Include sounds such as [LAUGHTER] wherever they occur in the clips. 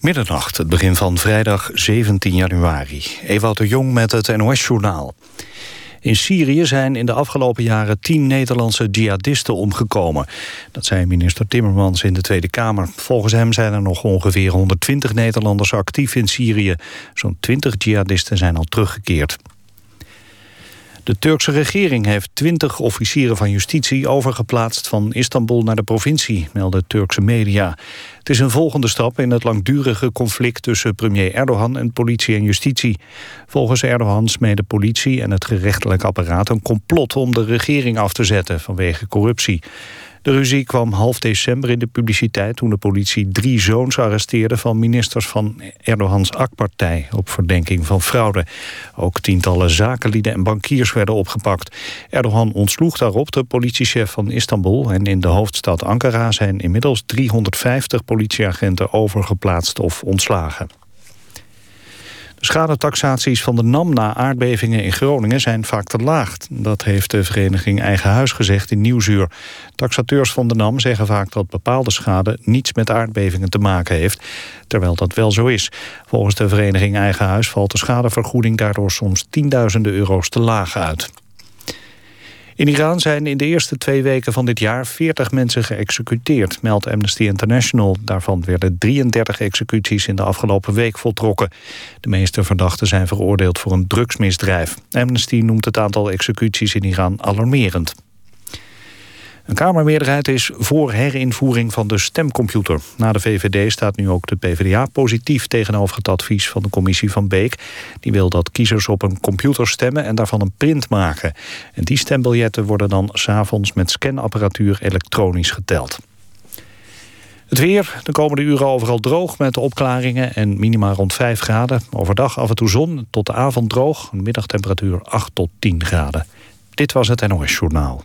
Middernacht, het begin van vrijdag 17 januari. Ewout de Jong met het NOS-journaal. In Syrië zijn in de afgelopen jaren tien Nederlandse jihadisten omgekomen. Dat zei minister Timmermans in de Tweede Kamer. Volgens hem zijn er nog ongeveer 120 Nederlanders actief in Syrië. Zo'n 20 jihadisten zijn al teruggekeerd. De Turkse regering heeft twintig officieren van justitie overgeplaatst van Istanbul naar de provincie, melden Turkse media. Het is een volgende stap in het langdurige conflict tussen premier Erdogan en politie en justitie. Volgens Erdogan smeden politie en het gerechtelijk apparaat een complot om de regering af te zetten vanwege corruptie. De ruzie kwam half december in de publiciteit toen de politie drie zoons arresteerde van ministers van Erdogans AK-partij op verdenking van fraude. Ook tientallen zakenlieden en bankiers werden opgepakt. Erdogan ontsloeg daarop de politiechef van Istanbul en in de hoofdstad Ankara zijn inmiddels 350 politieagenten overgeplaatst of ontslagen. De schadetaxaties van de NAM na aardbevingen in Groningen zijn vaak te laag. Dat heeft de vereniging Eigen Huis gezegd in Nieuwsuur. Taxateurs van de NAM zeggen vaak dat bepaalde schade niets met aardbevingen te maken heeft, terwijl dat wel zo is. Volgens de vereniging Eigen Huis valt de schadevergoeding daardoor soms tienduizenden euro's te laag uit. In Iran zijn in de eerste twee weken van dit jaar 40 mensen geëxecuteerd, meldt Amnesty International. Daarvan werden 33 executies in de afgelopen week voltrokken. De meeste verdachten zijn veroordeeld voor een drugsmisdrijf. Amnesty noemt het aantal executies in Iran alarmerend. Een Kamermeerderheid is voor herinvoering van de stemcomputer. Na de VVD staat nu ook de PvdA positief tegenover het advies van de commissie van Beek. Die wil dat kiezers op een computer stemmen en daarvan een print maken. En die stembiljetten worden dan s'avonds met scanapparatuur elektronisch geteld. Het weer, de komende uren overal droog met opklaringen en minima rond 5 graden. Overdag af en toe zon, tot de avond droog, middagtemperatuur 8 tot 10 graden. Dit was het NOS Journaal.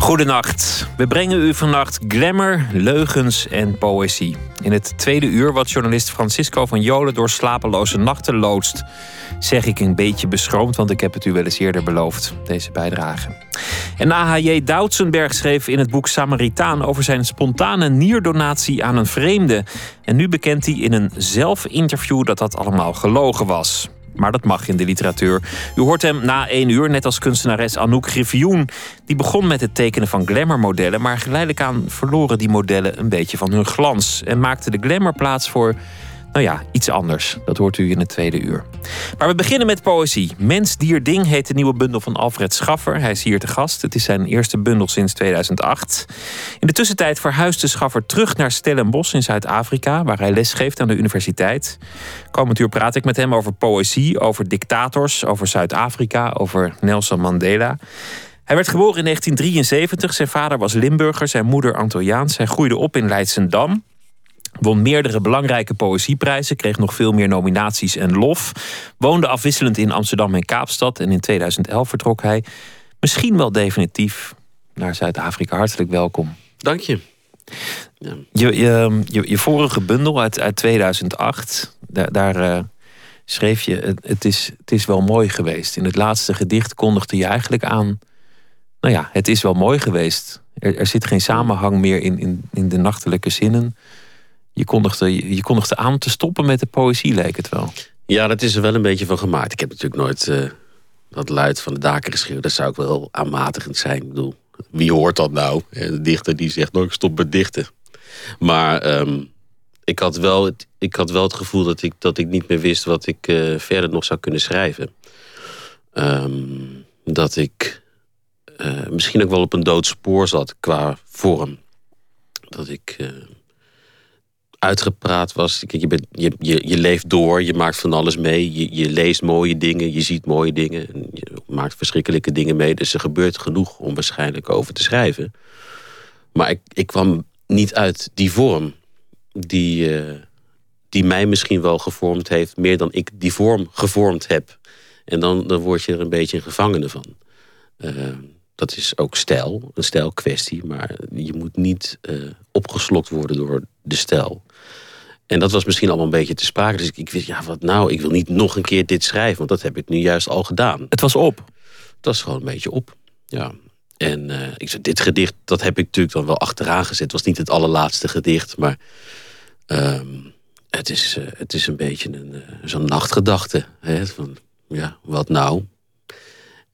Goedenacht. We brengen u vannacht glamour, leugens en poëzie. In het tweede uur wat journalist Francisco van Jolen door slapeloze nachten loodst. Zeg ik een beetje beschroomd, want ik heb het u wel eens eerder beloofd, deze bijdrage. En AHJ Doutsenberg schreef in het boek Samaritaan over zijn spontane nierdonatie aan een vreemde. En nu bekent hij in een zelfinterview dat dat allemaal gelogen was. Maar dat mag in de literatuur. U hoort hem na één uur, net als kunstenares Anouk Griffioen. Die begon met het tekenen van glamourmodellen, maar geleidelijk aan verloren die modellen een beetje van hun glans. En maakte de glamour plaats voor nou ja, iets anders. Dat hoort u in het tweede uur. Maar we beginnen met poëzie. Mens, dier, ding heet de nieuwe bundel van Alfred Schaffer. Hij is hier te gast. Het is zijn eerste bundel sinds 2008. In de tussentijd verhuisde Schaffer terug naar Stellenbosch in Zuid-Afrika... waar hij lesgeeft aan de universiteit. Komend uur praat ik met hem over poëzie, over dictators... over Zuid-Afrika, over Nelson Mandela... Hij werd geboren in 1973. Zijn vader was Limburger, zijn moeder Antilliaans. Hij groeide op in Leidsendam. Won meerdere belangrijke poëzieprijzen, kreeg nog veel meer nominaties en lof. Woonde afwisselend in Amsterdam en Kaapstad en in 2011 vertrok hij misschien wel definitief naar Zuid-Afrika. Hartelijk welkom. Dank je. Je, je, je, vorige bundel uit, uit 2008, daar, daar uh, schreef je: het, het, is, het is wel mooi geweest. In het laatste gedicht kondigde je eigenlijk aan: nou ja, het is wel mooi geweest. Er, er zit geen samenhang meer in, in, in de nachtelijke zinnen je kondigde, je kondigde aan te stoppen met de poëzie, leek het wel. Ja, dat is er wel een beetje van gemaakt. Ik heb natuurlijk nooit uh, dat luid van de daken geschreven. Dat zou ook wel aanmatigend zijn. Ik bedoel, wie hoort dat nou? De dichter die zegt, nou, ik stop met dichten. Maar um, ik, had wel het, ik had wel het gevoel dat ik, dat ik niet meer wist... wat ik uh, verder nog zou kunnen schrijven. Um, dat ik misschien ook wel op een dood spoor zat qua vorm. Dat ik uitgepraat was. Je, bent, je, je, je leeft door, je maakt van alles mee. Je, je leest mooie dingen, je ziet mooie dingen. Je maakt verschrikkelijke dingen mee. Dus er gebeurt genoeg om waarschijnlijk over te schrijven. Maar ik, ik kwam niet uit die vorm die, uh, die mij misschien wel gevormd heeft... meer dan ik die vorm gevormd heb. En dan, dan word je er een beetje een gevangene van. Uh, dat is ook stijl, een stijlkwestie. Maar je moet niet uh, opgeslokt worden door de stijl. En dat was misschien allemaal een beetje te sprake. Dus ik, ik wist, ja, wat nou? Ik wil niet nog een keer dit schrijven, want dat heb ik nu juist al gedaan. Het was op? Het was gewoon een beetje op, ja. En uh, ik zei, dit gedicht, dat heb ik natuurlijk dan wel achteraan gezet. Het was niet het allerlaatste gedicht, maar um, het, is, uh, het is een beetje een, uh, zo'n nachtgedachte. Hè? Van, ja, wat nou?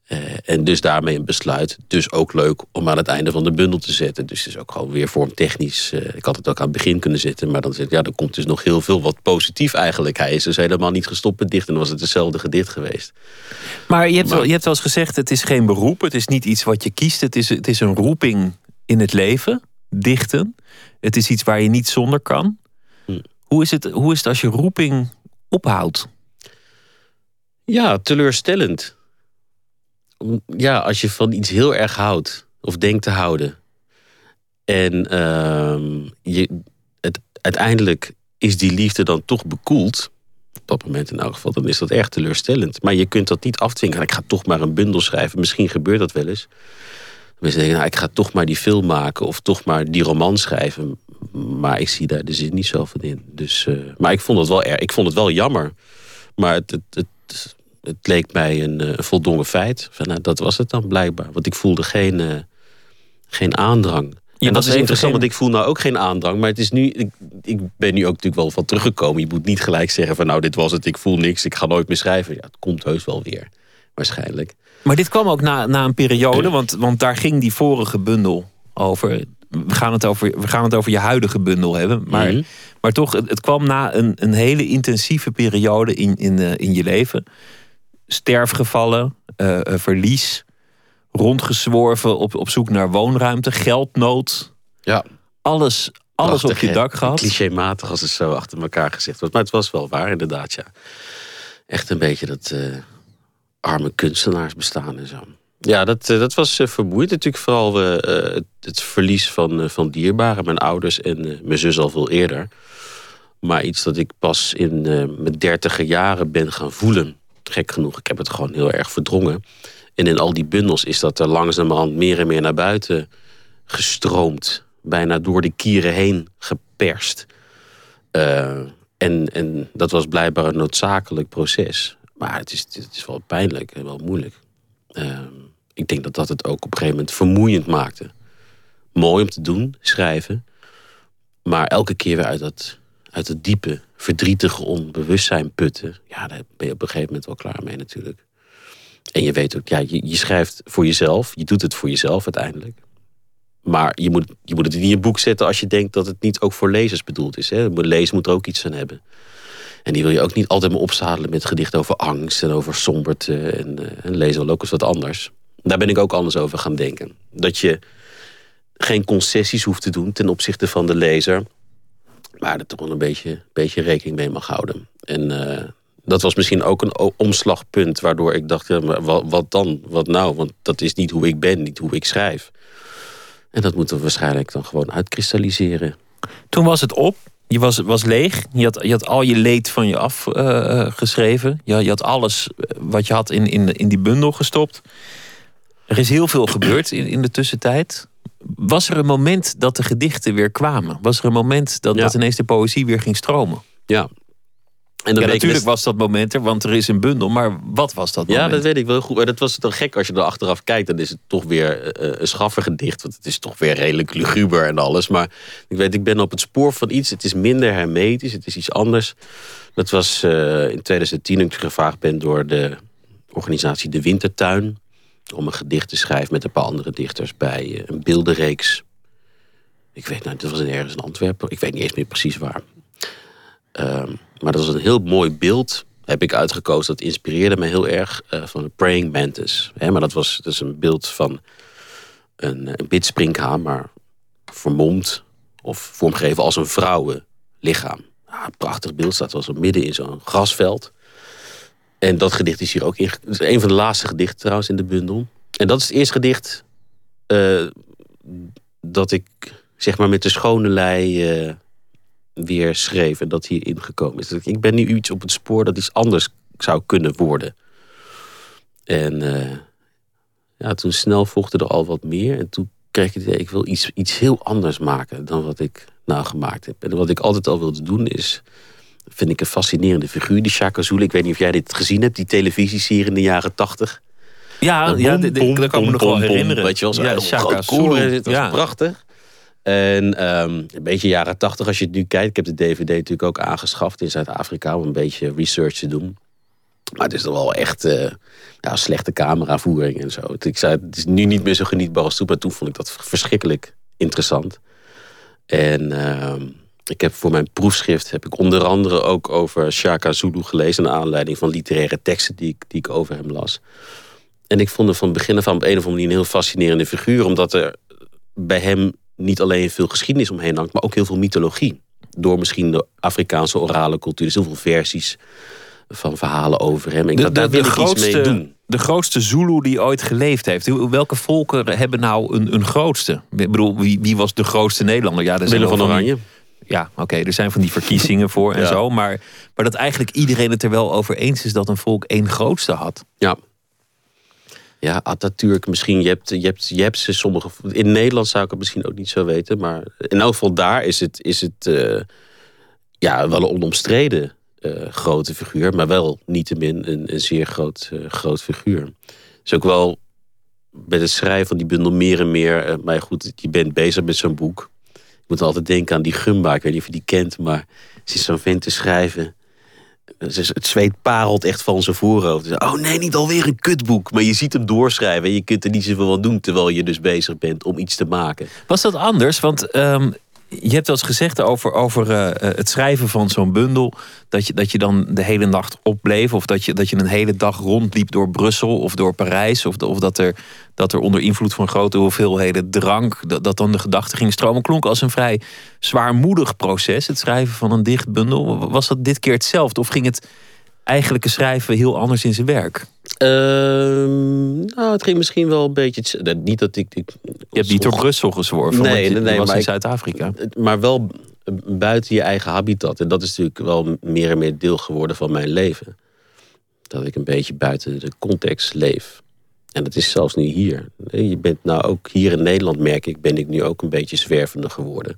Uh, en dus daarmee een besluit. Dus ook leuk om aan het einde van de bundel te zetten. Dus het is ook gewoon weer vormtechnisch. Uh, ik had het ook aan het begin kunnen zetten. Maar dan ik, ja, er komt dus nog heel veel wat positief eigenlijk. Hij is dus helemaal niet gestopt met dichten. Dan was het hetzelfde gedicht geweest. Maar je hebt, maar, wel, je hebt wel eens gezegd, het is geen beroep. Het is niet iets wat je kiest. Het is, het is een roeping in het leven. Dichten. Het is iets waar je niet zonder kan. Hm. Hoe, is het, hoe is het als je roeping ophoudt? Ja, teleurstellend ja, als je van iets heel erg houdt, of denkt te houden, en uh, je, het, uiteindelijk is die liefde dan toch bekoeld, op dat moment in elk geval, dan is dat erg teleurstellend. Maar je kunt dat niet afdwingen. Ik ga toch maar een bundel schrijven. Misschien gebeurt dat wel eens. Mensen denken, nou, ik ga toch maar die film maken of toch maar die roman schrijven. Maar ik zie daar de zin niet zo van in. Dus, uh, maar ik vond het wel erg. Ik vond het wel jammer. Maar het, het, het het leek mij een uh, voldongen feit. Van, nou, dat was het dan blijkbaar. Want ik voelde geen, uh, geen aandrang. Je en dat is interessant, want ik voel nou ook geen aandrang. Maar het is nu, ik, ik ben nu ook natuurlijk wel van teruggekomen. Je moet niet gelijk zeggen van nou, dit was het, ik voel niks, ik ga nooit meer schrijven. Ja, het komt heus wel weer, waarschijnlijk. Maar dit kwam ook na, na een periode, want, want daar ging die vorige bundel over. We gaan het over, we gaan het over je huidige bundel hebben. Maar, mm -hmm. maar toch, het, het, kwam na een, een hele intensieve periode in, in, uh, in je leven sterfgevallen, uh, verlies, rondgezworven op, op zoek naar woonruimte, geldnood. Ja. Alles, alles op je dak gehad. Clichématig als het zo achter elkaar gezegd wordt. Maar het was wel waar, inderdaad, ja. Echt een beetje dat uh, arme kunstenaars bestaan en zo. Ja, dat, dat was vermoeiend. Natuurlijk vooral het, het, verlies van, van dierbaren. Mijn ouders en mijn zus al veel eerder. Maar iets dat ik pas in mijn dertiger jaren ben gaan voelen gek genoeg, ik heb het gewoon heel erg verdrongen. En in al die bundels is dat er langzamerhand meer en meer naar buiten gestroomd. Bijna door de kieren heen geperst. Uh, en, en dat was blijkbaar een noodzakelijk proces. Maar het is, het is wel pijnlijk en wel moeilijk. Uh, ik denk dat dat het ook op een gegeven moment vermoeiend maakte. Mooi om te doen, schrijven. Maar elke keer weer uit dat, uit het diepe verdrietige onbewustzijn putten. Ja, daar ben je op een gegeven moment wel klaar mee natuurlijk. En je weet ook, ja, je, je schrijft voor jezelf. Je doet het voor jezelf uiteindelijk. Maar je moet, je moet het in je boek zetten als je denkt dat het niet ook voor lezers bedoeld is. Hè? Lezen moet er ook iets aan hebben. En die wil je ook niet altijd maar opzadelen met gedichten over angst en over somberte. En, uh, en lezen wel ook eens wat anders. Daar ben ik ook anders over gaan denken. Dat je geen concessies hoeft te doen ten opzichte van de lezer. Maar er toch wel een beetje, beetje rekening mee mag houden. En uh, dat was misschien ook een omslagpunt waardoor ik dacht, ja, wat, dan? Wat nou? Want dat is niet hoe ik ben, niet hoe ik schrijf. En dat moeten we waarschijnlijk dan gewoon uitkristalliseren. Toen was het op. Je was, was leeg. Je had, je had al je leed van je afgeschreven. Uh, je, je had alles wat je had in, in, in die bundel gestopt. Er is heel veel gebeurd in, in de tussentijd. Was er een moment dat de gedichten weer kwamen? Was er een moment dat, ja. dat ineens de poëzie weer ging stromen? Ja. En ja, natuurlijk was dat moment er, want er is een bundel. Maar wat was dat moment? Ja, dat weet ik wel goed. Maar dat was toch gek als je er achteraf kijkt. Dan is het toch weer uh, een schaffergedicht. Want het is toch weer redelijk luguber en alles. Maar ik weet, ik ben op het spoor van iets. Het is minder hermetisch. Het is iets anders. Dat was uh, in 2010 ik gevraagd ben door de organisatie De Wintertuin om een gedicht te schrijven met een paar andere dichters bij een beeldenreeks. Ik weet nou, dat was ergens in Antwerpen. Ik weet niet eens meer precies waar. Um, maar dat was een heel mooi beeld. Heb ik uitgekozen. Dat inspireerde me heel erg uh, van de Praying Mantis. He, maar dat was dus een beeld van een, een bidspringhaan, maar vermomd of vormgegeven als een vrouwenlichaam. Een prachtig beeld wel zo midden in zo'n grasveld. En dat gedicht is hier ook in. is een van de laatste gedichten trouwens in de bundel. En dat is het eerste gedicht uh, dat ik zeg maar met de schone lei uh, weer schreef. En dat hierin gekomen is. Ik ben nu iets op het spoor dat iets anders zou kunnen worden. En uh, ja, toen snel volgde er al wat meer. En toen kreeg ik het idee, ik wil iets, iets heel anders maken dan wat ik nou gemaakt heb. En wat ik altijd al wilde doen is, vind ik een fascinerende figuur, die Shaka Zulu. Ik weet niet of jij dit gezien hebt, die televisieserie in de jaren tachtig. Ja, ja dat kan me nog wel herinneren. Weet je wel, ja, Shaka Zulu. Dat was ja. prachtig. En um, een beetje jaren tachtig als je het nu kijkt. Ik heb de DVD natuurlijk ook aangeschaft in Zuid-Afrika om een beetje research te doen. Maar het is toch wel echt uh, ja, slechte cameravoering en zo. Ik zei, het is nu niet meer zo genietbaar als toen, maar toen vond ik dat verschrikkelijk interessant. En uh, ik heb voor mijn proefschrift heb ik onder andere ook over Shaka Zulu gelezen, naar aanleiding van literaire teksten die ik, die ik over hem las. En ik vond hem van begin af aan op een of andere manier een heel fascinerende figuur, omdat er bij hem niet alleen veel geschiedenis omheen hangt, maar ook heel veel mythologie. Door misschien de Afrikaanse orale cultuur. Dus heel veel versies van verhalen over hem. Ik de, daar wil ik grootste, iets mee doen. De grootste Zulu die ooit geleefd heeft. Welke volken hebben nou een, een grootste? Ik bedoel, wie, wie was de grootste Nederlander? Ja, Willem van Oranje. Ja, oké, er zijn van die verkiezingen voor en [LAUGHS] zo. Maar, maar dat eigenlijk iedereen het er wel over eens is dat een volk één grootste had. Ja, ja, Atatürk misschien. Je hebt, je, hebt, je hebt ze sommige. In Nederland zou ik het misschien ook niet zo weten. Maar in elk geval daar is het, is het uh, ja, wel een onomstreden uh, grote figuur. Maar wel niettemin een, een zeer groot, uh, groot figuur. Is ook wel bij het schrijven van die bundel meer en meer. maar goed, je bent bezig met zo'n boek. Moet altijd denken aan die Gumba. Ik weet niet of je die kent. Maar ze is zo'n vent te schrijven het zweet parelt echt van zijn voorhoofd. Oh nee, niet alweer een kutboek. Maar je ziet hem doorschrijven en je kunt er niet zoveel van doen... terwijl je dus bezig bent om iets te maken. Was dat anders? Want um, je hebt wel eens gezegd over, over uh, het schrijven van zo'n bundel. Dat je, dat je dan de hele nacht opbleef. Of dat je, dat je een hele dag rondliep door Brussel of door Parijs. Of, of dat, er, dat er onder invloed van grote hoeveelheden drank. Dat, dat dan de gedachten ging stromen. Klonk als een vrij zwaarmoedig proces. Het schrijven van een dichtbundel. Was dat dit keer hetzelfde? Of ging het eigenlijke schrijven heel anders in zijn werk? Ehm, nou, het ging misschien wel een beetje. Niet dat ik. ik je hebt niet door Brussel gezworven. Nee, nee, nee. Was in Zuid-Afrika. Maar wel buiten je eigen habitat. En dat is natuurlijk wel meer en meer deel geworden van mijn leven. Dat ik een beetje buiten de context leef. En dat is zelfs nu hier. Je bent nou ook hier in Nederland, merk ik, ben ik nu ook een beetje zwervender geworden.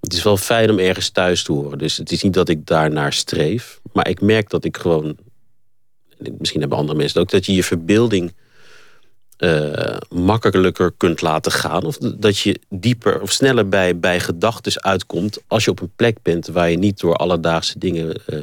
Het is wel fijn om ergens thuis te horen. Dus het is niet dat ik daarnaar streef. Maar ik merk dat ik gewoon misschien hebben andere mensen ook, dat je je verbeelding uh, makkelijker kunt laten gaan. Of dat je dieper of sneller bij, bij gedachten uitkomt als je op een plek bent waar je niet door alledaagse dingen uh,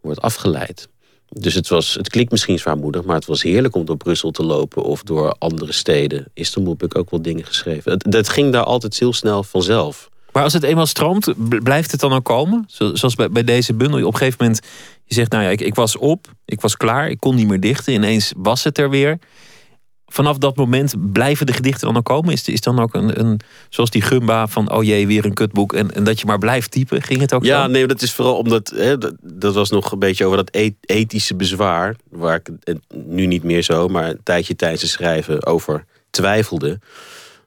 wordt afgeleid. Dus het, was, het klinkt misschien zwaarmoedig, maar het was heerlijk om door Brussel te lopen of door andere steden. Istanbul heb ik ook wel dingen geschreven. Dat ging daar altijd heel snel vanzelf. Maar als het eenmaal stroomt, blijft het dan ook komen? Zoals bij, bij deze bundel. Op een gegeven moment, je zegt, nou ja, ik, ik was op, ik was klaar, ik kon niet meer dichten. Ineens was het er weer. Vanaf dat moment blijven de gedichten dan ook komen? Is, is dan ook een, een, zoals die gumba van, oh jee, weer een kutboek. En, en dat je maar blijft typen, ging het ook ja, zo? nee, dat is vooral omdat, hè, dat, dat, was nog een beetje over dat ethische bezwaar. Waar ik nu niet meer zo, maar een tijdje tijdens het schrijven over twijfelde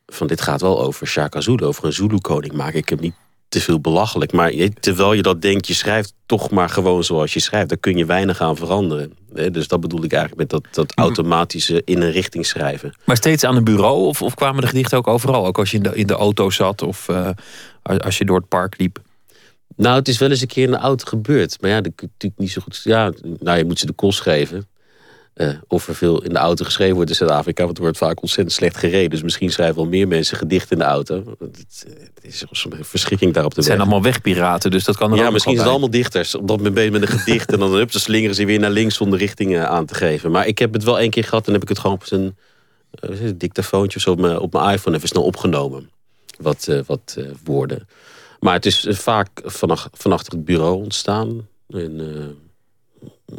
van dit gaat wel over Shaka Zulu, over een Zulu-koning. Maak ik hem niet te veel belachelijk. Maar terwijl je dat denkt, je schrijft toch maar gewoon zoals je schrijft. Daar kun je weinig aan veranderen. Dus dat bedoel ik eigenlijk met dat, dat mhm. automatische in een richting schrijven. Maar steeds aan een bureau? Of, of kwamen de gedichten ook overal? Ook als je in de, in de auto zat of uh, als je door het park liep? Nou, het is wel eens een keer in de auto gebeurd. Maar ja, dat natuurlijk niet zo goed. Ja, nou, je moet ze de kost geven. Uh, of er veel in de auto geschreven wordt in Zuid-Afrika. Want er wordt vaak ontzettend slecht gereden. Dus misschien schrijven wel meer mensen gedichten in de auto. Het, het is een verschrikking daarop te Het zijn allemaal wegpiraten, dus dat kan er Ja, misschien zijn het allemaal dichters. Omdat men bezig met een gedicht. en dan hup, ze slingeren ze weer naar links zonder richting aan te geven. Maar ik heb het wel één keer gehad. En heb ik het gewoon op een uh, dictafoontje of zo op mijn, op mijn iPhone even snel opgenomen. Wat, wat woorden. Maar het is vaak vanaf, vanachter het bureau ontstaan. En,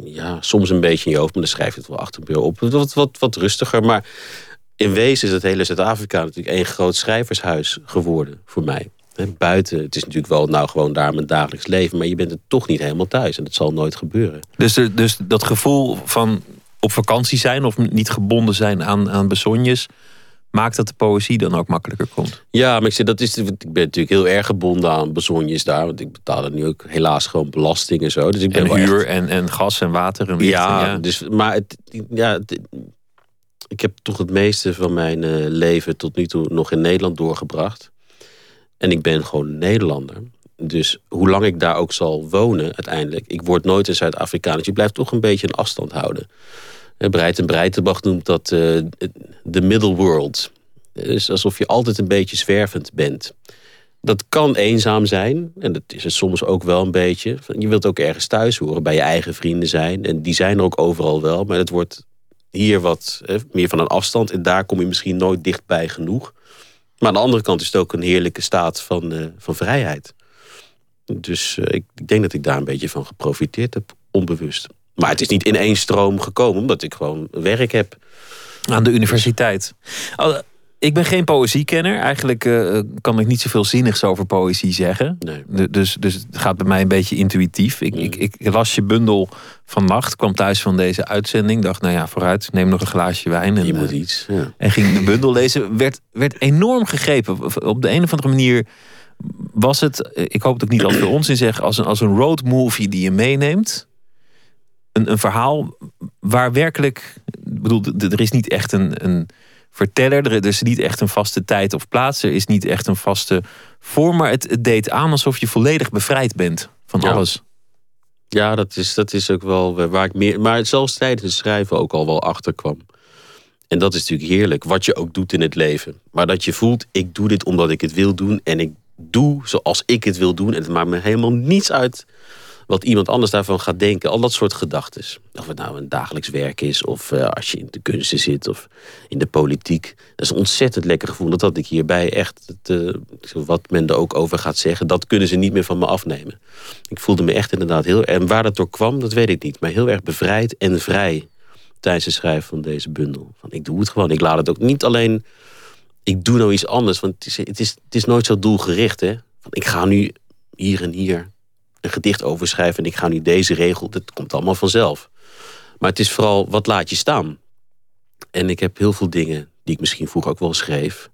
ja, soms een beetje in je hoofd, maar dan schrijf je het wel achter bureau op. Wat, wat, wat rustiger. Maar in wezen is het hele Zuid-Afrika natuurlijk één groot schrijvershuis geworden voor mij. buiten, het is natuurlijk wel nou gewoon daar mijn dagelijks leven, maar je bent er toch niet helemaal thuis en dat zal nooit gebeuren. Dus, dus dat gevoel van op vakantie zijn of niet gebonden zijn aan, aan besonjes, maakt dat de poëzie dan ook makkelijker komt. Ja, maar ik, zeg, dat is, ik ben natuurlijk heel erg gebonden aan bezonjes daar. Want ik betaal er nu ook helaas gewoon belasting en zo. Dus ik ben en huur en, en gas en water en ja, ja, Dus, maar het, ja, ik heb toch het meeste van mijn eh, leven tot nu toe nog in Nederland doorgebracht. En ik ben gewoon Nederlander. Dus hoe lang ik daar ook zal wonen uiteindelijk... ik word nooit een Zuid-Afrikaan. Dus je blijft toch een beetje een afstand houden. Breit en Breitenbach noemt dat de middle world. Dus alsof je altijd een beetje zwervend bent. Dat kan eenzaam zijn. En dat is het soms ook wel een beetje. Je wilt ook ergens thuis horen. Bij je eigen vrienden zijn. En die zijn er ook overal wel. Maar het wordt hier wat meer van een afstand. En daar kom je misschien nooit dichtbij genoeg. Maar aan de andere kant is het ook een heerlijke staat van, van vrijheid. Dus ik denk dat ik daar een beetje van geprofiteerd heb. Onbewust. Maar het is niet in één stroom gekomen. Omdat ik gewoon werk heb. Aan de universiteit. Ik ben geen poëziekenner. Eigenlijk uh, kan ik niet zoveel zinnigs over poëzie zeggen. Nee. Dus, dus het gaat bij mij een beetje intuïtief. Ik, ik, ik, las je bundel vannacht, kwam thuis van deze uitzending. Dacht, nou ja, vooruit, neem nog een glaasje wijn. En, je moet uh, iets. Ja. En ging de bundel lezen. Werd, werd enorm gegrepen. Op de een of andere manier was het, ik hoop dat ik niet al veel onzin zeg, als een, als een road movie die je meeneemt. Een, een verhaal waar werkelijk, ik bedoel, er is niet echt een, een verteller. Er is niet echt een vaste tijd of plaats. Er is niet echt een vaste vorm. Maar het, het deed aan alsof je volledig bevrijd bent van alles. Ja, dat is, dat is ook wel waar ik meer. Maar zelfs tijdens het schrijven ook al wel achter kwam. En dat is natuurlijk heerlijk, wat je ook doet in het leven. Maar dat je voelt, ik doe dit omdat ik het wil doen. En ik doe zoals ik het wil doen. En het maakt me helemaal niets uit wat iemand anders daarvan gaat denken. Al dat soort gedachten. Of het nou een dagelijks werk is, of uh, als je in de kunsten zit, of in de politiek. Dat is een ontzettend lekker gevoel. Dat had ik hierbij echt, het, uh, wat men er ook over gaat zeggen, dat kunnen ze niet meer van me afnemen. Ik voelde me echt inderdaad heel. En waar dat door kwam, dat weet ik niet. Maar heel erg bevrijd en vrij tijdens het schrijven van deze bundel. Van, ik doe het gewoon. Ik laat het ook niet alleen. Ik doe nou iets anders. Want het is, het is, het is nooit zo doelgericht. Hè? Van, ik ga nu hier en hier een gedicht over schrijven en ik ga nu deze regel. Dat komt allemaal vanzelf. Maar het is vooral, wat laat je staan? En ik heb heel veel dingen die ik misschien vroeger ook wel schreef.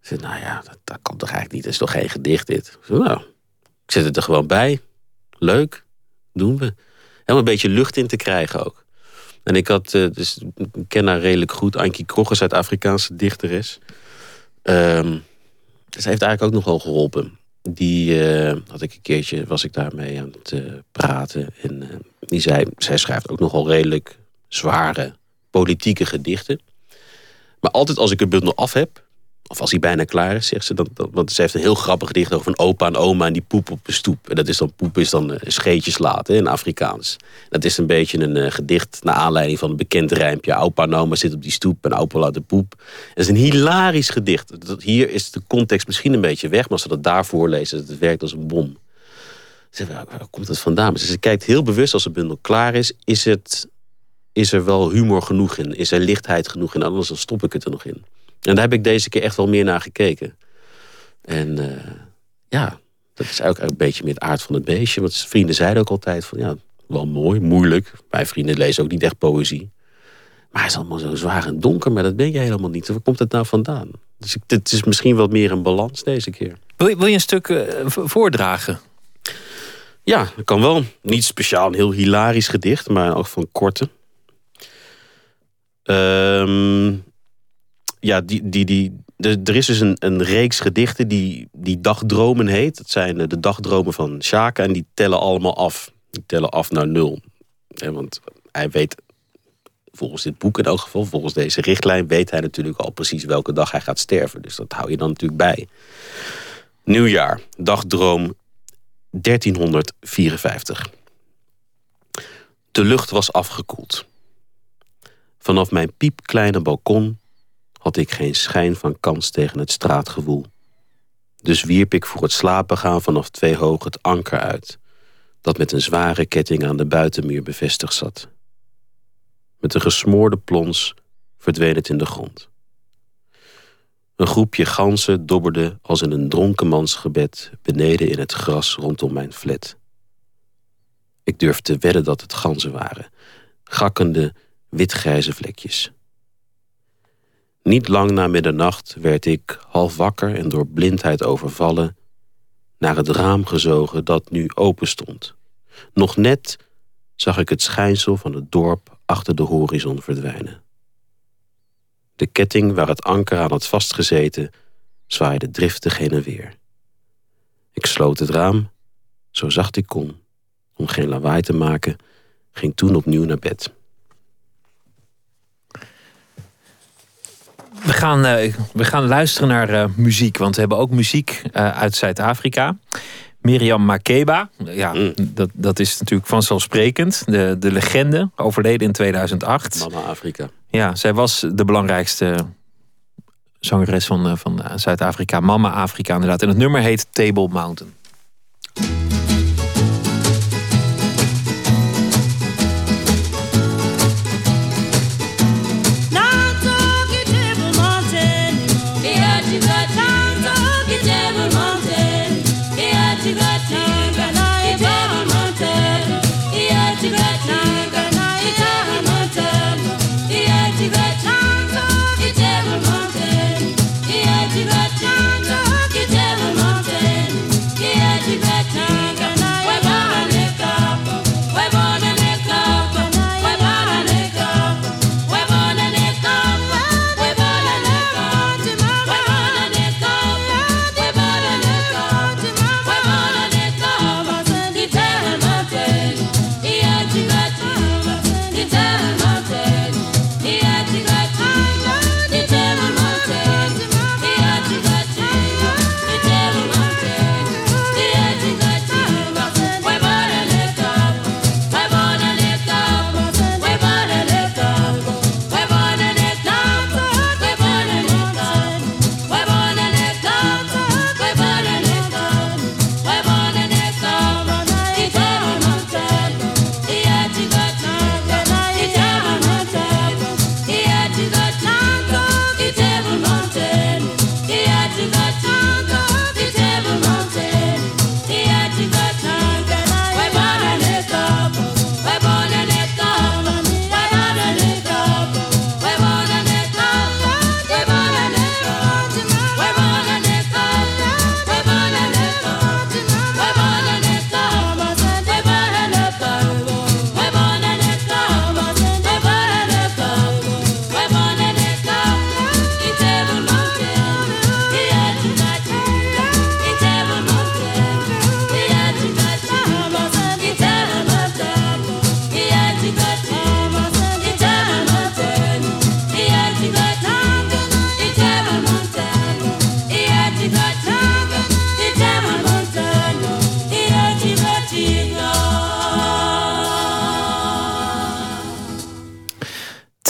Ik zei, nou ja, dat, dat kan toch eigenlijk niet. Dat is toch geen gedicht dit? Ik zei, nou, ik zet het er gewoon bij. Leuk, doen we. Helemaal een beetje lucht in te krijgen ook. En ik had, uh, dus, ik ken haar redelijk goed. Ankie Krogge, Zuid-Afrikaanse dichteres. Um, ze heeft eigenlijk ook nogal geholpen die uh, had ik een keertje, was ik daarmee aan het uh, praten. En uh, die zei, zij schrijft ook nogal redelijk zware politieke gedichten. Maar altijd als ik een bundel af heb, of als hij bijna klaar is, zegt ze. Dat, dat, want ze heeft een heel grappig gedicht over een opa en oma en die poep op de stoep. En dat is dan poep is dan scheetjes laten in Afrikaans. Dat is een beetje een gedicht naar aanleiding van een bekend rijmpje. Opa en oma zitten op die stoep en opa laat de poep. Het is een hilarisch gedicht. Hier is de context misschien een beetje weg, maar als ze dat daar voorlezen, het werkt als een bom. Ze waar, waar komt het vandaan? Ze kijkt heel bewust als de bundel klaar is. Is, het, is er wel humor genoeg in? Is er lichtheid genoeg in? Anders dan stop ik het er nog in. En daar heb ik deze keer echt wel meer naar gekeken. En uh, ja, dat is ook een beetje meer het aard van het beestje. Want vrienden zeiden ook altijd van ja, wel mooi, moeilijk. Mijn vrienden lezen ook niet echt poëzie. Maar het is allemaal zo zwaar en donker, maar dat ben je helemaal niet. Waar komt het nou vandaan? Dus het is misschien wat meer een balans deze keer. Wil je, wil je een stuk uh, voordragen? Ja, dat kan wel. Niet speciaal een heel hilarisch gedicht, maar ook van korte. Um, ja, die, die, die, er is dus een, een reeks gedichten die, die dagdromen heet. Dat zijn de dagdromen van Shaka en die tellen allemaal af. Die tellen af naar nul. want hij weet, volgens dit boek in elk geval, volgens deze richtlijn, weet hij natuurlijk al precies welke dag hij gaat sterven. Dus dat hou je dan natuurlijk bij. Nieuwjaar, dagdroom 1354. De lucht was afgekoeld. Vanaf mijn piepkleine balkon had ik geen schijn van kans tegen het straatgewoel. Dus wierp ik voor het slapen gaan vanaf twee hoog het anker uit, dat met een zware ketting aan de buitenmuur bevestigd zat. Met een gesmoorde plons verdween het in de grond. Een groepje ganzen dobberde als in een dronkenmansgebed beneden in het gras rondom mijn flat. Ik durf te wedden dat het ganzen waren, gakkende, witgrijze vlekjes. Niet lang na middernacht werd ik, half wakker en door blindheid overvallen, naar het raam gezogen dat nu open stond. Nog net zag ik het schijnsel van het dorp achter de horizon verdwijnen. De ketting waar het anker aan had vastgezeten, zwaaide driftig heen en weer. Ik sloot het raam, zo zacht ik kon, om geen lawaai te maken, ging toen opnieuw naar bed. We gaan, uh, we gaan luisteren naar uh, muziek, want we hebben ook muziek uh, uit Zuid-Afrika. Miriam Makeba, ja, mm. dat, dat is natuurlijk vanzelfsprekend. De, de legende, overleden in 2008. Mama Afrika. Ja, zij was de belangrijkste zangeres van, van Zuid-Afrika. Mama Afrika inderdaad. En het nummer heet Table Mountain.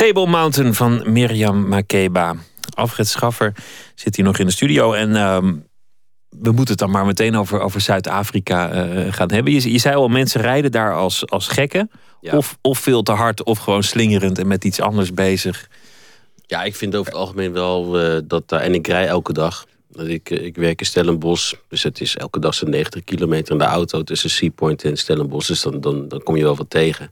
Table Mountain van Mirjam Makeba. Alfred Schaffer zit hier nog in de studio. En ehm, we moeten het dan maar meteen over, over Zuid-Afrika eh, gaan hebben. Je, je, zei al, mensen rijden daar als, als gekken. Of, of veel te hard, of gewoon slingerend en met iets anders bezig. Ja, ik vind over het algemeen wel uh, dat daar... En ik rij elke dag. Ik, eh, ik werk in Stellenbosch. Dus het is elke dag zo'n 90 kilometer in de auto tussen Seapoint en Stellenbosch. Dus dan, dan, dan kom je wel wat tegen.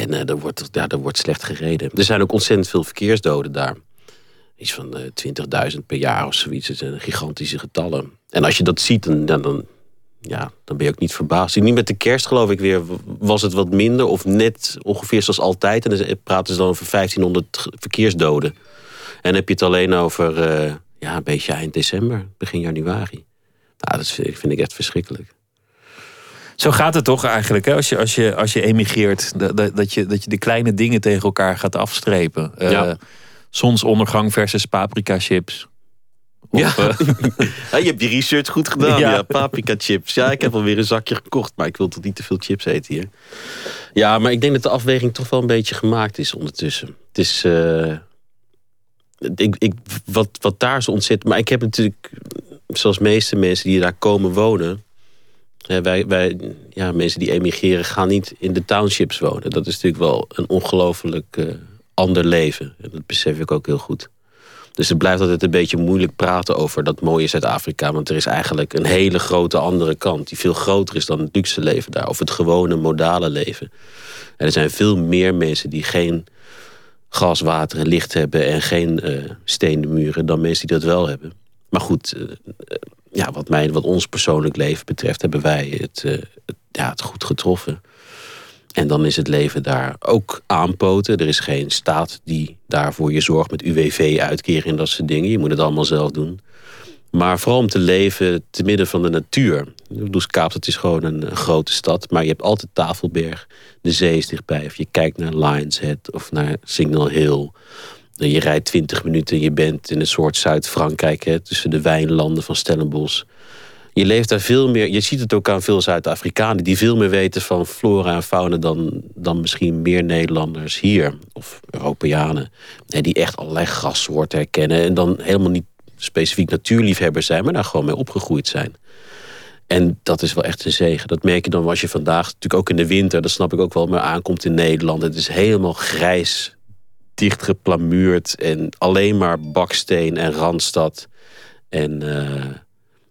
En uh, er, wordt, ja, wordt slecht gereden. Er zijn ook ontzettend veel verkeersdoden daar. Iets van uh, 20.000 per jaar of zoiets. Het zijn gigantische getallen. En als je dat ziet, dan, dan, ja, dan ben je ook niet verbaasd. Niet met de kerst, geloof ik weer, was het wat minder. Of net ongeveer zoals altijd. En dan praten ze dan over 1500 verkeersdoden. En heb je het alleen over uh, ja, een beetje eind december, begin januari. Nou, dat vind ik echt verschrikkelijk. Zo gaat het toch eigenlijk, hè? Als, je, als, je, als je emigreert, dat, dat, je, dat je de kleine dingen tegen elkaar gaat afstrepen. Uh, ja. Zonsondergang versus paprika chips. ja. Uh... [LAUGHS] ja. je hebt je research goed gedaan. Ja. paprika chips. Ja, ik heb alweer een zakje gekocht, maar ik wil toch niet te veel chips eten hier. Ja, maar ik denk dat de afweging toch wel een beetje gemaakt is ondertussen. Het is. Uh... Ik, ik, wat, wat daar zo ontzettend. Maar ik heb natuurlijk, zoals meeste mensen die daar komen wonen wij, wij, ja, mensen die emigreren gaan niet in de townships wonen. Dat is natuurlijk wel een ongelooflijk uh, ander leven. En dat besef ik ook heel goed. Dus het blijft altijd een beetje moeilijk praten over dat mooie Zuid-Afrika. Want er is eigenlijk een hele grote andere kant. Die veel groter is dan het luxe leven daar. Of het gewone modale leven. En er zijn veel meer mensen die geen gas, water en licht hebben. En geen uh, stenen muren dan mensen die dat wel hebben. Maar goed, uh, ja, wat, mij, wat ons persoonlijk leven betreft, hebben wij het, uh, het, ja, het goed getroffen. En dan is het leven daar ook aanpoten. Er is geen staat die daarvoor je zorgt met UWV-uitkering en dat soort dingen. Je moet het allemaal zelf doen. Maar vooral om te leven te midden van de natuur. Dus Kaapstad is gewoon een, grote stad. Maar je hebt altijd Tafelberg. De zee is dichtbij. Of je kijkt naar Lions Head of naar Signal Hill. Je rijdt 20 minuten en je bent in een soort Zuid-Frankrijk. Tussen de wijnlanden van Stellenbosch. Je leeft daar veel meer. Je ziet het ook aan veel Zuid-Afrikanen. Die veel meer weten van flora en fauna dan, dan misschien meer Nederlanders hier. Of Europeanen. Die echt allerlei grassoorten herkennen. En dan helemaal niet specifiek natuurliefhebbers zijn, maar daar gewoon mee opgegroeid zijn. En dat is wel echt een zegen. Dat merk je dan als je vandaag, natuurlijk ook in de winter, dat snap ik ook wel, maar aankomt in Nederland. Het is helemaal grijs, dicht geplamuurd en alleen maar baksteen en randstad. En. Uh...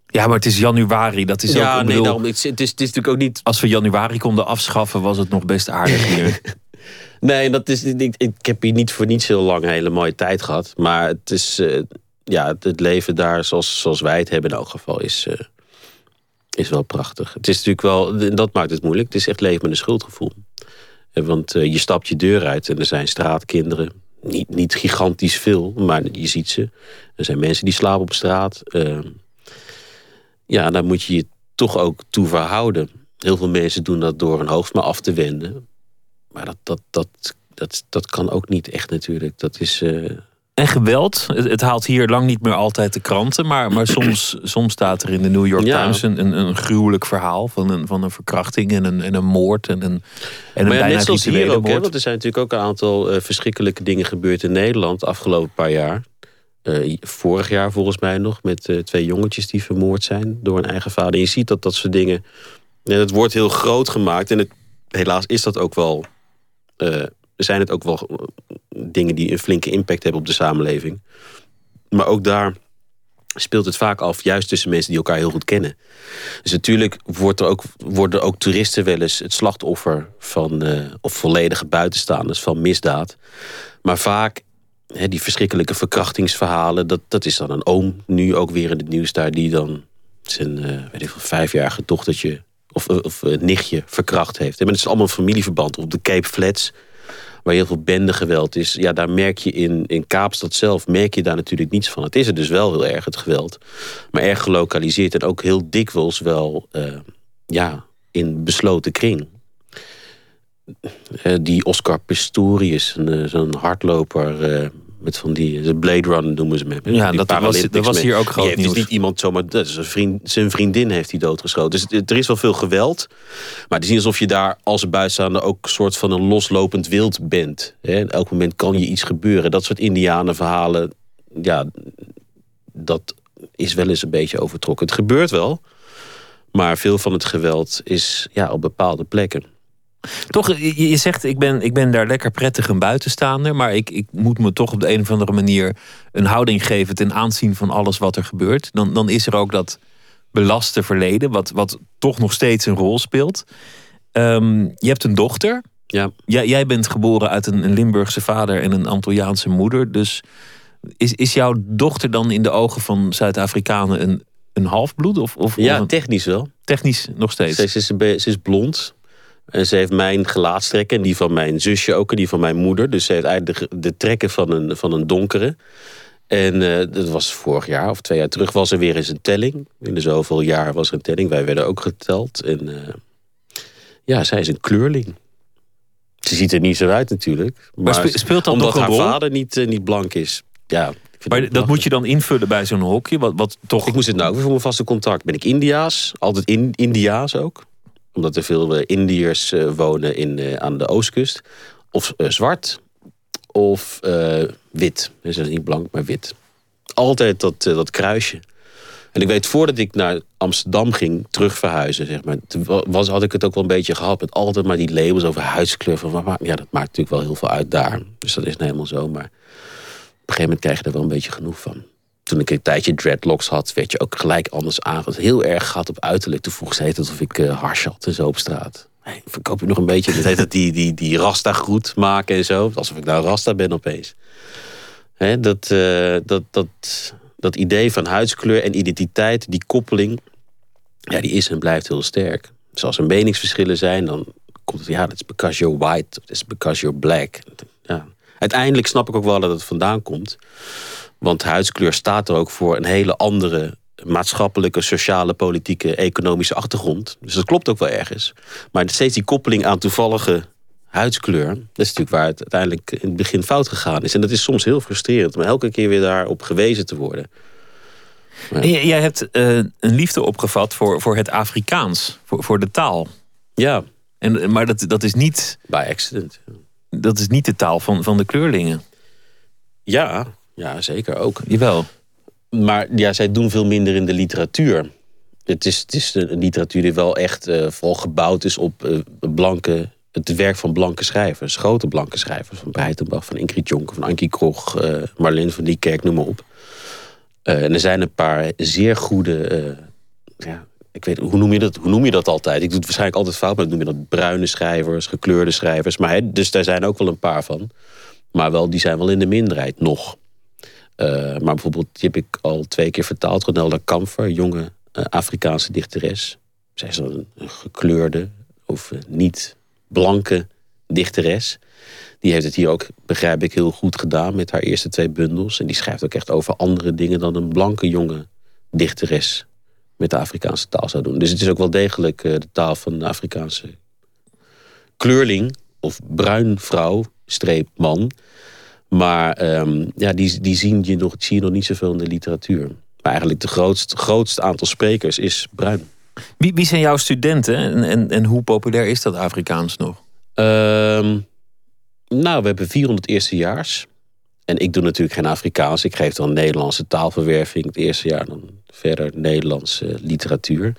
Ja, maar het is januari. Dat is ja, ook, nee, daarom, het, is, het, is, natuurlijk ook niet. Als we januari konden afschaffen, was het nog best aardig [LAUGHS] hier. nee, dat is, ik, ik heb hier niet voor niets heel lang een hele mooie tijd gehad. Maar het is. Uh, ja, het leven daar zoals, zoals wij het hebben in elk geval is, uh, is wel prachtig. Het is natuurlijk wel, dat maakt het moeilijk. Het is echt leven met een schuldgevoel. Eh, want uh, je stapt je deur uit en er zijn straatkinderen. Niet, niet gigantisch veel, maar je ziet ze. Er zijn mensen die slapen op straat. Uh, ja, daar moet je je toch ook toe verhouden. Heel veel mensen doen dat door een hoofd maar af te wenden. Maar dat, dat, dat, dat, dat kan ook niet echt natuurlijk. Dat is, en geweld. Het, haalt hier lang niet meer altijd de kranten. Maar, maar soms, [CLEARS THROAT] soms staat er in de New York Times een, een, een, gruwelijk verhaal van een, van een verkrachting en een, en een moord. En een, en maar ja, net zoals hier ook, hè, want er zijn natuurlijk ook een aantal uh, verschrikkelijke dingen gebeurd in Nederland de afgelopen paar jaar. Uh, vorig jaar volgens mij nog, met uh, twee jongetjes die vermoord zijn door een eigen vader. En je ziet dat dat soort dingen. Ja, het wordt heel groot gemaakt. En het, helaas is dat ook wel zijn het ook wel eh, dingen die een flinke impact hebben op de samenleving. Maar ook daar speelt het vaak af, juist tussen mensen die elkaar heel goed kennen. Dus natuurlijk wordt er ook, worden ook toeristen wel eens het slachtoffer van, uh, of volledige buitenstaanders van misdaad. Maar vaak, die verschrikkelijke verkrachtingsverhalen, dat, dat is dan een oom, nu ook weer in het nieuws daar, die dan zijn uh, weet ik, vijfjarige dochtertje of, of nichtje verkracht heeft. En het is allemaal een familieverband. Op de Cape Flats waar heel veel bendegeweld is. Ja, daar merk je in, in Kaapstad zelf, merk je daar natuurlijk niets van. Het is er dus wel heel erg, het geweld. Maar erg gelokaliseerd en ook heel dikwijls wel uh, ja, in besloten kring. Uh, die Oscar Pistorius, uh, zo'n hardloper met van die Blade Runner noemen ze hem. Ja, dat was, dat was hier ook groot heeft dus niet iemand zomaar... Dat is een vriend, zijn vriendin heeft hij doodgeschoten. Dus er is wel veel geweld. Maar het is niet alsof je daar als buitenstaander... ook een soort van een loslopend wild bent. Hè? Elk moment kan je iets gebeuren. Dat soort indianenverhalen... Ja, dat is wel eens een beetje overtrokken. Het gebeurt wel. Maar veel van het geweld is ja, op bepaalde plekken. Toch, je zegt, ik ben, ik ben daar lekker prettig een buitenstaander. Maar ik, ik moet me toch op de een of andere manier een houding geven ten aanzien van alles wat er gebeurt. Dan, dan is er ook dat belaste verleden, wat, wat toch nog steeds een rol speelt. Ehm, je hebt een dochter. Ja. Jij, jij bent geboren uit een, een Limburgse vader en een Antilliaanse moeder. Dus is, is jouw dochter dan in de ogen van Zuid-Afrikanen een, een halfbloed? Of, of, ja, technisch wel. Technisch nog steeds. Ze, ze, ze is blond. En ze heeft mijn gelaatstrekken en die van mijn zusje ook en die van mijn moeder. Dus ze heeft eigenlijk de, de trekken van een, van een donkere. En uh, dat was vorig jaar of twee jaar terug was er weer eens een telling. In de zoveel jaar was er een telling. Wij werden ook geteld. En uh, ja, zij is een kleurling. Ze ziet er niet zo uit natuurlijk. Maar, maar speelt dat omdat haar vader niet, uh, niet blank is. Ja, maar dat moet je dan invullen bij zo'n hokje? Wat, wat toch... Ik moest het nou voor mijn vaste contact. Ben ik Indiaas? Altijd in, Indiaas ook omdat er veel uh, Indiërs uh, wonen in, uh, aan de oostkust. Of zwart. Of wit. Dus dat is niet blank, maar wit. Altijd dat, dat kruisje. En ik weet, voordat ik naar Amsterdam ging, terug verhuizen, zeg maar, was, had ik het ook wel een beetje gehad met altijd maar die labels over huidskleur. Van, ja, dat maakt natuurlijk wel heel veel uit daar. Dus dat is nou helemaal zo. Maar op een gegeven moment krijg je er wel een beetje genoeg van toen ik een tijdje dreadlocks had, werd je ook gelijk anders aangezet. Heel erg gaat op uiterlijk. Toen vroeg ze het alsof ik uh, hars had en zo op straat. Verkoop je nog een beetje. Dat heet dat die, die, die rasta groet maken en zo. Alsof ik nou rasta ben opeens. Dat, uh, dat, dat, dat idee van huidskleur en identiteit, die koppeling, ja, die is en blijft heel sterk. Dus als er meningsverschillen zijn, dan komt het, ja, that's because you're white, that's because you're black. Ja. Uiteindelijk snap ik ook wel dat het vandaan komt. Want huidskleur staat er ook voor een hele andere maatschappelijke, sociale, politieke, economische achtergrond. Dus dat klopt ook wel ergens. Maar steeds die koppeling aan toevallige huidskleur, dat is natuurlijk waar het uiteindelijk in het begin fout gegaan is. En dat is soms heel frustrerend om elke keer weer daarop gewezen te worden. Jij hebt uh, een liefde opgevat voor, voor het Afrikaans, voor, voor de taal. Ja. En, maar dat, dat is niet. By accident. Dat is niet de taal van, van de kleurlingen. Ja, ja, zeker ook. Jawel. Maar ja, zij doen veel minder in de literatuur. Het is, het is een literatuur die wel echt uh, vooral gebouwd is op uh, blanke, het werk van blanke schrijvers. Grote blanke schrijvers. Van Breitenbach, van Ingrid Jonker, van Ankie Krog, uh, Marlene van Niekerk, noem maar op. en er zijn een paar zeer goede... ja, ik weet, hoe noem, je dat, hoe noem je dat altijd? Ik doe het waarschijnlijk altijd fout, maar noem je dat bruine schrijvers, gekleurde schrijvers. Maar, dus daar zijn ook wel een paar van. Maar wel, die zijn wel in de minderheid nog. Uh, maar bijvoorbeeld, die heb ik al twee keer vertaald. Ronelda Kamfer, jonge uh, Afrikaanse dichteres. Zij is een, een gekleurde of uh, niet blanke dichteres. Die heeft het hier ook, begrijp ik, heel goed gedaan met haar eerste twee bundels. En die schrijft ook echt over andere dingen dan een blanke jonge dichteres met de Afrikaanse taal zou doen. Dus het is ook wel degelijk de taal van de Afrikaanse kleurling of bruin vrouw, streep man. Maar um, ja, die, die zien je nog, zie je nog niet zoveel in de literatuur. Maar eigenlijk de grootste, grootste aantal sprekers is bruin. Wie, wie zijn jouw studenten en, en, en hoe populair is dat Afrikaans nog? Um, nou, we hebben 400 eerstejaars. En ik doe natuurlijk geen Afrikaans. Ik geef dan Nederlandse taalverwerving het eerste jaar. Dan verder Nederlandse literatuur.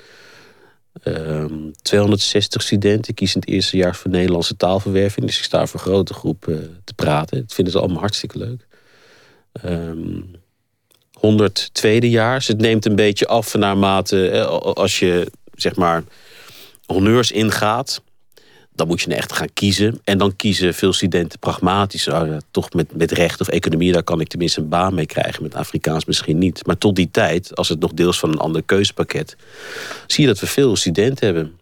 Um, 260 studenten kiezen het eerste jaar voor Nederlandse taalverwerving. Dus ik sta voor een grote groep uh, te praten. Dat vinden ze allemaal hartstikke leuk. Um, 100 tweedejaars. Het neemt een beetje af naarmate eh, als je zeg maar honneurs ingaat dan moet je echt gaan kiezen. En dan kiezen veel studenten pragmatisch. Oh, toch met, met recht of economie, daar kan ik tenminste een baan mee krijgen. Met Afrikaans misschien niet. Maar tot die tijd, als het nog deels van een ander keuzepakket... zie je dat we veel studenten hebben.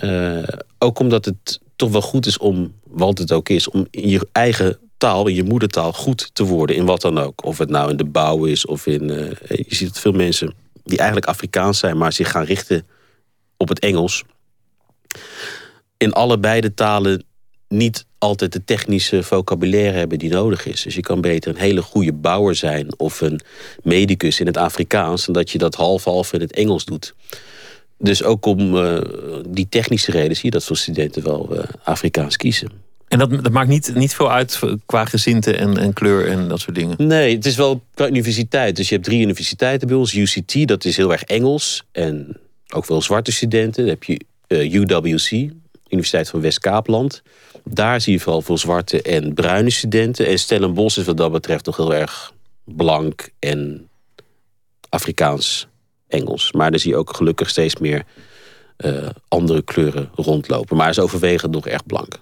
Uh, ook omdat het toch wel goed is om, wat het ook is... om in je eigen taal, in je moedertaal, goed te worden. In wat dan ook. Of het nou in de bouw is of in... Uh, je ziet dat veel mensen die eigenlijk Afrikaans zijn... maar zich gaan richten op het Engels in allebei de talen niet altijd de technische vocabulaire hebben die nodig is. Dus je kan beter een hele goede bouwer zijn of een medicus in het Afrikaans... dan dat je dat half-half in het Engels doet. Dus ook om uh, die technische reden zie je dat veel studenten wel uh, Afrikaans kiezen. En dat, dat, maakt niet, niet veel uit qua gezinte en, en, kleur en dat soort dingen? Nee, het is wel qua universiteit. Dus je hebt drie universiteiten bij ons. UCT, dat is heel erg Engels. En ook veel zwarte studenten. Dan heb je uh, UWC, Universiteit van West-Kaapland. Daar zie je vooral veel zwarte en bruine studenten. En Stellenbosch is wat dat betreft nog heel erg blank en Afrikaans-Engels. Maar daar zie je ook gelukkig steeds meer uh, andere kleuren rondlopen. Maar is overwegend nog erg blank.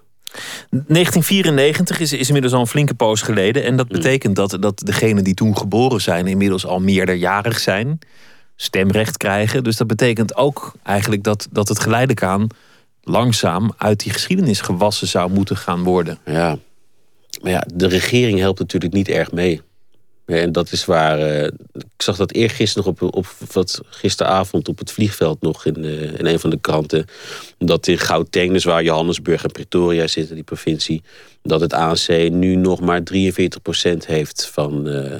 1994 is, is inmiddels al een flinke poos geleden. En dat mm. betekent dat, dat degenen die toen geboren zijn... inmiddels al meerderjarig zijn, stemrecht krijgen. Dus dat betekent ook eigenlijk dat, dat het geleidelijk aan langzaam uit die geschiedenis gewassen zou moeten gaan worden. Ja, maar ja, de regering helpt natuurlijk niet erg mee. En dat is waar. Uh, ik zag dat eergisteren nog op, op wat gisteravond op het vliegveld nog in, uh, in een van de kranten. Dat in Gauteng, dus waar Johannesburg en Pretoria zitten, die provincie. Dat het ANC nu nog maar 43% heeft van, uh,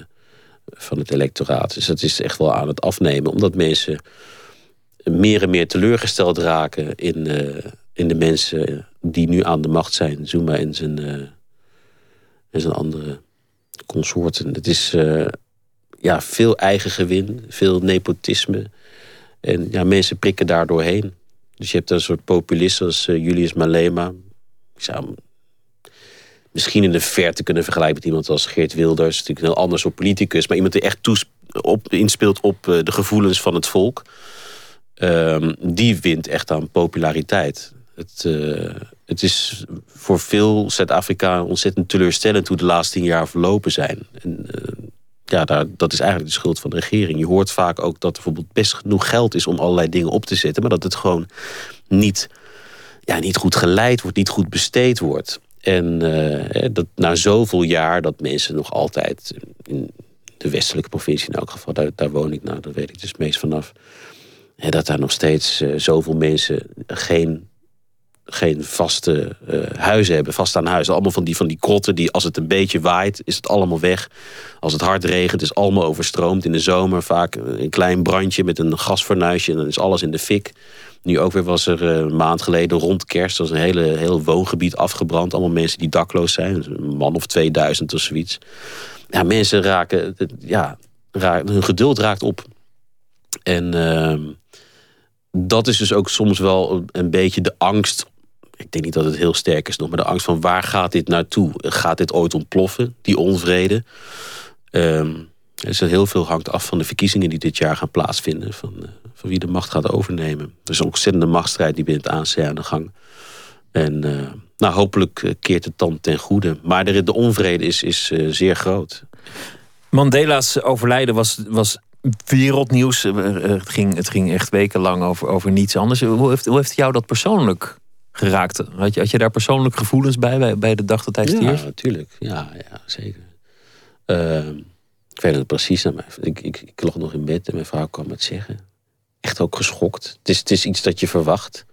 van het electoraat. Dus dat is echt wel aan het afnemen. Omdat mensen meer en meer teleurgesteld raken in, uh, in de mensen die nu aan de macht zijn. Zuma en zijn, uh, en zijn andere consorten. Het is uh, ja, veel eigen gewin, veel nepotisme. En ja, mensen prikken daar doorheen. Dus je hebt een soort populisten als Julius Malema. Ik zou misschien in de verte kunnen vergelijken met iemand als Geert Wilders. Natuurlijk een heel ander soort politicus. Maar iemand die echt op, inspeelt op de gevoelens van het volk. Um, die wint echt aan populariteit. Het, uh, het is voor veel Zuid-Afrika ontzettend teleurstellend hoe de laatste tien jaar verlopen zijn. En, uh, ja, daar, dat is eigenlijk de schuld van de regering. Je hoort vaak ook dat er bijvoorbeeld best genoeg geld is om allerlei dingen op te zetten, maar dat het gewoon niet ja, niet goed geleid wordt, niet goed besteed wordt. En uh, dat na zoveel jaar dat mensen nog altijd in de westelijke provincie in elk geval, daar, daar woon ik nou, daar weet ik dus meest vanaf. Dat daar nog steeds uh, zoveel mensen geen, geen vaste uh, huizen hebben, vast aan huizen. Allemaal van die, van die krotten die als het een beetje waait, is het allemaal weg. Als het hard regent, is allemaal overstroomd. In de zomer vaak een klein brandje met een gasfornuisje en dan is alles in de fik. Nu ook weer was er een maand geleden rond kerst... was een hele, heel woongebied afgebrand. Allemaal mensen die dakloos zijn. Een man of 2000 of zoiets. Ja, mensen raken... Ja, hun geduld raakt op. En uh, dat is dus ook soms wel een beetje de angst... Ik denk niet dat het heel sterk is nog... maar de angst van waar gaat dit naartoe? Gaat dit ooit ontploffen, die onvrede? Um, dus heel veel hangt af van de verkiezingen die dit jaar gaan plaatsvinden. Van, uh, van wie de macht gaat overnemen. Er is een ontzettende machtsstrijd die binnen het ANC aan de gang. En uh, nou, hopelijk keert het dan ten goede. Maar de, de onvrede is, is zeer groot. Mandela's overlijden was, was wereldnieuws. Het ging, het ging echt wekenlang over, over niets anders. Hoe heeft, hoe heeft jou dat persoonlijk geraakt? Had je, had je daar persoonlijk gevoelens bij, bij, bij de dag dat hij stierf? Ja, natuurlijk. Ja, ja zeker. Uh, ik weet het precies. Ik, ik, ik lag nog in bed en mijn vrouw kwam het zeggen. Echt ook geschokt. Het is, het is iets dat je verwacht.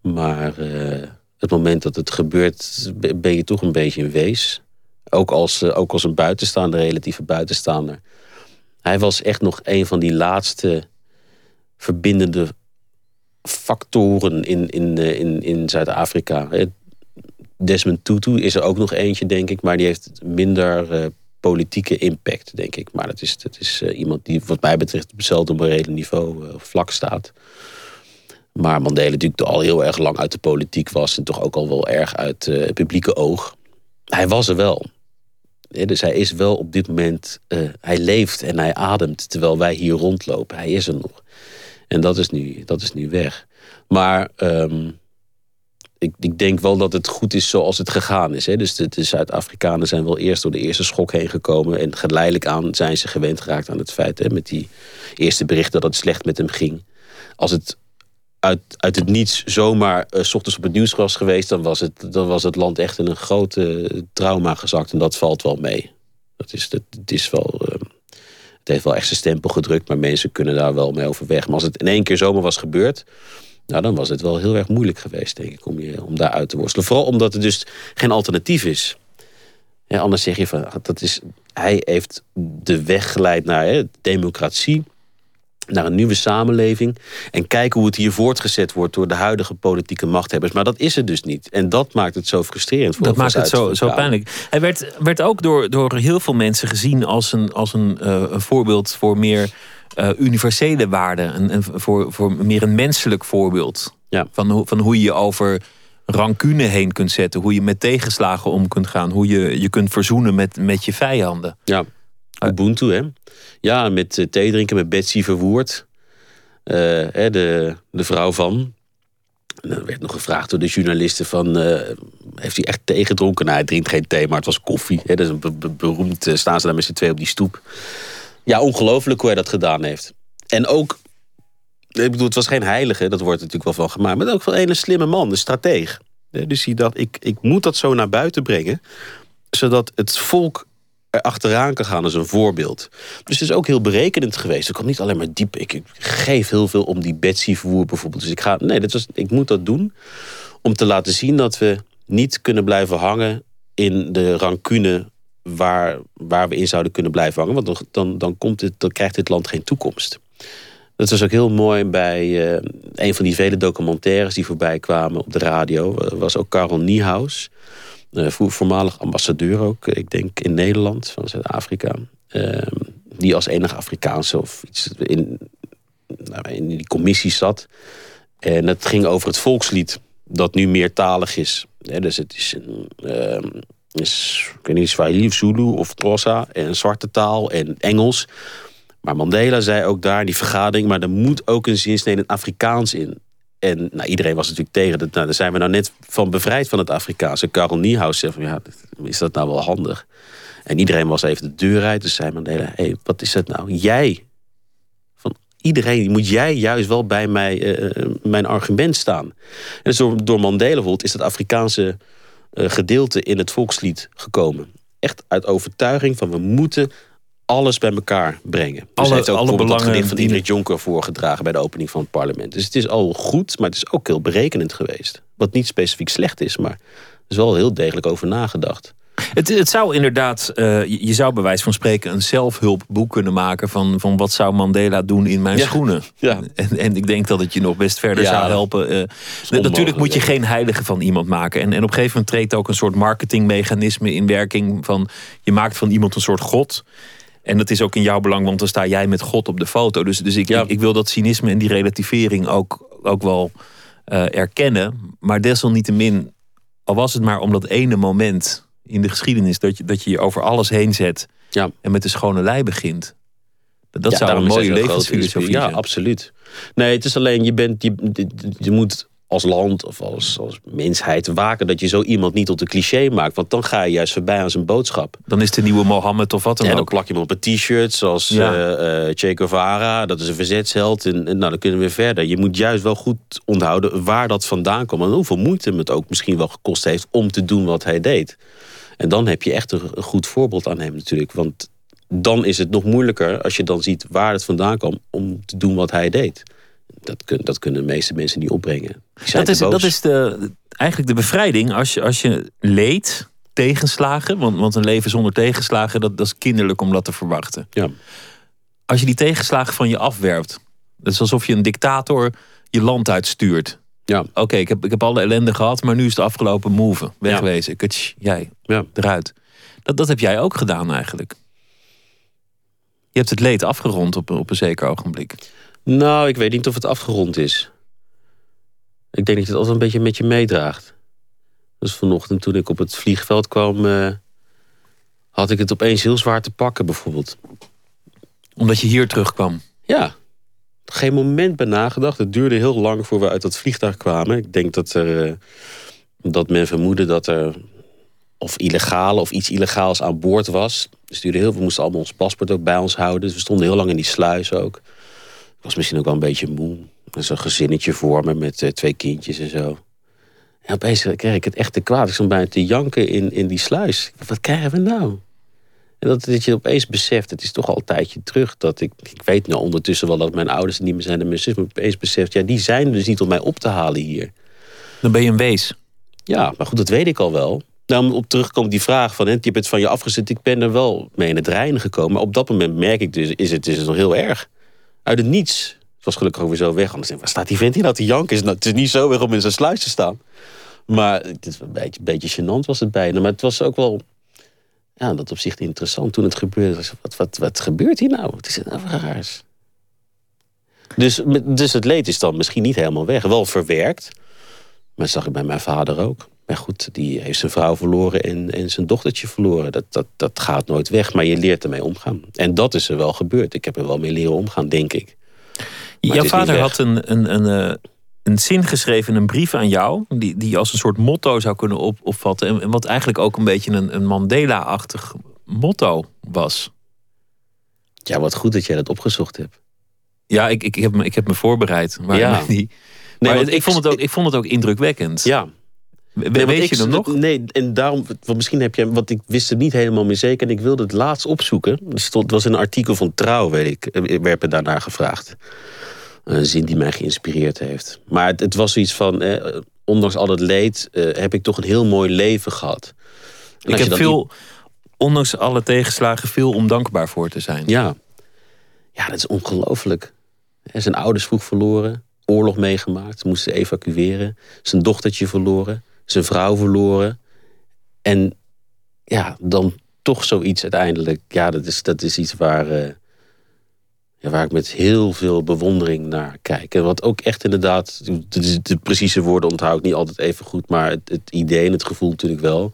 Maar uh, het moment dat het gebeurt, ben je toch een beetje een wees. Ook als, uh, ook als een buitenstaander, relatieve buitenstaander. Hij was echt nog een van die laatste verbindende factoren in, in, uh, in, in Zuid-Afrika. Desmond Tutu is er ook nog eentje, denk ik, maar die heeft minder politieke impact, denk ik. Maar dat is, dat is iemand die wat mij betreft op hetzelfde morele niveau vlak staat. Maar Mandela natuurlijk al heel erg lang uit de politiek was... en toch ook al wel erg uit het publieke oog. Hij was er wel. Dus hij is wel op dit moment... hij leeft en hij ademt terwijl wij hier rondlopen. Hij is er nog. En dat is nu, dat is nu weg. Maar... Um, ik, ik, denk wel dat het goed is zoals het gegaan is. Hè. Dus de, de Zuid-Afrikanen zijn wel eerst door de eerste schok heen gekomen. En geleidelijk aan zijn ze gewend geraakt aan het feit. Hè, met die eerste berichten dat het slecht met hem ging. Als het uit, uit het niets zomaar s ochtends op het nieuws was geweest... Dan was, het, dan was het land echt in een grote trauma gezakt. En dat valt wel mee. Dat is, dat, het is wel... Uh, het heeft wel echt zijn stempel gedrukt, maar mensen kunnen daar wel mee overweg. Maar als het in één keer zomaar was gebeurd nou, dan was het wel heel erg moeilijk geweest, denk ik, om, je, om daar uit te worstelen. Vooral omdat er dus geen alternatief is. Anders zeg je van, dat is, hij heeft de weg geleid naar hè, democratie, naar een nieuwe samenleving. En kijken hoe het hier voortgezet wordt door de huidige politieke machthebbers. Maar dat is het dus niet. En dat maakt het zo frustrerend. Voor dat maakt het zo, zo pijnlijk. Hij werd, werd ook door, door heel veel mensen gezien als een, als een, uh, een voorbeeld voor meer uh, universele waarden. En, en, voor, voor meer een menselijk voorbeeld. Ja. Van, van hoe je je over rancune heen kunt zetten. Hoe je met tegenslagen om kunt gaan. Hoe je je kunt verzoenen met, met je vijanden. Ja, Ubuntu hè. Ja, met uh, thee drinken met Betsy Verwoerd. Uh, de, de vrouw van. En dan werd nog gevraagd door de journalisten van... Heeft hij echt thee gedronken? Nou, hij drinkt geen thee, maar het was koffie. Hè. Dat is een beroemd, staan ze daar met z'n twee op die stoep. Ja, ongelooflijk hoe hij dat gedaan heeft. En ook, ik bedoel, het was geen heilige, dat wordt natuurlijk wel van gemaakt. Maar ook wel een slimme man, een strateeg. Dus hij dacht, ik, ik moet dat zo naar buiten brengen. Zodat het volk achteraan kan gaan als een voorbeeld. Dus het is ook heel berekenend geweest. Ik kwam niet alleen maar diep. Ik, geef heel veel om die Betsy vervoer bijvoorbeeld. Dus ik ga, nee, dit was, ik moet dat doen. Om te laten zien dat we niet kunnen blijven hangen in de rancune waar, waar we in zouden kunnen blijven hangen. Want dan, dan, komt het, dan krijgt dit land geen toekomst. Dat was ook heel mooi bij uh, een van die vele documentaires die voorbij kwamen op de radio. was ook Karel Niehaus. Uh, voormalig ambassadeur ook, ik denk in Nederland, van Zuid-Afrika. Uh, die als enige Afrikaanse of iets in, nou, in die commissie zat. En het ging over het volkslied, dat nu meertalig is. dus het is een ehm, is, ik weet niet, Swahili of Zulu of Xhosa en zwarte taal en Engels. Maar Mandela zei ook daar in die vergadering, maar er moet ook een zinsnede Afrikaans in. En nou, iedereen was natuurlijk tegen. Dat, nou, daar zijn we nou net van bevrijd van het Afrikaanse. Karel Niehaus zei van, ja, is dat nou wel handig? En iedereen was even de deur uit. Dus zei Mandela, hé, hey, wat is dat nou? Jij, van iedereen, moet jij juist wel bij mij, uh, mijn argument staan. En dus door, Mandela bijvoorbeeld is dat Afrikaanse uh, gedeelte in het volkslied gekomen. Echt uit overtuiging van we moeten alles bij elkaar brengen. Dus alle, heeft ook alle belangen het gedicht van Ingrid Jonker voorgedragen bij de opening van het parlement. Dus het is al goed, maar het is ook heel berekenend geweest. Wat niet specifiek slecht is, maar er is wel heel degelijk over nagedacht. Het, het zou inderdaad, uh, je zou bij wijze van spreken een zelfhulpboek kunnen maken van, van wat zou Mandela doen in mijn Ja. schoenen. [LAUGHS] Ja. En, en ik denk dat het je nog best verder Ja. zou helpen. Uh, natuurlijk moet je geen heilige van iemand maken. En, en op een gegeven moment treedt ook een soort marketingmechanisme in werking van je maakt van iemand een soort god. En dat is ook in jouw belang, want dan sta jij met God op de foto. Dus, dus ik, Ja. ik, ik wil dat cynisme en die relativering ook, ook wel eh, erkennen. Maar desalniettemin, al was het maar om dat ene moment in de geschiedenis dat je dat je, je over alles heen zet Ja. en met de schone lei begint. Dat, Ja, zou een mooie levensfilosofie zijn. Ja, absoluut. Nee, het is alleen, je, bent, je, je moet als land of als, als mensheid waken dat je zo iemand niet tot een cliché maakt. Want dan ga je juist voorbij aan zijn boodschap. Dan is de nieuwe Mohammed of wat dan En dan ook. plak je hem op een t-shirt, zoals Ja. eh, eh, Che Guevara. Dat is een verzetsheld. En, en nou, dan kunnen we weer verder. Je moet juist wel goed onthouden waar dat vandaan komt. En hoeveel moeite hem het ook misschien wel gekost heeft om te doen wat hij deed. En dan heb je echt een, een goed voorbeeld aan hem natuurlijk. Want dan is het nog moeilijker als je dan ziet waar het vandaan kwam om te doen wat hij deed. Dat, kun, dat kunnen de meeste mensen niet opbrengen. Dat is, dat is de, eigenlijk de bevrijding als je, als je leed, tegenslagen. Want, want een leven zonder tegenslagen, dat, dat is kinderlijk om dat te verwachten. Ja. Als je die tegenslagen van je afwerpt. Dat is alsof je een dictator je land uitstuurt. Ja. Oké, ik, heb, ik heb alle ellende gehad, maar nu is het afgelopen move. Wegwezen. Kutsch, jij, Ja. eruit. Dat, dat heb jij ook gedaan eigenlijk. Je hebt het leed afgerond op, op een zeker ogenblik. Nou, ik weet niet of het afgerond is. Ik denk dat je het altijd een beetje met je meedraagt. Dus vanochtend toen ik op het vliegveld kwam... eh, had ik het opeens heel zwaar te pakken bijvoorbeeld. Omdat je hier terugkwam. Ja, geen moment bij nagedacht. Het duurde heel lang voor we uit dat vliegtuig kwamen. Ik denk dat, er, eh, dat men vermoedde dat er of illegaal of iets illegaals aan boord was. Dus duurde heel, we moesten allemaal ons paspoort ook bij ons houden. Dus we stonden heel lang in die sluis ook. Was misschien ook wel een beetje moe. Een gezinnetje voor me met eh, twee kindjes en zo. En opeens kreeg ik het echt te kwaad. Ik stond bijna te janken in, in die sluis. Wat krijgen we nou? En dat, dat je opeens beseft, het is toch al een tijdje terug... dat ik, ik weet nou ondertussen wel dat mijn ouders er niet meer zijn... en mijn zus, maar opeens beseft, ja, die zijn dus niet om mij op te halen hier. Dan ben je een wees. Ja, maar goed, dat weet ik al wel. Nou, om op terugkomt die vraag van, hè, je hebt het van je afgezet... ik ben er wel mee in het reinen gekomen. Maar op dat moment merk ik dus, is het, is het nog heel erg. Uit het niets. Het was gelukkig ook weer zo weg. Anders denk ik, waar staat die vent hier nou te janken? Is nou- Het is niet zo weg om in zijn sluis te staan. Maar het is een beetje, beetje gênant was het bijna. Maar het was ook wel ja, dat opzicht interessant toen het gebeurde. Wat, wat, wat gebeurt hier nou? Wat is het nou raars? Dus, dus het leed is dan misschien niet helemaal weg. Wel verwerkt. Maar dat zag ik bij mijn vader ook. Maar goed, die heeft zijn vrouw verloren en, en zijn dochtertje verloren. Dat, dat, dat gaat nooit weg, maar je leert ermee omgaan. En dat is er wel gebeurd. Ik heb er wel mee leren omgaan, denk ik. Maar Jouw vader had een, een, een, eh, een zin geschreven, een brief aan jou, die, die als een soort motto zou kunnen op, opvatten. En, en wat eigenlijk ook een beetje een, een Mandela-achtig motto was. Ja, wat goed dat jij dat opgezocht hebt. Ja, ik, ik, heb, me, ik heb me voorbereid. Maar, Ja. die, maar want ik, vond het ook, ik vond het ook indrukwekkend. Ja, We- Nee, weet ik- je hem nog? Nee, en daarom, want misschien heb je, want ik wist het niet helemaal meer zeker en ik wilde het laatst opzoeken. Er stond, het was een artikel van Trouw, weet ik, er werd me daarnaar gevraagd. Een zin die mij geïnspireerd heeft. Maar het, het was zoiets van, eh, ondanks al het leed, eh, heb ik toch een heel mooi leven gehad. En Ik heb veel, ondanks alle tegenslagen, veel om dankbaar voor te zijn. Ja. Ja, dat is ongelooflijk. Zijn ouders vroeg verloren, oorlog meegemaakt, moesten evacueren. Zijn dochtertje verloren, zijn vrouw verloren. En ja, dan toch zoiets uiteindelijk. Ja, dat is, dat is iets waar, eh, ja, waar ik met heel veel bewondering naar kijk. En wat ook echt inderdaad, de, precieze woorden onthoud ik niet altijd even goed, maar het, het idee en het gevoel natuurlijk wel.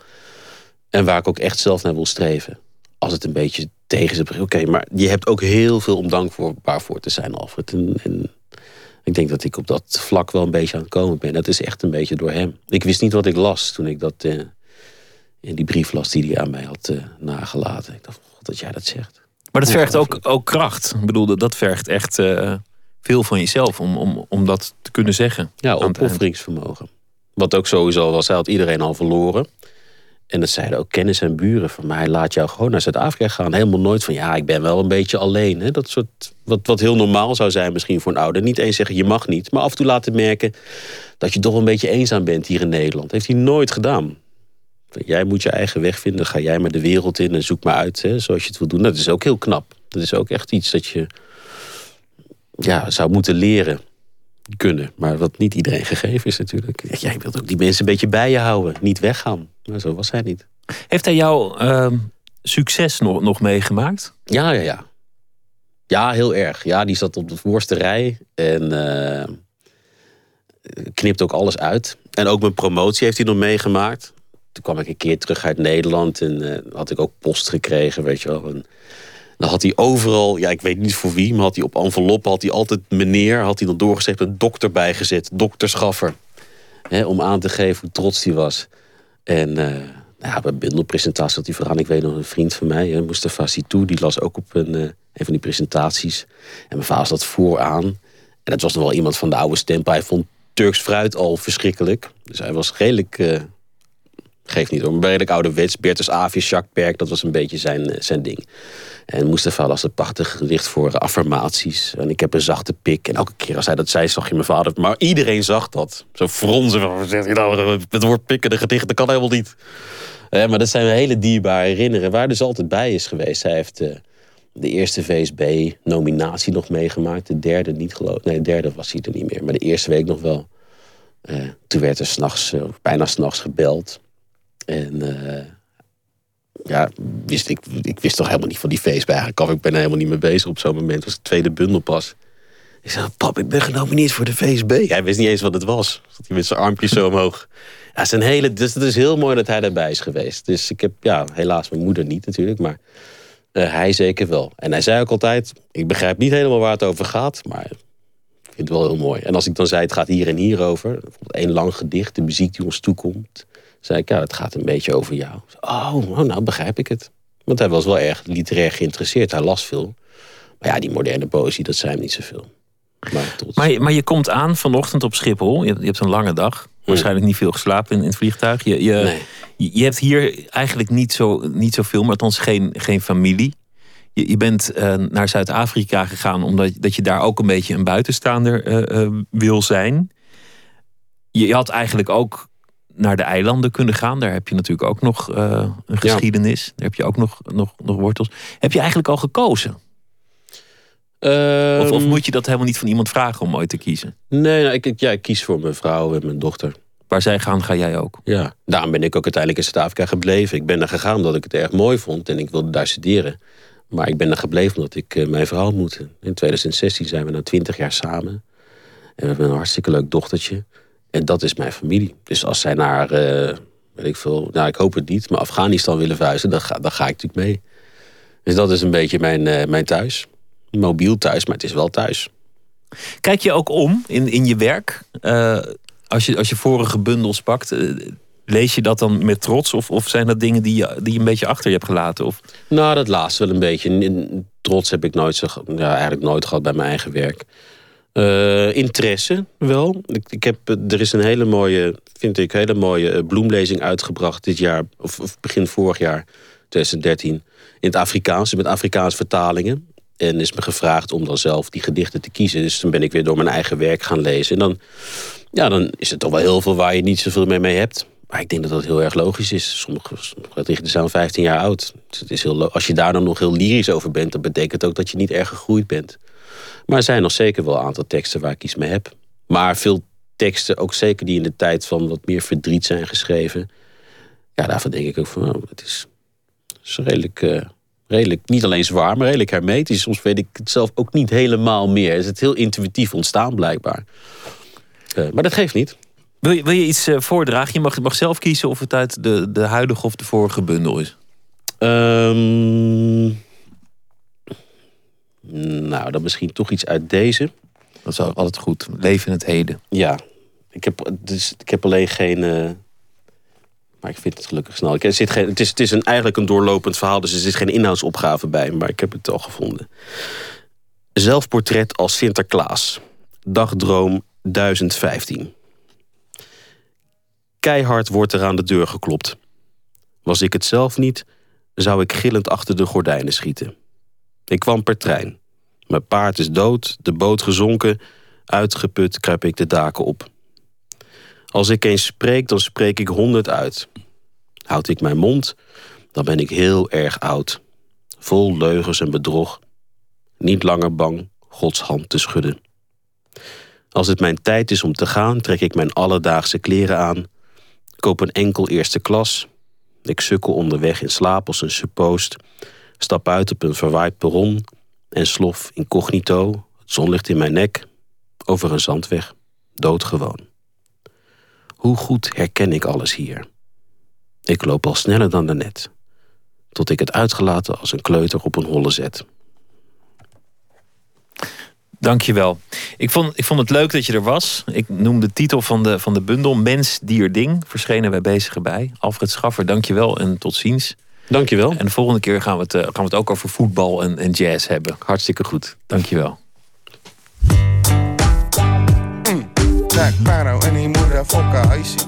En waar ik ook echt zelf naar wil streven. Als het een beetje tegen zit. Oké, maar je hebt ook heel veel om dankbaar voor te zijn, Alfred. En ik denk dat ik op dat vlak wel een beetje aan het komen ben. Dat is echt een beetje door hem. Ik wist niet wat ik las toen ik dat eh, in die brief las die hij aan mij had eh, nagelaten. Ik dacht, god, dat jij dat zegt. Maar dat vergt ook, ook kracht. Ik bedoel, dat- vergt echt eh, veel van jezelf om, om, om dat te kunnen zeggen. Ja, opofferingsvermogen. Wat ook sowieso was, hij had iedereen al verloren. En dat zeiden ook kennis en buren van mij. Laat jou gewoon naar Zuid-Afrika gaan. Helemaal nooit van ja, ik ben wel een beetje alleen. Hè? Dat soort, wat, wat heel normaal zou zijn misschien voor een ouder. Niet eens zeggen je mag niet. Maar af en toe laten merken dat je toch een beetje eenzaam bent hier in Nederland. Heeft hij nooit gedaan. Jij moet je eigen weg vinden. Ga jij maar de wereld in en zoek maar uit hè, zoals je het wil doen. Dat is ook heel knap. Dat is ook echt iets dat je ja, zou moeten leren kunnen. Maar wat niet iedereen gegeven is natuurlijk. Jij wilt ook die mensen een beetje bij je houden. Niet weggaan. Maar zo was hij niet. Heeft hij jouw ehm, succes nog, nog meegemaakt? Ja, ja, ja. Ja, heel erg. Ja, die zat op de voorste rij. En eh, knipt ook alles uit. En ook mijn promotie heeft hij nog meegemaakt. Toen kwam ik een keer terug uit Nederland. En eh, had ik ook post gekregen, weet je wel. En dan had hij overal, ja, ik weet niet voor wie, maar had hij op enveloppen had hij altijd meneer, had hij dan doorgezegd een dokter bijgezet, dokter Schaffer. Hè, om aan te geven hoe trots hij was. En uh, nou bij bundelpresentatie had hij vooraan, ik weet nog een vriend van mij, Mustafa Sitou, die las ook op een, uh, een van die presentaties. En mijn vader zat vooraan. En dat was nog wel iemand van de oude stempel. Hij vond Turks fruit al verschrikkelijk. Dus hij was redelijk, uh, geeft niet hoor, maar redelijk ouderwets. Bertus Avius, Jacques Perk, dat was een beetje zijn, zijn ding. En Mustafa las het prachtig gedicht voor affirmaties. En ik heb een zachte pik. En elke keer als hij dat zei, zag je mijn vader. Maar iedereen zag dat. Zo fronzen van, hij nou, het woord pikken, de gedichten, dat kan helemaal niet. Ja, maar dat zijn hele dierbare herinneringen, waar dus altijd bij is geweest. Hij heeft de eerste VSB-nominatie nog meegemaakt. De derde niet geloof Nee, de derde was hij er niet meer. Maar de eerste week nog wel. Toen werd er s'nachts, uh, bijna s'nachts gebeld. En ja, wist ik, ik wist toch helemaal niet van die feest bij eigenlijk af. Ik ben er helemaal niet mee bezig op zo'n moment. Het was de tweede bundel pas. Ik zei, pap, ik ben genomineerd voor de VSB. Hij wist niet eens wat het was. Hij met zijn armpjes zo omhoog. Ja, zijn hele, dus het is heel mooi dat hij daarbij is geweest. Dus ik heb, ja, helaas mijn moeder niet natuurlijk, maar uh, hij zeker wel. En hij zei ook altijd, ik begrijp niet helemaal waar het over gaat, maar ik vind het wel heel mooi. En als ik dan zei, het gaat hier en hier over. Bijvoorbeeld één lang gedicht, de muziek die ons toekomt zei ik, ja, het gaat een beetje over jou. Oh, nou begrijp ik het. Want hij was wel erg literair geïnteresseerd. Hij las veel. Maar ja, die moderne poëzie, dat zijn hem niet zoveel. Maar, maar, maar, je komt aan vanochtend op Schiphol. Je, je hebt een lange dag. Waarschijnlijk niet veel geslapen in, in het vliegtuig. Je, je, nee. je, je, hebt hier eigenlijk niet, zo, niet zoveel, maar althans geen, geen familie. Je, je bent uh, naar Zuid-Afrika gegaan omdat dat je daar ook een beetje een buitenstaander uh, uh, wil zijn. Je, je had eigenlijk ook naar de eilanden kunnen gaan. Daar heb je natuurlijk ook nog uh, een geschiedenis. Ja. Daar heb je ook nog, nog, nog wortels. Heb je eigenlijk al gekozen? Of, of, moet je dat helemaal niet van iemand vragen om ooit te kiezen? Nee, nou, ik, ja, ik kies voor mijn vrouw en mijn dochter. Waar zij gaan, ga jij ook? Ja, daarom ben ik ook uiteindelijk in Zuid-Afrika gebleven. Ik ben er gegaan omdat ik het erg mooi vond en ik wilde daar studeren. Maar ik ben er gebleven omdat ik uh, mijn vrouw ontmoette. In 2016 zijn we na 20 jaar samen. En we hebben een hartstikke leuk dochtertje. En dat is mijn familie. Dus als zij naar, uh, weet ik veel, nou ik hoop het niet, maar Afghanistan willen verhuizen, dan ga, dan ga ik natuurlijk mee. Dus dat is een beetje mijn, uh, mijn thuis. Mobiel thuis, maar het is wel thuis. Kijk je ook om in, in je werk? Uh, als, je, als je vorige bundels pakt, lees je dat dan met trots? Of, of zijn dat dingen die je, die je een beetje achter je hebt gelaten? Of? Nou, dat laatste wel een beetje. Trots heb ik nooit zo, ja, eigenlijk nooit gehad bij mijn eigen werk. Uh, interesse wel. Ik, heb, er is een hele mooie, vind ik, hele mooie bloemlezing uitgebracht dit jaar, of, begin vorig jaar, 2013, in het Afrikaans, met Afrikaanse vertalingen. En is me gevraagd om dan zelf die gedichten te kiezen. Dus toen ben ik weer door mijn eigen werk gaan lezen. En dan, ja, dan is het toch wel heel veel waar je niet zoveel mee, mee hebt. Maar ik denk dat dat heel erg logisch is. Sommige, gedichten zijn 15 jaar oud. Dus het is heel, als je daar dan nog heel lyrisch over bent, dan betekent ook dat je niet erg gegroeid bent. Maar er zijn nog zeker wel een aantal teksten waar ik iets mee heb. Maar veel teksten, ook zeker die in de tijd van wat meer verdriet zijn geschreven. Ja, daarvan denk ik ook van, oh, het is, is redelijk, uh, redelijk, niet alleen zwaar, maar redelijk hermetisch. Soms weet ik het zelf ook niet helemaal meer. Is het heel intuïtief ontstaan blijkbaar. Uh, maar dat geeft niet. Wil je, wil je iets uh, voordragen? Je mag, mag zelf kiezen of het uit de, de huidige of de vorige bundel is. Um, nou, dan misschien toch iets uit deze. Dat is altijd goed. Leven in het heden. Ja. Ik heb, dus, ik heb alleen geen... Uh, maar ik vind het gelukkig snel. Ik, er zit geen, het is, het is een, eigenlijk een doorlopend verhaal, dus er zit geen inhoudsopgave bij. Maar ik heb het al gevonden. Zelfportret als Sinterklaas. Dagdroom 1015. Keihard wordt er aan de deur geklopt. Was ik het zelf niet, zou ik gillend achter de gordijnen schieten. Ik kwam per trein. Mijn paard is dood, de boot gezonken. Uitgeput kruip ik de daken op. Als ik eens spreek, dan spreek ik honderd uit. Houd ik mijn mond, dan ben ik heel erg oud. Vol leugens en bedrog. Niet langer bang Gods hand te schudden. Als het mijn tijd is om te gaan, trek ik mijn alledaagse kleren aan. Koop een enkel eerste klas. Ik sukkel onderweg in slaap als een suppost. Stap uit op een verwaaid perron en slof incognito, het zonlicht in mijn nek, over een zandweg, doodgewoon. Hoe goed herken ik alles hier? Ik loop al sneller dan daarnet, tot ik het uitgelaten als een kleuter op een holle zet. Dankjewel. Ik vond, ik vond het leuk dat je er was. Ik noem de titel van de, van de bundel Mens, Dier, Ding. Verschenen bij Bezige Bij. Alfred Schaffer, dankjewel en tot ziens. Dankjewel. En de volgende keer gaan we het, uh, gaan we het ook over voetbal en, en jazz hebben. Hartstikke goed. Dankjewel. Jack Sparrow en die moeder fokken huisie.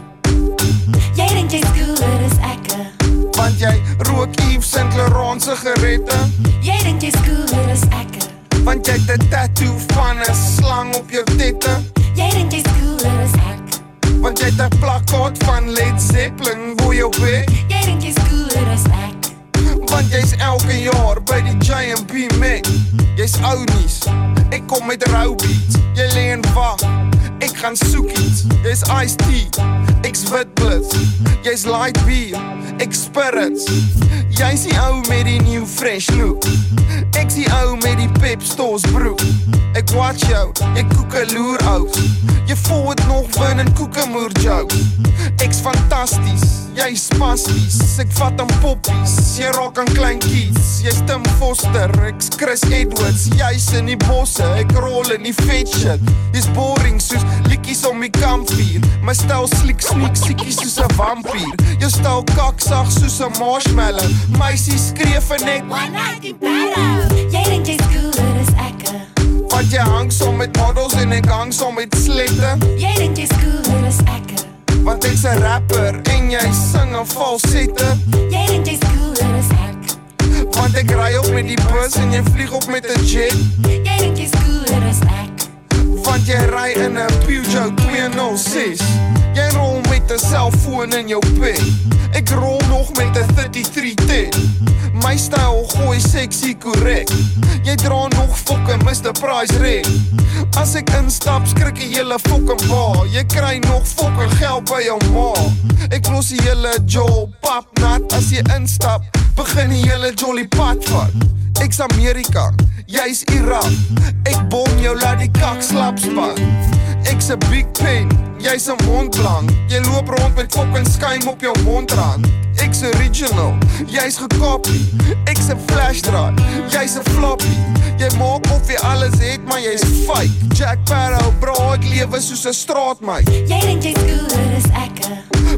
Jij denkt jij cooler is ekke. Want jij rook Yves Saint Laurent sigaretten. Jij denkt jij cooler is ekke. Want jij de tattoo van een slang op je titten. Jij denkt jij cooler is ek. Want jij een plakkaat van Led Zeppelin voor je bek. Jij denkt jij cooler is ek. Want jy's elke jaar by die B Mac. Jy's ounies. Ek kom met rou beats. Jy lê en wag. Ek gaan soek iets. Jy's iced tea. Ek's wit blitz. Jy's light beer. Ek spirits. Jy's die ou met die new fresh look. Ek's die ou met die pep stores broek. Ek watch jou. Jy koekeloer out. Jy voel dit nog bin in koekemoer joke. Ek's fantasties. Jy's spasties. Ek vat aan poppies. Jy raak aan klein kids. Jy's Tim Foster. Ek's Chris Edwards. Jy's in die bosse. Ek rol in die vet shit. Jy's boring soos liedjies om die kampvuur. My styl sliek sneak siekies soos 'n vampier. Jou styl kaksag soos 'n marshmallow. Meisie skreef en ek One night in Paris. Jij denkt jij cooler is ekke. wat jy hang saam met models en ek hang saam met slette. Jij denkt jij cooler is ekke. Want ek's 'n rapper en jy sing 'n falsette. Jij denkt jij cooler is ek. Want ek ry op met die bus en jy vlieg op met 'n jet. Jij denkt jij cooler is ek. Want jy ry in 'n Peugeot 206. Jy rol met 'n selfoon in jou bek. Ek rol nog met 'n 3310. My styl gooi sexy korrek. Jy dra nog fucking Mr Price ring. As ek instap, skrik die hele fucking bar. Jy kry nog fucking geld by jou ma. Ek los die hele Joe pap nat as jy instap. Begin die hele jolly pad vat. Ek's Amerika, jy's Irak. Ek bom jou laat die kak slap span. Ek's 'n big pen, jy's 'n mondblank. Jy loop rond met fucking skuim op jou mondrand. Ek's original, jy's gekopie. Ek's 'n flash drive, jy's 'n floppy. Jy maak of jy alles het, maar jy's fake. Jack Sparrow, bro, ek lewe soos 'n straatmeid. Jij denkt jij cooler is ekke.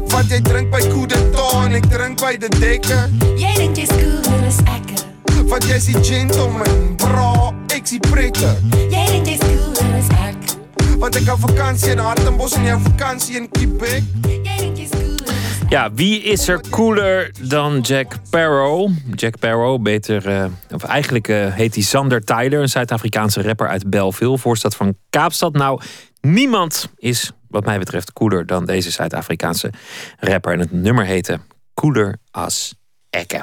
Want jy drink by Kudeta en ek drink by die dekke. Jij denkt jij cooler is ekke. Want jy's die gentleman, bro, ek's die pretter. Jij denkt jij cooler is ek. Want ek hou vakansie in Hartenbos en jy vakansie in Quebec. Jij jij. Ja, wie is er cooler dan Jack Sparrow? Jack Sparrow, beter, eh, of eigenlijk eh, heet hij Sander Tyler, een Zuid-Afrikaanse rapper uit Belleville, voorstad van Kaapstad. Nou, niemand is, wat mij betreft, cooler dan deze Zuid-Afrikaanse rapper. En het nummer heette Cooler as Ekke.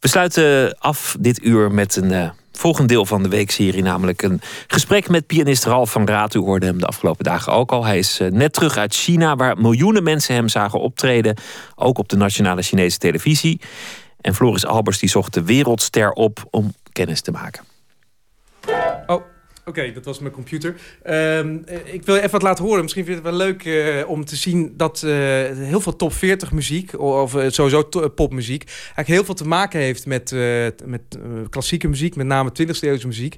We sluiten af dit uur met een eh, volgend deel van de weekserie, namelijk een gesprek met pianist Ralf van Raat. U hoorde hem de afgelopen dagen ook al. Hij is eh, net terug uit China, waar miljoenen mensen hem zagen optreden, ook op de nationale Chinese televisie. En Floris Albers die zocht de wereldster op om kennis te maken. Oké, dat was mijn computer. Ehm, eh, ik wil even wat laten horen. Misschien vind je het wel leuk eh, om te zien dat eh, heel veel top 40 muziek, of eh, sowieso popmuziek, eigenlijk heel veel te maken heeft met, met klassieke muziek, met name 20e eeuwse muziek.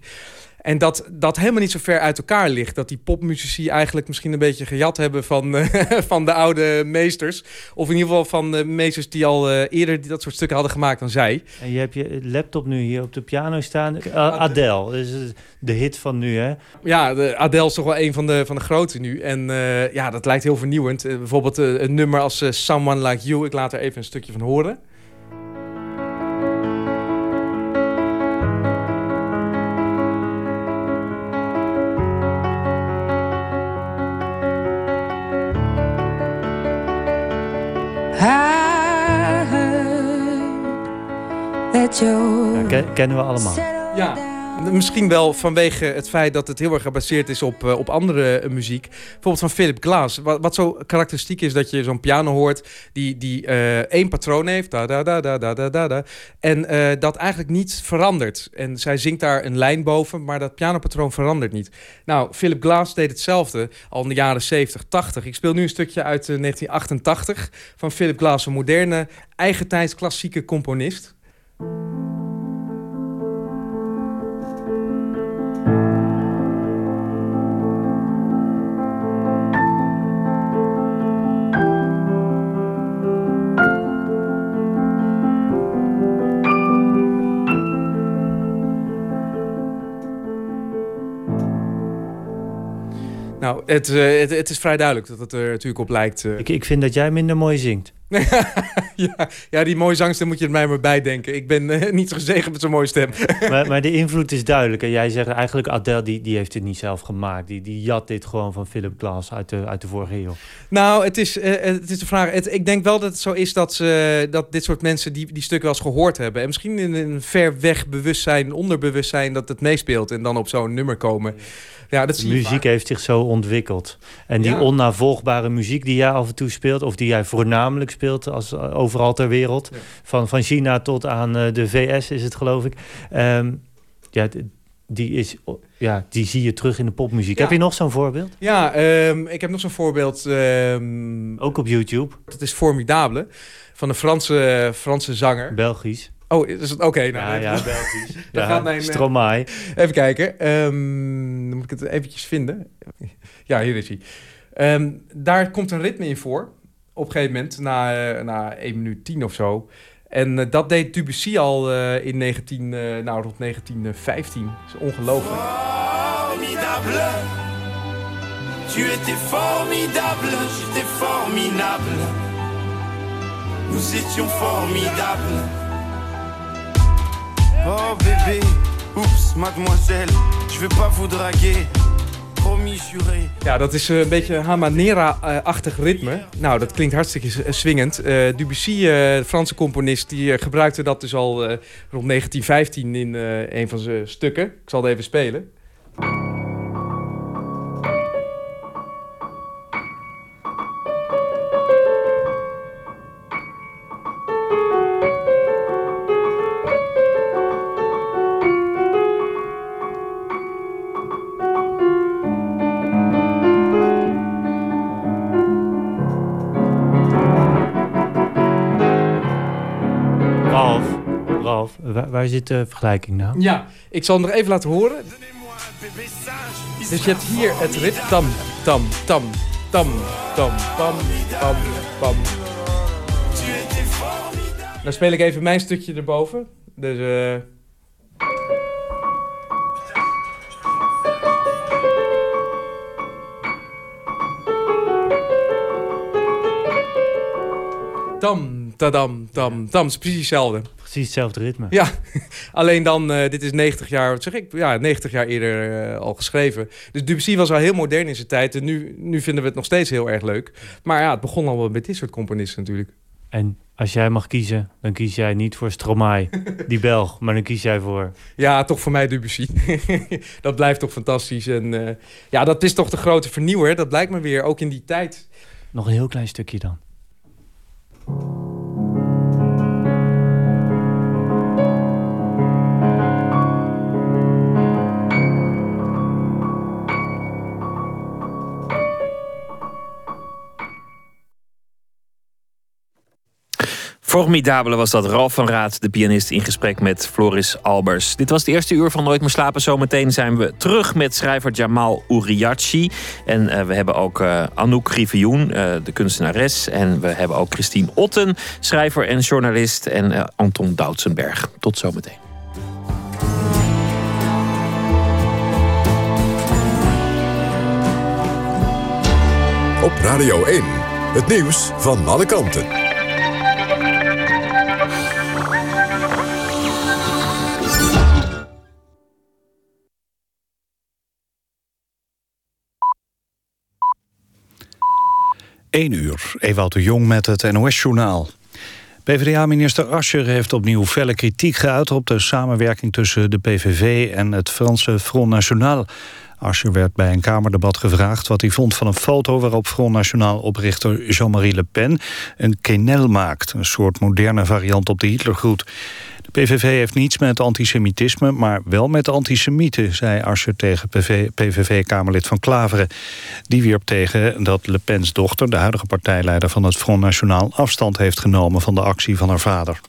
En dat dat helemaal niet zo ver uit elkaar ligt. Dat die popmuzici eigenlijk misschien een beetje gejat hebben van, [LAUGHS] eh, van de oude meesters. Of in ieder geval van de meesters die al eh, eerder die dat soort stukken hadden gemaakt dan zij. En je hebt je laptop nu hier op de piano staan. Uh, Adele, dus de hit van nu, hè? Ja, de Adele is toch wel een van de, van de grote nu. En ja, dat lijkt heel vernieuwend. bijvoorbeeld een nummer als Someone Like You. Ik laat er even een stukje van horen. Ja, kennen we allemaal. Ja, misschien wel vanwege het feit dat het heel erg gebaseerd is op, uh, op andere uh, muziek. Bijvoorbeeld van Philip Glass. Wat, wat zo karakteristiek is dat je zo'n piano hoort die, die uh, één patroon heeft. Da, da, da, da, da, da, da, en dat eigenlijk niet verandert. En zij zingt daar een lijn boven, maar dat pianopatroon verandert niet. Nou, Philip Glass deed hetzelfde al in de jaren 70, 80. Ik speel nu een stukje uit 1988 van Philip Glass, een moderne, eigentijds klassieke componist. Nou, het, uh, het, het, is vrij duidelijk dat het er natuurlijk op lijkt. Uh... Ik, ik vind dat jij minder mooi zingt. [LAUGHS] ja, ja, die mooie zangster moet je er mij maar bij denken. Ik ben uh, niet gezegend met zo'n mooie stem. [LAUGHS] maar, maar de invloed is duidelijk. En jij zegt eigenlijk, Adele die, die heeft het niet zelf gemaakt. Die, die jat dit gewoon van Philip Glass uit de, uit de vorige eeuw. Nou, het is, uh, het is de vraag. Het, ik denk wel dat het zo is dat, uh, dat dit soort mensen die, die stukken wel eens gehoord hebben. En misschien in een ver weg bewustzijn, onderbewustzijn dat het meespeelt. En dan op zo'n nummer komen. Ja, dat de muziek heeft zich zo ontwikkeld. En die ja. onnavolgbare muziek die jij af en toe speelt, of die jij voornamelijk speelt als uh, overal ter wereld, ja. van, van China tot aan uh, de VS is het geloof ik. Um, ja, die, is, ja, die zie je terug in de popmuziek. Ja. Heb je nog zo'n voorbeeld? Ja, um, ik heb nog zo'n voorbeeld. Um, Ook op YouTube. Dat is Formidable, van een Franse, Franse zanger. Belgisch. Oh, is het oké? Okay, nou, ja, ja, Belgisch. [LAUGHS] Dan ja, gaat mijn, Stromae. Even kijken. Um, dan moet ik het eventjes vinden. ja, hier is hij. Daar komt een ritme in voor. Op een gegeven moment, na, uh, na 1 minuut 10 of zo. En uh, dat deed Debussy al uh, in 19, nou, rond 1915. Dat is ongelooflijk. Formidable. Tu étais formidable, j'étais formidable. Nous étions formidables. Oh bébé, oeps, mademoiselle, je veux pas vous draguer. Ja, dat is een beetje Hamanera-achtig ritme. Nou, dat klinkt hartstikke swingend. Uh, Debussy, de Franse componist, die gebruikte dat dus al rond 1915 in een van zijn stukken. Ik zal het even spelen. Waar, zit de vergelijking nou? Ja, ik zal hem nog even laten horen. Dus je hebt hier het rit. Tam, tam, tam, tam, tam, pam, pam, pam. Dan speel ik even mijn stukje erboven. Dus... Uh... Tam, tadam, tam, tam. Het is precies hetzelfde. Precies hetzelfde ritme. Ja, [LAUGHS] alleen dan, uh, dit is 90 jaar, wat zeg ik? Ja, 90 jaar eerder uh, al geschreven. Dus Debussy was al heel modern in zijn tijd. En nu, nu vinden we het nog steeds heel erg leuk. Maar ja, het begon al wel met dit soort componisten natuurlijk. En als jij mag kiezen, dan kies jij niet voor Stromae, [LAUGHS] die Belg, maar dan kies jij voor... Ja, toch voor mij Debussy. [LAUGHS] dat blijft toch fantastisch. En uh, ja, dat is toch de grote vernieuwer. Dat blijkt me weer, ook in die tijd. Nog een heel klein stukje dan. Formidabele was dat. Ralf van Raad, de pianist, in gesprek met Floris Albers. Dit was het eerste uur van Nooit meer slapen. Zometeen zijn we terug met schrijver Jamal Uriachi. En uh, we hebben ook uh, Anouk Rivioen, uh, de kunstenares. En we hebben ook Christine Otten, schrijver en journalist. En Anton Doutsenberg. Tot zometeen. Op Radio 1, het nieuws van alle kanten. 1 uur, Ewout de Jong met het NOS-journaal. PvdA-minister Ascher heeft opnieuw felle kritiek geuit... op de samenwerking tussen de PVV en het Franse Front National. Ascher werd bij een Kamerdebat gevraagd wat hij vond van een foto... waarop Front National-oprichter Jean-Marie Le Pen een quenelle maakt. Een soort moderne variant op de Hitlergroet. De PVV heeft niets met antisemitisme, maar wel met antisemieten... zei Asscher tegen PVV-kamerlid van Klaveren. Die wierp tegen dat Le Pen's dochter, de huidige partijleider van het Front National... afstand heeft genomen van de actie van haar vader.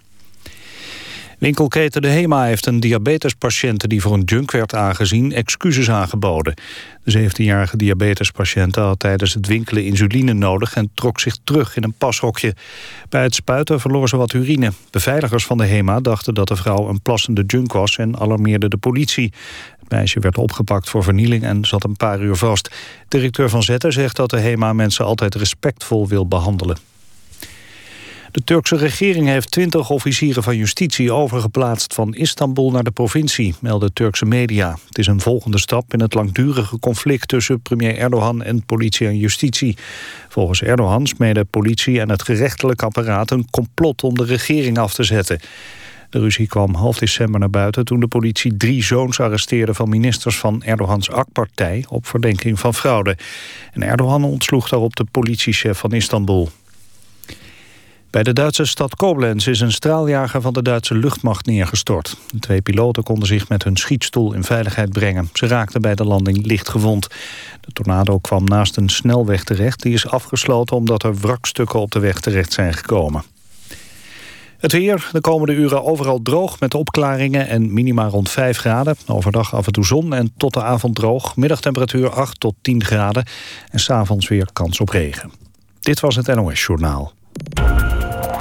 Winkelketen De Hema heeft een diabetespatiënt die voor een junk werd aangezien excuses aangeboden. De 17-jarige diabetespatiënt had tijdens het winkelen insuline nodig en trok zich terug in een pashokje. Bij het spuiten verloor ze wat urine. Beveiligers van de Hema dachten dat de vrouw een plassende junk was en alarmeerden de politie. Het meisje werd opgepakt voor vernieling en zat een paar uur vast. Directeur van Zetten zegt dat de Hema mensen altijd respectvol wil behandelen. De Turkse regering heeft twintig officieren van justitie overgeplaatst van Istanbul naar de provincie, melden Turkse media. Het is een volgende stap in het langdurige conflict tussen premier Erdogan en politie en justitie. Volgens Erdogan smeden politie en het gerechtelijk apparaat een complot om de regering af te zetten. De ruzie kwam half december naar buiten toen de politie drie zoons arresteerde van ministers van Erdogans AK-partij op verdenking van fraude. En Erdogan ontsloeg daarop de politiechef van Istanbul. Bij de Duitse stad Koblenz is een straaljager van de Duitse luchtmacht neergestort. De twee piloten konden zich met hun schietstoel in veiligheid brengen. Ze raakten bij de landing licht gewond. De tornado kwam naast een snelweg terecht. Die is afgesloten omdat er wrakstukken op de weg terecht zijn gekomen. Het weer, de komende uren overal droog met opklaringen en minima rond 5 graden. Overdag af en toe zon en tot de avond droog. Middagtemperatuur 8 tot 10 graden. En s'avonds weer kans op regen. Dit was het NOS Journaal.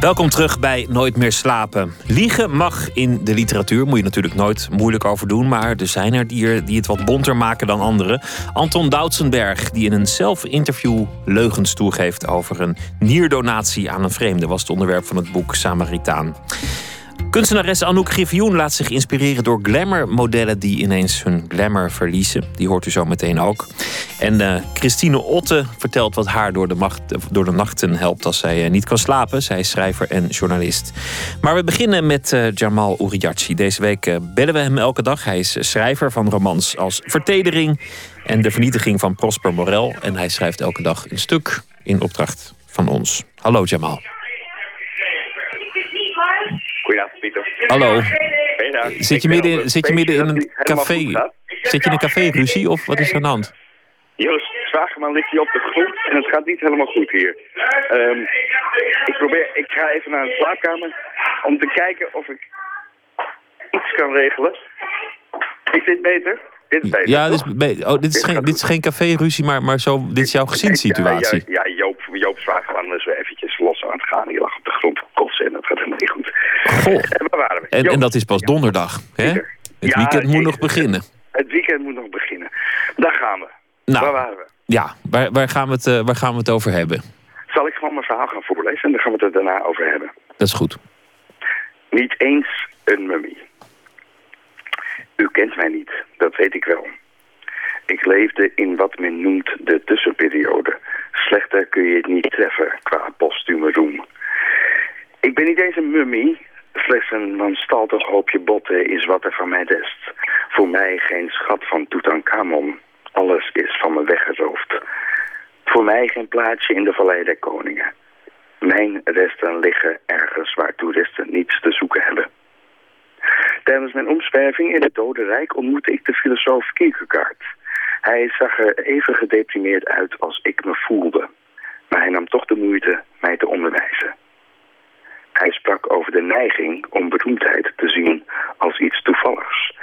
Welkom terug bij Nooit meer slapen. Liegen mag in de literatuur, moet je natuurlijk nooit moeilijk over doen. Maar er zijn er die, die het wat bonter maken dan anderen. Anton Doutsenberg, die in een zelf-interview leugens toegeeft over een nierdonatie aan een vreemde, was het onderwerp van het boek Samaritaan. Kunstenares Anouk Griffioen laat zich inspireren door glamour-modellen die ineens hun glamour verliezen. Die hoort u zo meteen ook. En uh, Christine Otte vertelt wat haar door de, door de nachten helpt als zij uh, niet kan slapen. Zij is schrijver en journalist. Maar we beginnen met uh, Jamal Uriachi. Deze week bellen we hem elke dag. Hij is schrijver van romans als Vertedering en De Vernietiging van Prosper Morel. En hij schrijft elke dag een stuk in opdracht van ons. Hallo Jamal. Goedenavond, Pieter. Hallo. Zit je midden, in, zit je midden in een café? Zit je in een café-ruzie of wat is er aan de hand? Joost Zwageman ligt hier op de grond en het gaat niet helemaal goed hier. Um, ik, probeer, ik ga even naar de slaapkamer om te kijken of ik iets kan regelen. Is dit beter? Dit is beter. Ja, dit is, oh, dit is geen, dit is geen café-ruzie, maar, maar zo, dit is jouw gezinssituatie. Ja, ja, Joop, Joop Zwageman is weer eventjes los aan het gaan. Die lag op de grond kotsen en dat gaat helemaal niet goed. Goh. En waar waren we? En, en dat is pas donderdag, hè? Het weekend moet nog beginnen. Het weekend moet nog beginnen. Daar gaan we. Nou, waar waren we? Ja, waar, waar, gaan we het, uh, waar gaan we het over hebben? Zal ik gewoon mijn verhaal gaan voorlezen en dan gaan we het er daarna over hebben. Dat is goed. Niet eens een mummie. U kent mij niet, dat weet ik wel. Ik leefde in wat men noemt de tussenperiode. Slechter kun je het niet treffen qua postume roem. Ik ben niet eens een mummie. Slechts een wanstaltig hoopje botten is wat er van mij rest. Voor mij geen schat van Tutankhamon. Alles is van me weggeroofd. Voor mij geen plaatsje in de Vallei der Koningen. Mijn resten liggen ergens waar toeristen niets te zoeken hebben. Tijdens mijn omzwerving in het Dode Rijk ontmoette ik de filosoof Kierkegaard. Hij zag er even gedeprimeerd uit als ik me voelde. Maar hij nam toch de moeite mij te onderwijzen. Hij sprak over de neiging om beroemdheid te zien als iets toevalligs.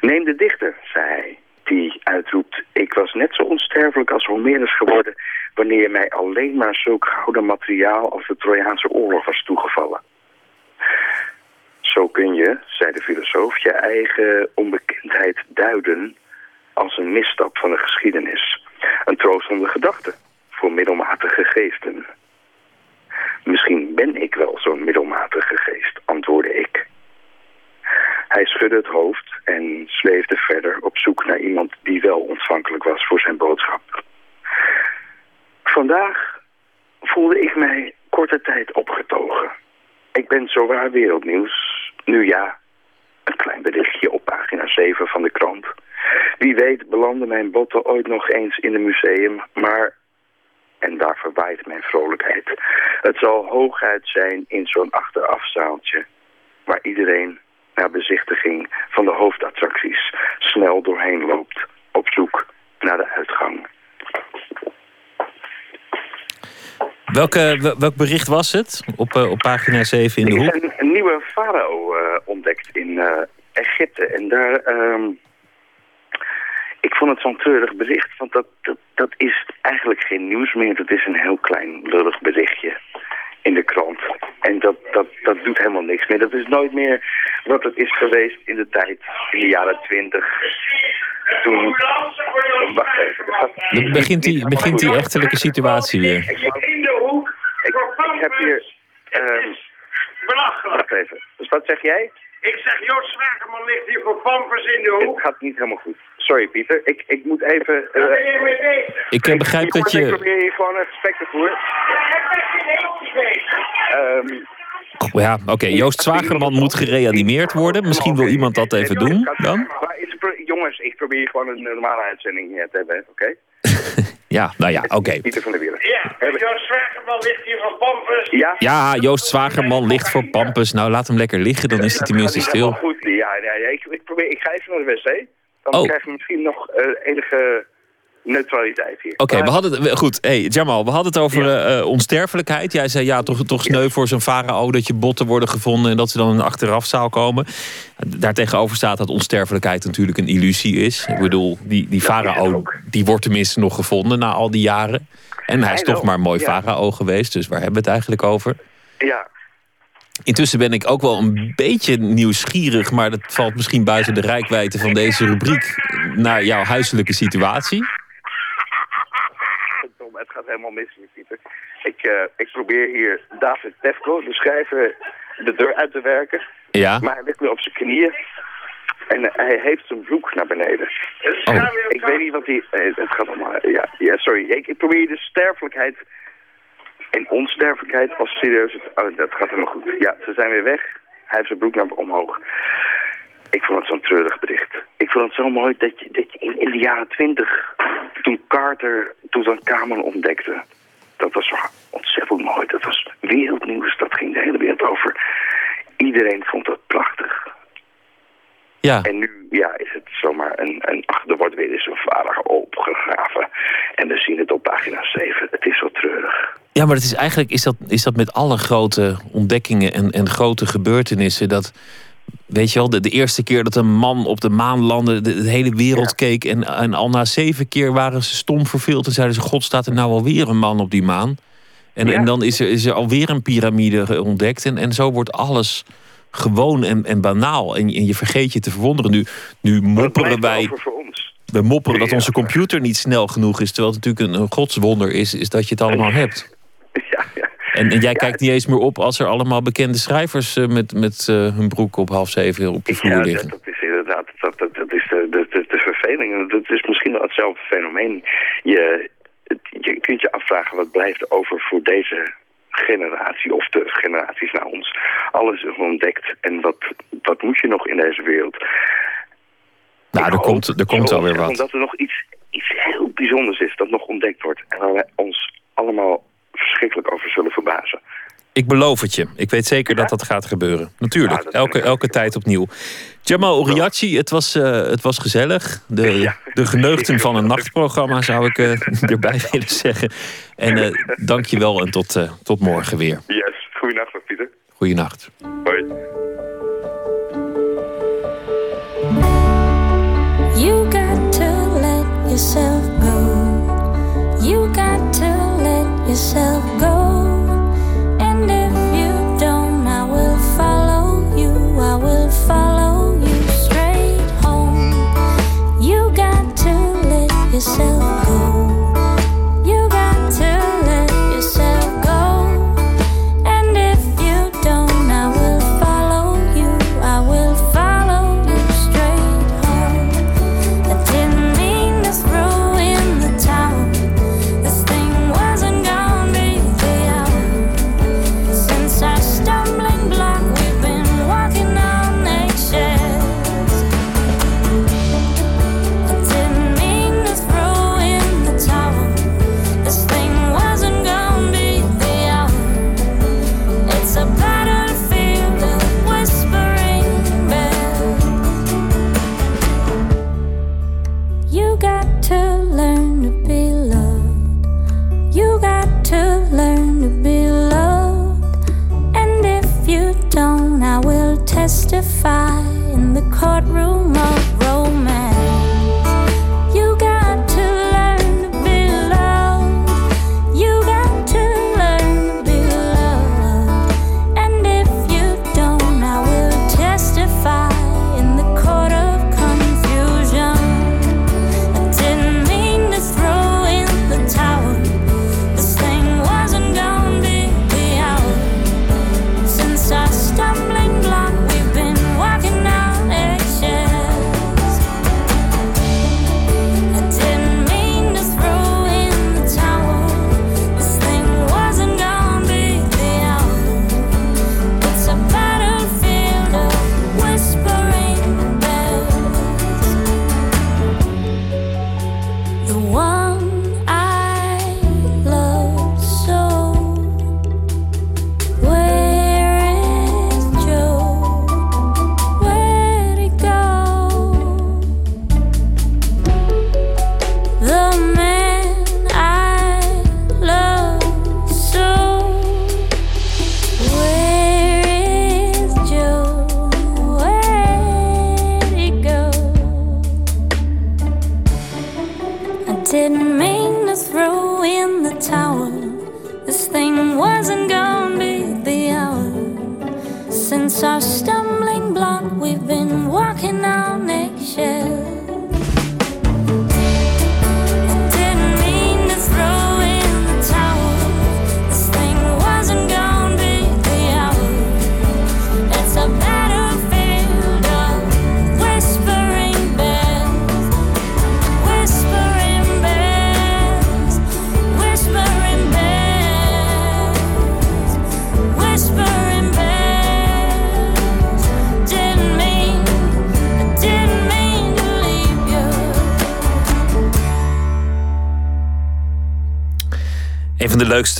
Neem de dichter, zei hij, die uitroept... ik was net zo onsterfelijk als Homerus geworden... wanneer mij alleen maar zulk gouden materiaal als de Trojaanse oorlog was toegevallen. Zo kun je, zei de filosoof, je eigen onbekendheid duiden als een misstap van de geschiedenis. Een troostende gedachte voor middelmatige geesten. Misschien ben ik wel zo'n middelmatige geest, antwoordde ik. Hij schudde het hoofd en zweefde verder op zoek naar iemand die wel ontvankelijk was voor zijn boodschap. Vandaag voelde ik mij korte tijd opgetogen. Ik ben zowaar wereldnieuws. Nu ja, een klein berichtje op pagina 7 van de krant. Wie weet belanden mijn botten ooit nog eens in een museum, maar... En daar verwaait mijn vrolijkheid. Het zal hooguit zijn in zo'n achterafzaaltje... waar iedereen naar bezichtiging van de hoofdattracties snel doorheen loopt... op zoek naar de uitgang. Welke, welk bericht was het op, uh, op pagina 7 in de hoek? Er is een, een nieuwe farao uh, ontdekt in uh, Egypte. En daar... Um, ik vond het zo'n treurig bericht, want dat, dat, dat is eigenlijk geen nieuws meer. Dat is een heel klein lullig berichtje in de krant. En dat, dat, dat doet helemaal niks meer. Dat is nooit meer wat het is geweest in de tijd, in de jaren twintig. Toen... Wacht even. Dan begint die, begint die echtelijke situatie weer. In de hoek. Ik, ik heb hier... Um, Wacht even. Dus wat zeg jij? Ik zeg, Joost Zwageman ligt hier voor Pampers in de hoek. Het gaat niet helemaal goed. Sorry, Pieter. Ik, ik moet even... Uh, ben je mee bezig? Ik uh, begrijp ik dat je... Ik probeer hier gewoon een gesprek te voeren. Um, ja, oké. Okay. Joost Zwagerman moet gereanimeerd worden. Misschien wil iemand dat even doen dan? Jongens, ik probeer gewoon een normale uitzending te hebben, oké? Okay? [LAUGHS] ja, nou ja, oké. Okay. Pieter van der Wielen. Ja, Joost Zwagerman ligt hier voor Pampus. Ja? ja, Joost Zwagerman ligt voor Pampus. Nou, laat hem lekker liggen, dan is hij tenminste stil. Goed, ja, ja, ja ik, ik, probeer, ik ga even naar de wc. Dan oh. krijgen we misschien nog uh, enige neutraliteit hier. Oké, okay, we hadden het, goed. Hey, Jamal, we hadden het over ja. uh, onsterfelijkheid. Jij zei ja, toch, toch sneu voor zo'n farao dat je botten worden gevonden en dat ze dan in een achterafzaal komen. Daartegenover staat dat onsterfelijkheid natuurlijk een illusie is. Ik bedoel, die, die farao die wordt tenminste nog gevonden na al die jaren. En hij is toch maar een mooi ja. farao geweest, dus waar hebben we het eigenlijk over? Ja. Intussen ben ik ook wel een beetje nieuwsgierig, maar dat valt misschien buiten de rijkwijde van deze rubriek, naar jouw huiselijke situatie het gaat helemaal mis hier, Pieter. Ik, uh, ik probeer hier David Tefko, de schrijver, de deur uit te werken. Ja. Maar hij ligt nu op zijn knieën. En hij heeft zijn broek naar beneden. Oh. Ik weet niet wat hij... Uh, het gaat allemaal... Ja, ja sorry. Ik, ik probeer de sterfelijkheid en onsterfelijkheid als serieus... Oh, dat gaat helemaal goed. Ja, ze zijn weer weg. Hij heeft zijn broek naar omhoog. Ik vond het zo'n treurig bericht. Ik vond het zo mooi dat je, dat je in, in de jaren twintig, toen Carter Tutankhamon ontdekte, dat was zo ontzettend mooi. Dat was wereldnieuws, dat ging de hele wereld over. Iedereen vond dat prachtig. Ja. En nu ja, is het zomaar een, een... Ach, er wordt weer eens een vader opgegraven. En we zien het op pagina 7. Het is zo treurig. Ja, maar het is eigenlijk is dat, is dat met alle grote ontdekkingen en, en grote gebeurtenissen... dat Weet je wel, de, de, eerste keer dat een man op de maan landde, de, de hele wereld ja. keek. En, en al na zeven keer waren ze stom verveeld. En zeiden ze: God, staat er nou alweer een man op die maan? En, ja. en dan is er, is er alweer een piramide ontdekt. En, en zo wordt alles gewoon en, en banaal. En, en je vergeet je te verwonderen. Nu, nu mopperen wij. We mopperen dat onze computer niet snel genoeg is. Terwijl het natuurlijk een, een godswonder is, is dat je het allemaal hebt. Ja, ja. En, en jij ja, kijkt niet eens meer op als er allemaal bekende schrijvers uh, met, met uh, hun broek op half zeven op de vloer ja, liggen. Dat, dat is inderdaad dat, dat, dat is de, de, de, de verveling. Dat is misschien wel hetzelfde fenomeen. Je, je kunt je afvragen wat blijft over voor deze generatie of de generaties na ons. Alles is ontdekt en wat, wat moet je nog in deze wereld? Nou, er komt, er komt alweer wat. Omdat er nog iets, iets heel bijzonders is, dat nog ontdekt wordt. En waar wij ons allemaal verschrikkelijk over zullen verbazen. Ik beloof het je. Ik weet zeker dat dat gaat gebeuren. Natuurlijk, elke, elke tijd opnieuw. Jamal Oriachi, het was, uh, het was gezellig. De, de geneugten van een nachtprogramma zou ik uh, [LAUGHS] erbij willen zeggen. En uh, dank je wel en tot, tot morgen weer. Yes, goeienacht Pieter. Goeienacht. Hoi. You got to let yourself go. You got to yourself go. Testify in the courtroom of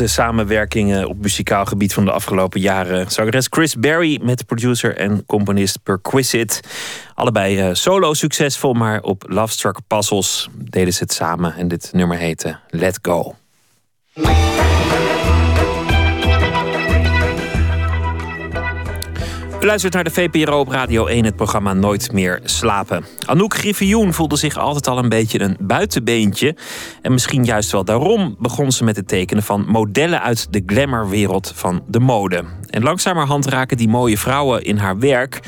leukste samenwerkingen op muzikaal gebied van de afgelopen jaren. Zangeres Chris Berry met producer en componist Perquisite. Allebei eh, solo succesvol, maar op Love Struck Puzzles deden ze het samen. En dit nummer heette Let Go. U luistert naar de VPRO op Radio 1, het programma Nooit meer slapen. Anouk Griffioen voelde zich altijd al een beetje een buitenbeentje. En misschien juist wel daarom begon ze met het tekenen van modellen uit de glamourwereld van de mode. En langzamerhand raken die mooie vrouwen in haar werk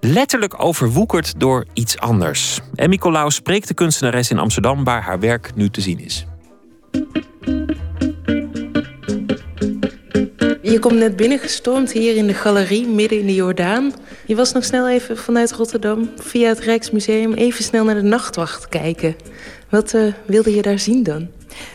letterlijk overwoekerd door iets anders. Emmy Colau spreekt de kunstenares in Amsterdam waar haar werk nu te zien is. Je komt net binnengestormd hier in de galerie midden in de Jordaan. Je was nog snel even vanuit Rotterdam via het Rijksmuseum even snel naar de nachtwacht kijken. Wat eh, wilde je daar zien dan?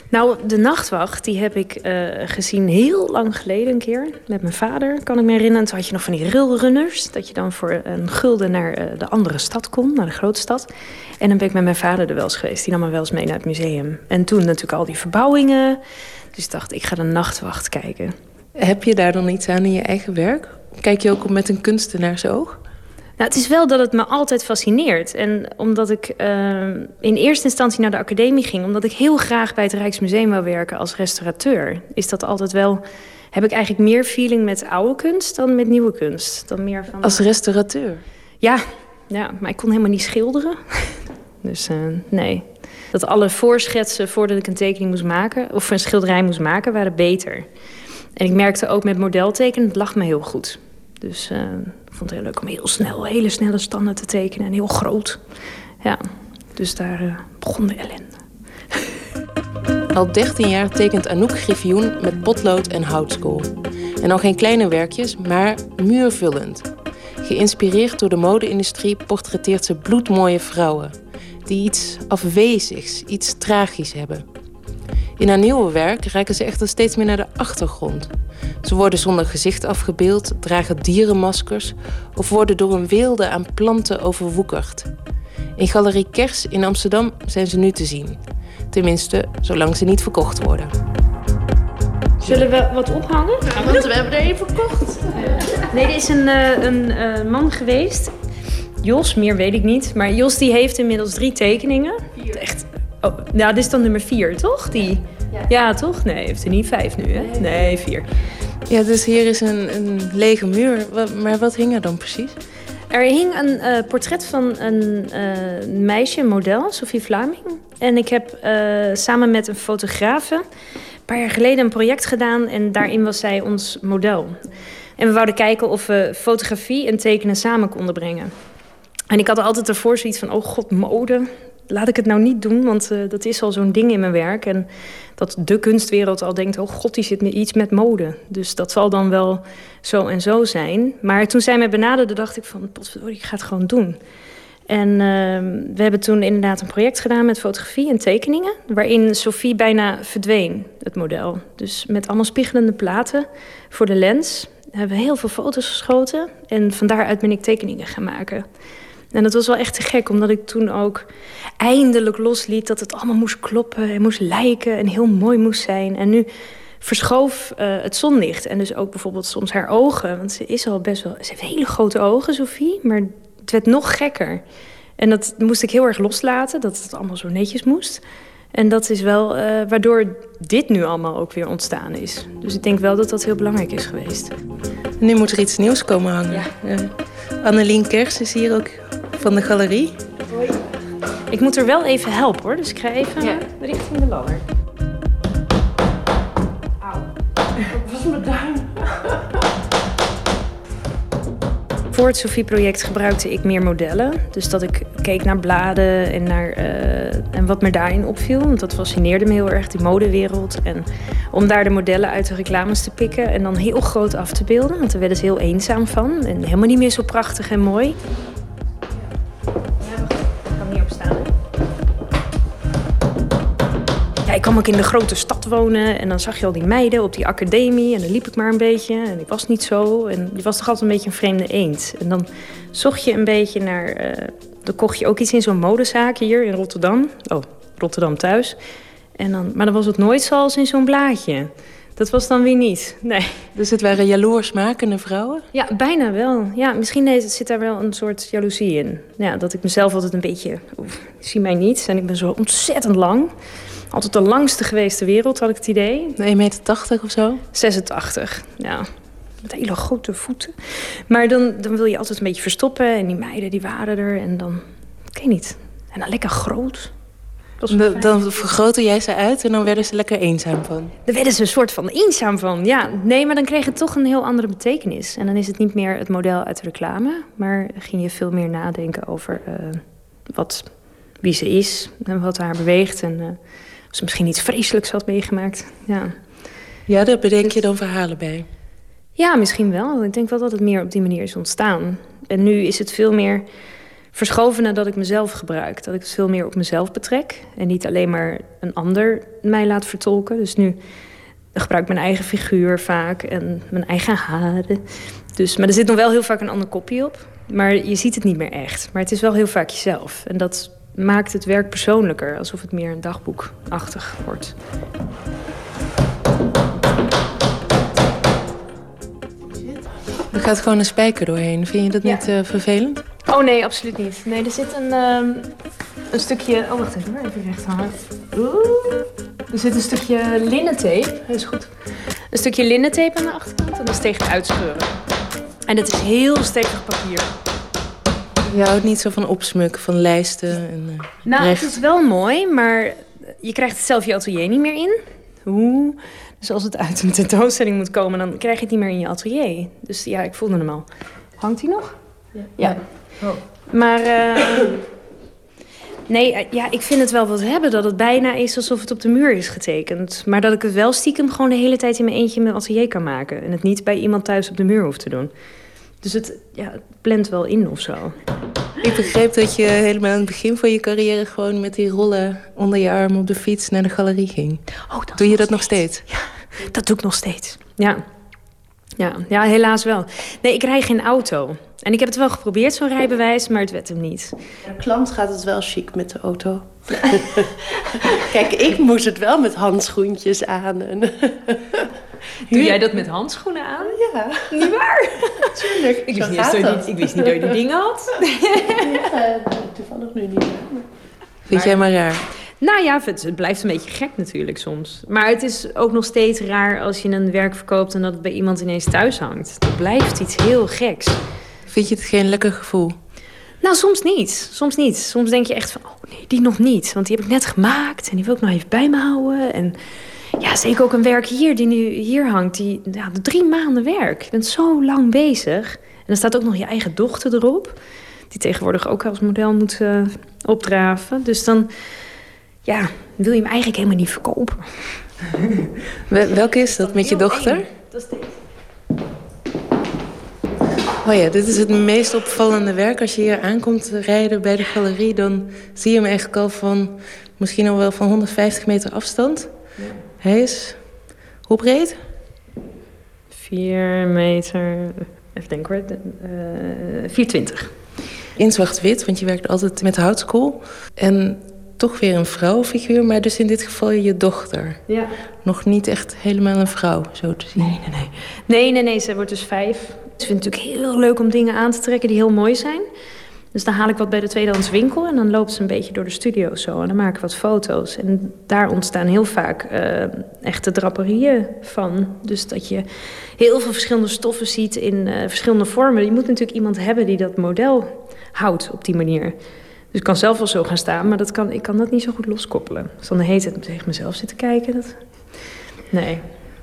Nou, de nachtwacht, die heb ik uh, gezien heel lang geleden een keer. Met mijn vader, kan ik me herinneren. Toen had je nog van die railrunners. Dat je dan voor een gulden naar uh, de andere stad kon, naar de grote stad. En dan ben ik met mijn vader er wel eens geweest. Die nam me wel eens mee naar het museum. En toen natuurlijk al die verbouwingen. Dus ik dacht, ik ga de nachtwacht kijken. Heb je daar dan iets aan in je eigen werk? Kijk je ook met een kunstenaarsoog? Nou, het is wel dat het me altijd fascineert. En omdat ik uh, in eerste instantie naar de academie ging... omdat ik heel graag bij het Rijksmuseum wil werken als restaurateur... is dat altijd wel... heb ik eigenlijk meer feeling met oude kunst dan met nieuwe kunst. Dan meer van... Als restaurateur? Ja, ja, maar ik kon helemaal niet schilderen. [LAUGHS] dus uh, nee. Dat alle voorschetsen voordat ik een tekening moest maken... of een schilderij moest maken, waren beter. En ik merkte ook met modeltekenen, het lag me heel goed. Dus uh, ik vond het heel leuk om heel snel, hele snelle standen te tekenen. En heel groot. Ja, dus daar uh, begon de ellende. [LAUGHS] Al 13 jaar tekent Anouk Griffioen met potlood en houtskool. En al geen kleine werkjes, maar muurvullend. Geïnspireerd door de mode-industrie portretteert ze bloedmooie vrouwen... die iets afwezigs, iets tragisch hebben. In haar nieuwe werk reiken ze echter steeds meer naar de achtergrond. Ze worden zonder gezicht afgebeeld, dragen dierenmaskers of worden door een weelde aan planten overwoekerd. In Galerie Kers in Amsterdam zijn ze nu te zien. Tenminste, zolang ze niet verkocht worden. Zullen we wat ophangen? Ja, want we hebben er één verkocht. Nee, er is een, uh, een uh, man geweest. Jos, meer weet ik niet. Maar Jos die heeft inmiddels drie tekeningen. Echt. Oh, nou, dit is dan nummer vier, toch? Die... Ja. ja, toch? Nee, heeft er niet vijf nu, hè? Nee, vier. Ja, dus hier is een, een lege muur. Maar wat hing er dan precies? Er hing een uh, portret van een uh, meisje, een model, Sophie Vlaming. En ik heb uh, samen met een fotografe een paar jaar geleden een project gedaan. En daarin was zij ons model. En we wouden kijken of we fotografie en tekenen samen konden brengen. En ik had altijd ervoor zoiets van, oh god, mode laat ik het nou niet doen, want uh, dat is al zo'n ding in mijn werk. En dat de kunstwereld al denkt, oh god, die zit iets met mode. Dus dat zal dan wel zo en zo zijn. Maar toen zij mij benaderde, dacht ik van, potverdorie, ik ga het gewoon doen. En uh, we hebben toen inderdaad een project gedaan met fotografie en tekeningen... waarin Sophie bijna verdween, het model. Dus met allemaal spiegelende platen voor de lens... hebben we heel veel foto's geschoten. En van daaruit ben ik tekeningen gaan maken. En dat was wel echt te gek, omdat ik toen ook eindelijk losliet dat het allemaal moest kloppen en moest lijken en heel mooi moest zijn. En nu verschoof uh, het zonlicht en dus ook bijvoorbeeld soms haar ogen. Want ze is al best wel. Ze heeft hele grote ogen, Sophie, maar het werd nog gekker. En dat moest ik heel erg loslaten, dat het allemaal zo netjes moest. En dat is wel uh, waardoor dit nu allemaal ook weer ontstaan is. Dus ik denk wel dat dat heel belangrijk is geweest. Nu moet er iets nieuws komen hangen. Ja. Uh, Annelien Kers is hier ook van de galerie. Hoi. Ik moet er wel even helpen hoor, dus ik ga even ja. richting de ladder. Auw. Wat was mijn duim? [LAUGHS] Voor het Sophie-project gebruikte ik meer modellen. Dus dat ik keek naar bladen en, naar, uh, en wat me daarin opviel. Want dat fascineerde me heel erg, die modewereld. En om daar de modellen uit de reclames te pikken en dan heel groot af te beelden. Want daar werden ze heel eenzaam van. En helemaal niet meer zo prachtig en mooi. Ja, ik kwam ook in de grote stad wonen en dan zag je al die meiden op die academie. En dan liep ik maar een beetje en ik was niet zo. En je was toch altijd een beetje een vreemde eend. En dan zocht je een beetje naar... Uh, dan kocht je ook iets in zo'n modezaak hier in Rotterdam. Oh, Rotterdam thuis. En dan, maar dan was het nooit zoals in zo'n blaadje. Dat was dan weer niet, nee. Dus het waren jaloersmakende vrouwen? Ja, bijna wel. Ja, misschien zit daar wel een soort jaloezie in. Ja, dat ik mezelf altijd een beetje... Oef, zie mij niet en ik ben zo ontzettend lang altijd de langste geweest ter wereld, had ik het idee. 1,80 meter of zo? 86, ja. Met hele grote voeten. Maar dan, dan wil je altijd een beetje verstoppen. En die meiden die waren er. En dan, ik weet niet. En dan lekker groot. Dan, dan vergroten jij ze uit en dan werden ze lekker eenzaam van. Dan werden ze een soort van eenzaam van, ja. Nee, maar dan kreeg het toch een heel andere betekenis. En dan is het niet meer het model uit de reclame. Maar ging je veel meer nadenken over uh, wat, wie ze is. En wat haar beweegt. En uh, ze misschien iets vreselijks had meegemaakt. Ja, ja daar bedenk je dan verhalen bij? Ja, misschien wel. Ik denk wel dat het meer op die manier is ontstaan. En nu is het veel meer verschoven naar dat ik mezelf gebruik. Dat ik het veel meer op mezelf betrek. En niet alleen maar een ander mij laat vertolken. Dus nu gebruik ik mijn eigen figuur vaak en mijn eigen haren. Dus, maar er zit nog wel heel vaak een ander kopje op. Maar je ziet het niet meer echt. Maar het is wel heel vaak jezelf. En dat maakt het werk persoonlijker. Alsof het meer een dagboekachtig wordt. Er gaat gewoon een spijker doorheen. Vind je dat niet uh, vervelend? Oh nee, absoluut niet. Nee, er zit een, um, een stukje... Oh, wacht even. Even recht hangen. Oeh. Er zit een stukje linnentape. Dat is goed. Een stukje linnentape aan de achterkant. En dat is tegen het uitscheuren. En het is heel stevig papier. Je houdt niet zo van opsmukken, van lijsten en uh, Nou, recht. het is wel mooi, maar je krijgt het zelf je atelier niet meer in. Hoe? Dus als het uit een tentoonstelling moet komen, dan krijg je het niet meer in je atelier. Dus ja, ik voelde hem al. Hangt hij nog? Ja. Maar eh, nee, eh, ja, ik vind het wel wat hebben dat het bijna is alsof het op de muur is getekend. Maar dat ik het wel stiekem gewoon de hele tijd in mijn eentje in mijn atelier kan maken. En het niet bij iemand thuis op de muur hoeft te doen. Dus het, ja, het plant wel in of zo. Ik begreep dat je helemaal aan het begin van je carrière... gewoon met die rollen onder je arm op de fiets naar de galerie ging. Oh, dat Doe je dat nog steeds? Dat doe ik nog steeds. Ja. Ja, ja, helaas wel. Nee, ik rij geen auto. En ik heb het wel geprobeerd, zo'n rijbewijs, maar het werd hem niet. De klant gaat het wel chic met de auto. [LAUGHS] Kijk, ik moest het wel met handschoentjes aan. En [LAUGHS] Doe jij dat met handschoenen aan? Ja. Niet waar? [LAUGHS] Tuurlijk. Ik wist, niet dat je dat. die- ik wist niet dat je die dingen had. Ja, toevallig nu niet. Vind jij maar raar? Nou ja, het, het blijft een beetje gek natuurlijk soms. Maar het is ook nog steeds raar als je een werk verkoopt... en dat het bij iemand ineens thuis hangt. Het blijft iets heel geks. Vind je het geen lekker gevoel? Nou, soms niet. Soms niet. Soms denk je echt van, oh nee, die nog niet. Want die heb ik net gemaakt en die wil ik nog even bij me houden. En ja, zeker ook een werk hier, die nu hier hangt. Die, ja, drie maanden werk. Je bent zo lang bezig. En dan staat ook nog je eigen dochter erop. Die tegenwoordig ook als model moet eh, opdraven. Dus dan, ja, wil je hem eigenlijk helemaal niet verkopen. [LAUGHS] Wel- welke is dat met je dochter? Dat is deze. Oh ja, dit is het meest opvallende werk. Als je hier aankomt rijden bij de galerie... dan zie je hem eigenlijk al van misschien al wel van 150 meter afstand. Hij is... Hoe breed? Vier meter, even denken hoor, eh 420. In zwart-wit, want je werkt altijd met houtskool. En toch weer een vrouwenfiguur, maar dus in dit geval je dochter. Ja. Nog niet echt helemaal een vrouw, zo te zien. Nee, nee, nee. Nee, nee, nee, ze wordt dus vijf. Ze vindt het natuurlijk heel leuk om dingen aan te trekken die heel mooi zijn. Dus dan haal ik wat bij de tweedehands winkel en dan loopt ze een beetje door de studio zo. En dan maak ik wat foto's. En daar ontstaan heel vaak eh, echte draperieën van. Dus dat je heel veel verschillende stoffen ziet in eh, verschillende vormen. Je moet natuurlijk iemand hebben die dat model houdt op die manier. Dus ik kan zelf wel zo gaan staan, maar dat kan, ik kan dat niet zo goed loskoppelen. Dus dan hele tijd tegen mezelf zitten kijken. Dat... Nee.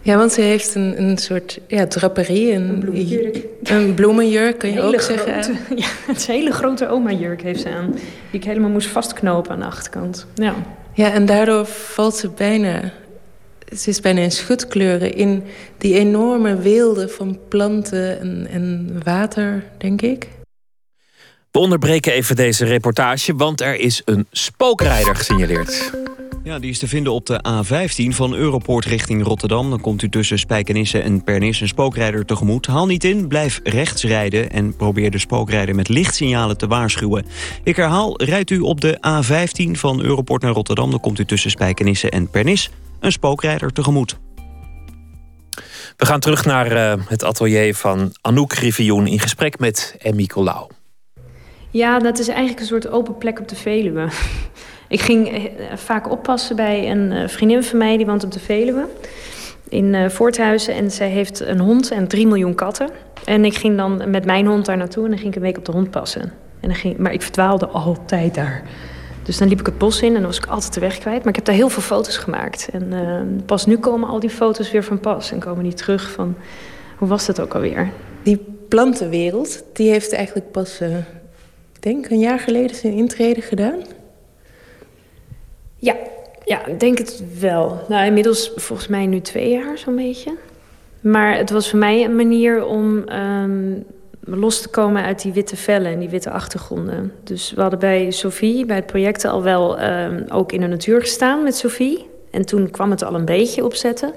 Ja, want ze heeft een, een soort ja, draperie. Een, een bloemenjurk. Een bloemenjurk, kan je Hele ook zeggen. [LAUGHS] Ja, het is een hele grote oma-jurk heeft ze aan. Die ik helemaal moest vastknopen aan de achterkant. Ja. Ja, en daardoor valt ze bijna... Ze is bijna in schutkleuren in die enorme weelde van planten en, en water, denk ik. We onderbreken even deze reportage, want er is een spookrijder gesignaleerd. Ja, die is te vinden op de A15 van Europoort richting Rotterdam. Dan komt u tussen Spijkenisse en Pernis een spookrijder tegemoet. Haal niet in, blijf rechts rijden en probeer de spookrijder met lichtsignalen te waarschuwen. Ik herhaal, rijdt u op de A15 van Europoort naar Rotterdam... dan komt u tussen Spijkenisse en Pernis een spookrijder tegemoet. We gaan terug naar eh, het atelier van Anouk Rivioen... in gesprek met Emmy Colau. ja, dat is eigenlijk een soort open plek op de Veluwe. Ik ging eh, vaak oppassen bij een eh, vriendin van mij... die woont op de Veluwe in eh, Voorthuizen. En zij heeft een hond en 3 miljoen katten. En ik ging dan met mijn hond daar naartoe... en dan ging ik een week op de hond passen. En dan ging, maar ik verdwaalde altijd daar. Dus dan liep ik het bos in en dan was ik altijd de weg kwijt. Maar ik heb daar heel veel foto's gemaakt. En pas nu komen al die foto's weer van pas. En komen die terug van, hoe was dat ook alweer? Die plantenwereld, die heeft eigenlijk pas, ik denk een jaar geleden zijn intrede gedaan. Ja, ja, ik denk het wel. Nou, inmiddels volgens mij nu twee jaar zo'n beetje. Maar het was voor mij een manier om, ehm, los te komen uit die witte vellen en die witte achtergronden. Dus we hadden bij Sophie, bij het project, al wel ehm, ook in de natuur gestaan met Sophie. En toen kwam het al een beetje opzetten.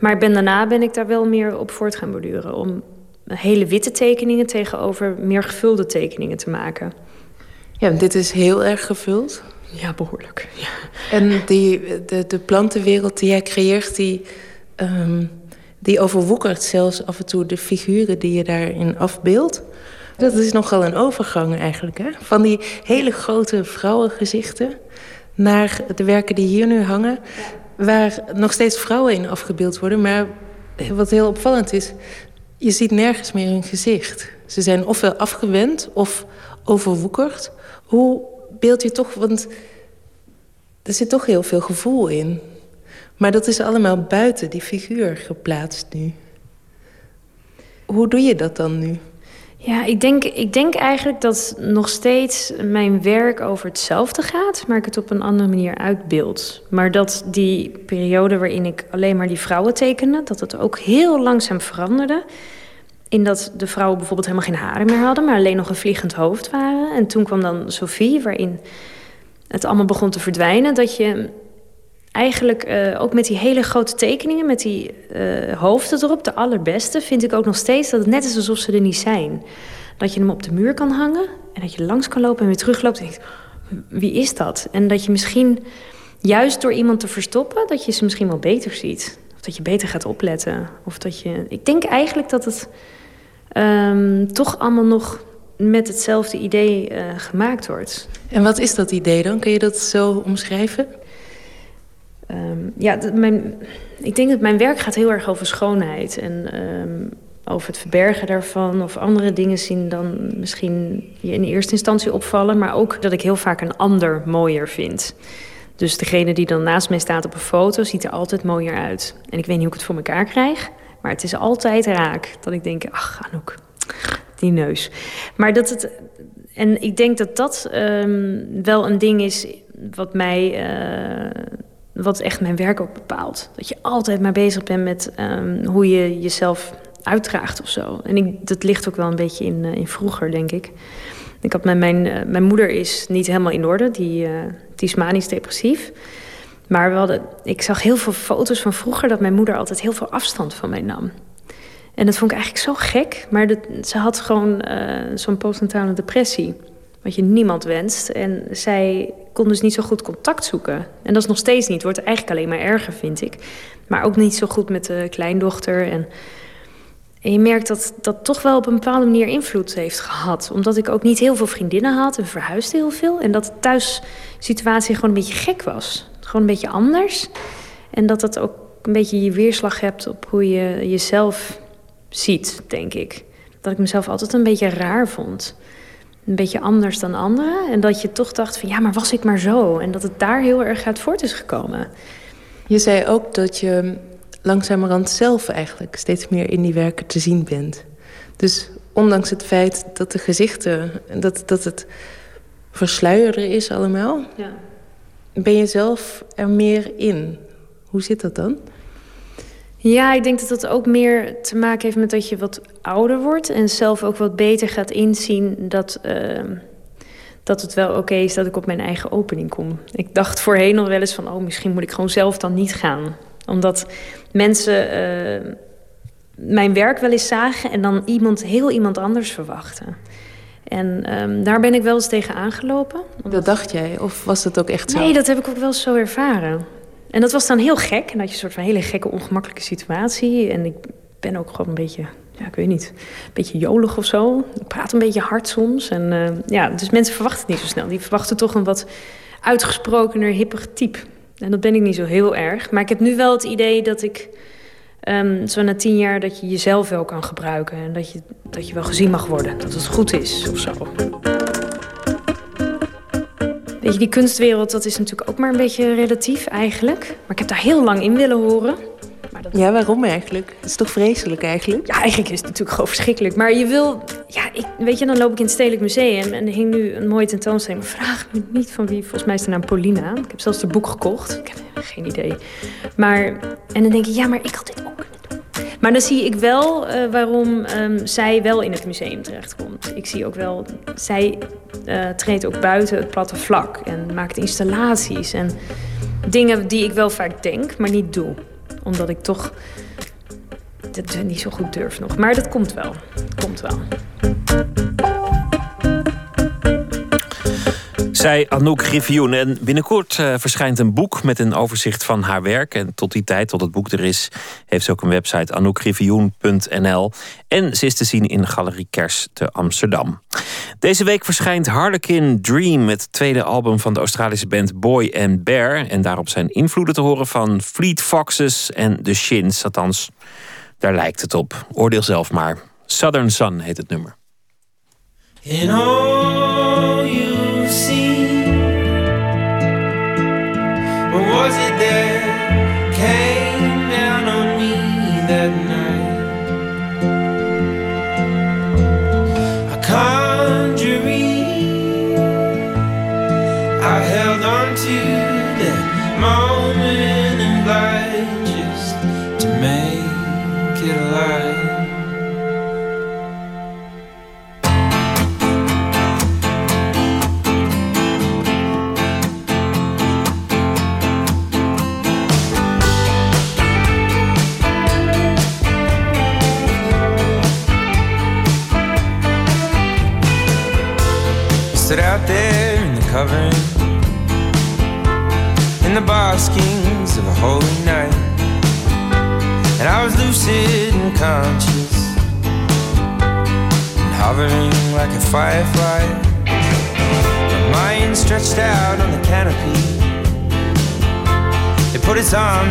Maar ben, daarna ben ik daar wel meer op voort gaan borduren. Om hele witte tekeningen tegenover meer gevulde tekeningen te maken. Ja, dit is heel erg gevuld. Ja, behoorlijk. Ja. En die, de, de plantenwereld die jij creëert, die, um, die overwoekert zelfs af en toe de figuren die je daarin afbeeldt. Dat is nogal een overgang eigenlijk, hè? Van die hele grote vrouwengezichten naar de werken die hier nu hangen, waar nog steeds vrouwen in afgebeeld worden. Maar wat heel opvallend is, je ziet nergens meer hun gezicht. Ze zijn ofwel afgewend of overwoekerd. Hoe beeld je toch, want er zit toch heel veel gevoel in. Maar dat is allemaal buiten die figuur geplaatst nu. Hoe doe je dat dan nu? Ja, ik denk, ik denk eigenlijk dat nog steeds mijn werk over hetzelfde gaat, maar ik het op een andere manier uitbeeld. Maar dat die periode waarin ik alleen maar die vrouwen tekende, dat het ook heel langzaam veranderde. In dat de vrouwen bijvoorbeeld helemaal geen haren meer hadden, maar alleen nog een vliegend hoofd waren. En toen kwam dan Sophie, waarin het allemaal begon te verdwijnen. Dat je eigenlijk uh, ook met die hele grote tekeningen, met die uh, hoofden erop, de allerbeste, vind ik ook nog steeds dat het net is alsof ze er niet zijn. Dat je hem op de muur kan hangen en dat je langs kan lopen en weer terugloopt en denkt, wie is dat? En dat je misschien juist door iemand te verstoppen, dat je ze misschien wel beter ziet. Of dat je beter gaat opletten. Of dat je... Ik denk eigenlijk dat het um, toch allemaal nog met hetzelfde idee uh, gemaakt wordt. En wat is dat idee dan? Kun je dat zo omschrijven? Um, ja, mijn, ik denk dat mijn werk gaat heel erg over schoonheid. En um, over het verbergen daarvan. Of andere dingen zien dan misschien je in eerste instantie opvallen. Maar ook dat ik heel vaak een ander mooier vind. Dus degene die dan naast mij staat op een foto ziet er altijd mooier uit. En ik weet niet hoe ik het voor elkaar krijg. Maar het is altijd raak. Dat ik denk, ach Anouk, die neus. Maar dat het... En ik denk dat dat um, wel een ding is wat mij... Uh, wat echt mijn werk ook bepaalt. Dat je altijd maar bezig bent met um, hoe je jezelf uitdraagt of zo. En ik, dat ligt ook wel een beetje in, uh, in vroeger, denk ik. Ik had mijn, mijn, uh, mijn moeder is niet helemaal in orde. Die, die is manisch depressief. Maar we hadden, ik zag heel veel foto's van vroeger... dat mijn moeder altijd heel veel afstand van mij nam. En dat vond ik eigenlijk zo gek. Maar ze had gewoon zo'n postnatale depressie wat je niemand wenst. En zij kon dus niet zo goed contact zoeken. En dat is nog steeds niet. Wordt eigenlijk alleen maar erger, vind ik. Maar ook niet zo goed met de kleindochter. En, en je merkt dat dat toch wel op een bepaalde manier invloed heeft gehad. Omdat ik ook niet heel veel vriendinnen had en verhuisde heel veel. En dat de thuissituatie gewoon een beetje gek was. Gewoon een beetje anders. En dat dat ook een beetje je weerslag hebt op hoe je jezelf ziet, denk ik. Dat ik mezelf altijd een beetje raar vond een beetje anders dan anderen. En dat je toch dacht van ja, maar was ik maar zo? En dat het daar heel erg uit voort is gekomen. Je zei ook dat je langzamerhand zelf eigenlijk steeds meer in die werken te zien bent. Dus ondanks het feit dat de gezichten, dat, dat het versluierder is allemaal... Ja. Ben je zelf er meer in. Hoe zit dat dan? Ja, ik denk dat dat ook meer te maken heeft met dat je wat ouder wordt... en zelf ook wat beter gaat inzien dat, uh, dat het wel oké is dat ik op mijn eigen opening kom. Ik dacht voorheen nog wel eens van, oh, misschien moet ik gewoon zelf dan niet gaan. Omdat mensen uh, mijn werk wel eens zagen en dan iemand, heel iemand anders verwachten. En um, daar ben ik wel eens tegen aangelopen. Dat dacht jij? Of was dat ook echt zo? Nee, dat heb ik ook wel zo ervaren. En dat was dan heel gek. En dat je een soort van hele gekke, ongemakkelijke situatie. En ik ben ook gewoon een beetje, ja, ik weet niet, een beetje jolig of zo. Ik praat een beetje hard soms. En uh, ja, dus mensen verwachten het niet zo snel. Die verwachten toch een wat uitgesprokener, hipper type. En dat ben ik niet zo heel erg. Maar ik heb nu wel het idee dat ik um, zo na tien jaar dat je jezelf wel kan gebruiken. En dat je, dat je wel gezien mag worden. Dat het goed is of zo. Weet je, die kunstwereld, dat is natuurlijk ook maar een beetje relatief eigenlijk. Maar ik heb daar heel lang in willen horen. Ja, waarom eigenlijk? Het is toch vreselijk eigenlijk? Ja, eigenlijk is het natuurlijk gewoon verschrikkelijk. Maar je wil, ja, ik, weet je, dan loop ik in het Stedelijk Museum en er hing nu een mooie tentoonstelling. Maar vraag me niet van wie, volgens mij is de naam nou Paulina. Ik heb zelfs het boek gekocht. Ik heb geen idee. Maar, en dan denk ik, ja, maar ik had dit ook kunnen doen. Maar dan zie ik wel eh, waarom ehm, zij wel in het museum terechtkomt. Ik zie ook wel, zij uh, treedt ook buiten het platte vlak en maakt installaties en dingen die ik wel vaak denk, maar niet doe omdat ik toch dat niet zo goed durf nog. Maar dat komt wel. Komt wel. Zij Anouk Griffioen. En binnenkort eh, verschijnt een boek met een overzicht van haar werk. En tot die tijd, tot het boek er is, heeft ze ook een website anoukgriffioen.nl. En ze is te zien in Galerie Kers te Amsterdam. Deze week verschijnt Harlequin Dream, het tweede album van de Australische band Boy and Bear. En daarop zijn invloeden te horen van Fleet Foxes en The Shins. Althans, daar lijkt het op. Oordeel zelf maar. Southern Sun heet het nummer. In all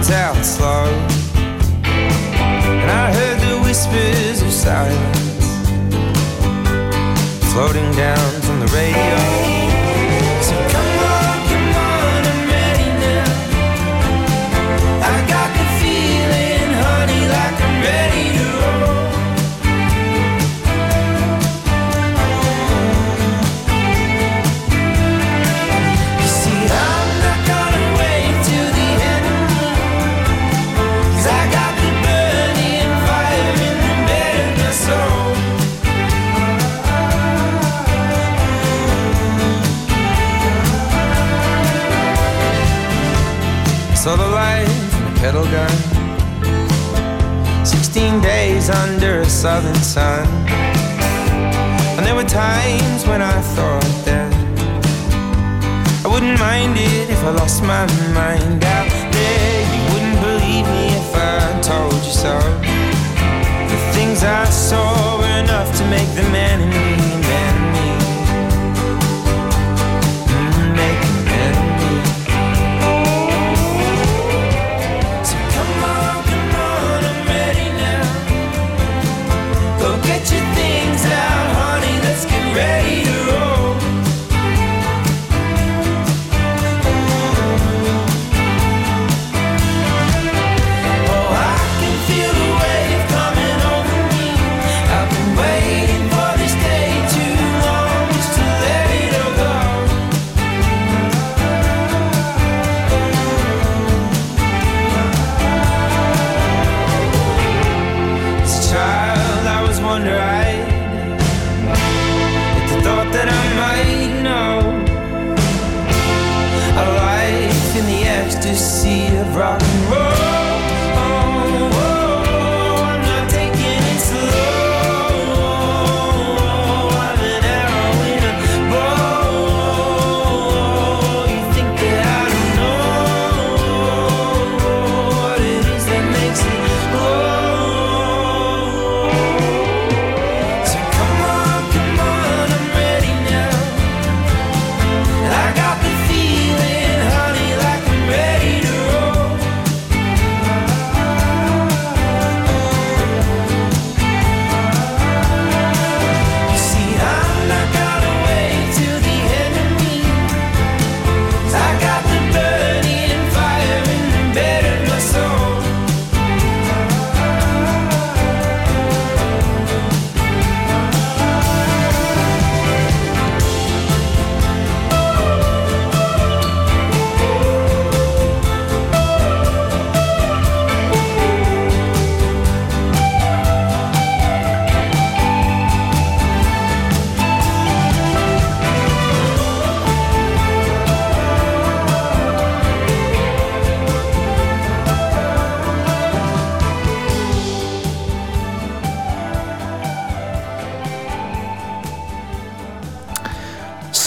runs out slow. And I heard the whispers of silence floating down my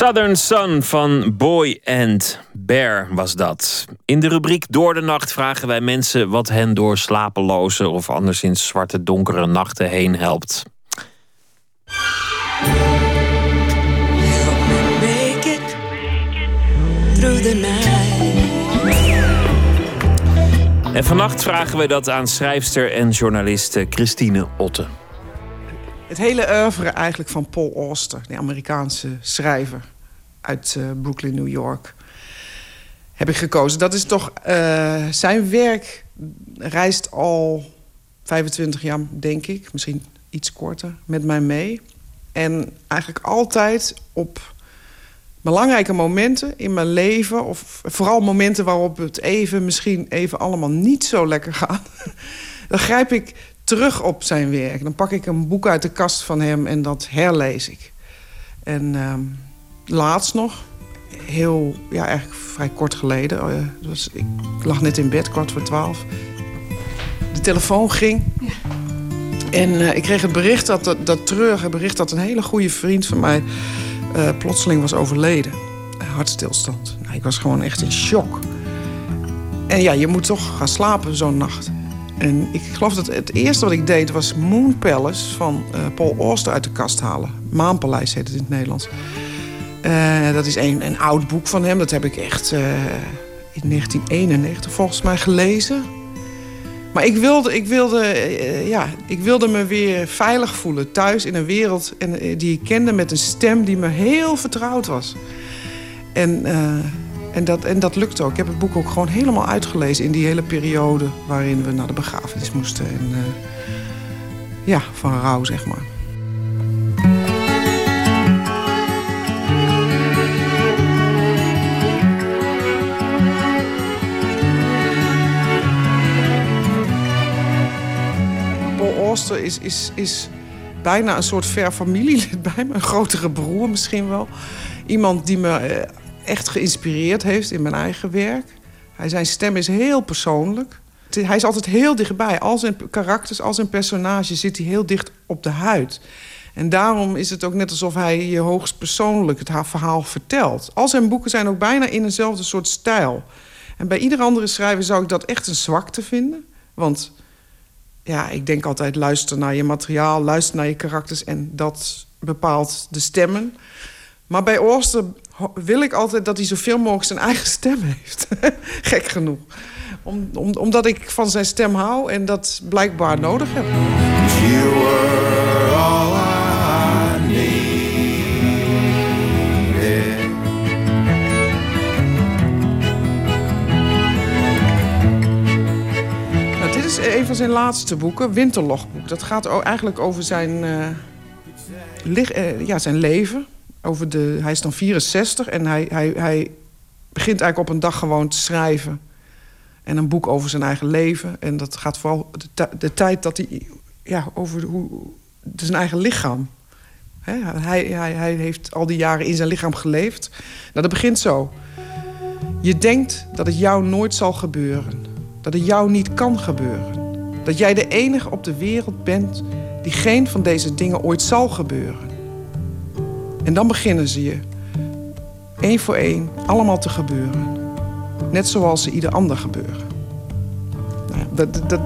Southern Sun van Boy and Bear was dat. In de rubriek Door de Nacht vragen wij mensen wat hen door slapeloze of anderszins zwarte donkere nachten heen helpt. En vannacht vragen we dat aan schrijfster en journaliste Christine Otte. Het hele oeuvre eigenlijk van Paul Auster, de Amerikaanse schrijver uit uh, Brooklyn, New York, heb ik gekozen. Dat is toch uh, zijn werk reist al 25 jaar, denk ik, misschien iets korter, met mij mee. En eigenlijk altijd op belangrijke momenten in mijn leven... of vooral momenten waarop het even, misschien even allemaal niet zo lekker gaat... [LAUGHS] dan grijp ik terug op zijn werk. Dan pak ik een boek uit de kast van hem en dat herlees ik. En uh, laatst nog, heel, ja, eigenlijk vrij kort geleden... Uh, dus ik lag net in bed, kwart voor twaalf. De telefoon ging... Ja. En uh, ik kreeg het bericht, dat, dat, dat treurige bericht... dat een hele goede vriend van mij uh, plotseling was overleden. Hartstilstand. Nou, ik was gewoon echt in shock. En ja, je moet toch gaan slapen zo'n nacht. En ik geloof dat het eerste wat ik deed was Moon Palace van uh, Paul Auster uit de kast halen. Maanpaleis heet het in het Nederlands. Uh, dat is een, een oud boek van hem. Dat heb ik echt uh, in 1991 volgens mij gelezen. Maar ik wilde, ik, wilde, uh, ja, ik wilde me weer veilig voelen thuis in een wereld en, die ik kende met een stem die me heel vertrouwd was. En, en, dat, en dat lukte ook. Ik heb het boek ook gewoon helemaal uitgelezen in die hele periode waarin we naar de begrafenis moesten. En, ja, van rouw zeg maar. Auster is, is, is bijna een soort ver familielid [LAUGHS] bij me. Een grotere broer misschien wel. Iemand die me echt geïnspireerd heeft in mijn eigen werk. Hij, zijn stem is heel persoonlijk. Hij is altijd heel dichtbij. Al zijn karakters, al zijn personages zit hij heel dicht op de huid. En daarom is het ook net alsof hij je hoogst persoonlijk het verhaal vertelt. Al zijn boeken zijn ook bijna in eenzelfde soort stijl. En bij ieder andere schrijver zou ik dat echt een zwakte vinden. Want ja, ik denk altijd luister naar je materiaal, luister naar je karakters en dat bepaalt de stemmen. Maar bij Ooster wil ik altijd dat hij zoveel mogelijk zijn eigen [LAUGHS] stem heeft. [LAUGHS] Gek genoeg. Om, om, omdat ik van zijn stem hou en dat blijkbaar nodig heb. Een van zijn laatste boeken, Winterlogboek. Dat gaat eigenlijk over zijn, uh, uh, ja, zijn leven. Over de, hij is dan 64 en hij, hij, hij begint eigenlijk op een dag gewoon te schrijven. En een boek over zijn eigen leven. En dat gaat vooral de, de tijd dat hij... Ja, over hoe, zijn eigen lichaam. hij, hij, hij heeft al die jaren in zijn lichaam geleefd. Nou, dat begint zo. Je denkt dat het jou nooit zal gebeuren. Dat het jou niet kan gebeuren. Dat jij de enige op de wereld bent die geen van deze dingen ooit zal gebeuren. En dan beginnen ze je, één voor één, allemaal te gebeuren. Net zoals ze ieder ander gebeuren. Nou dat, dat,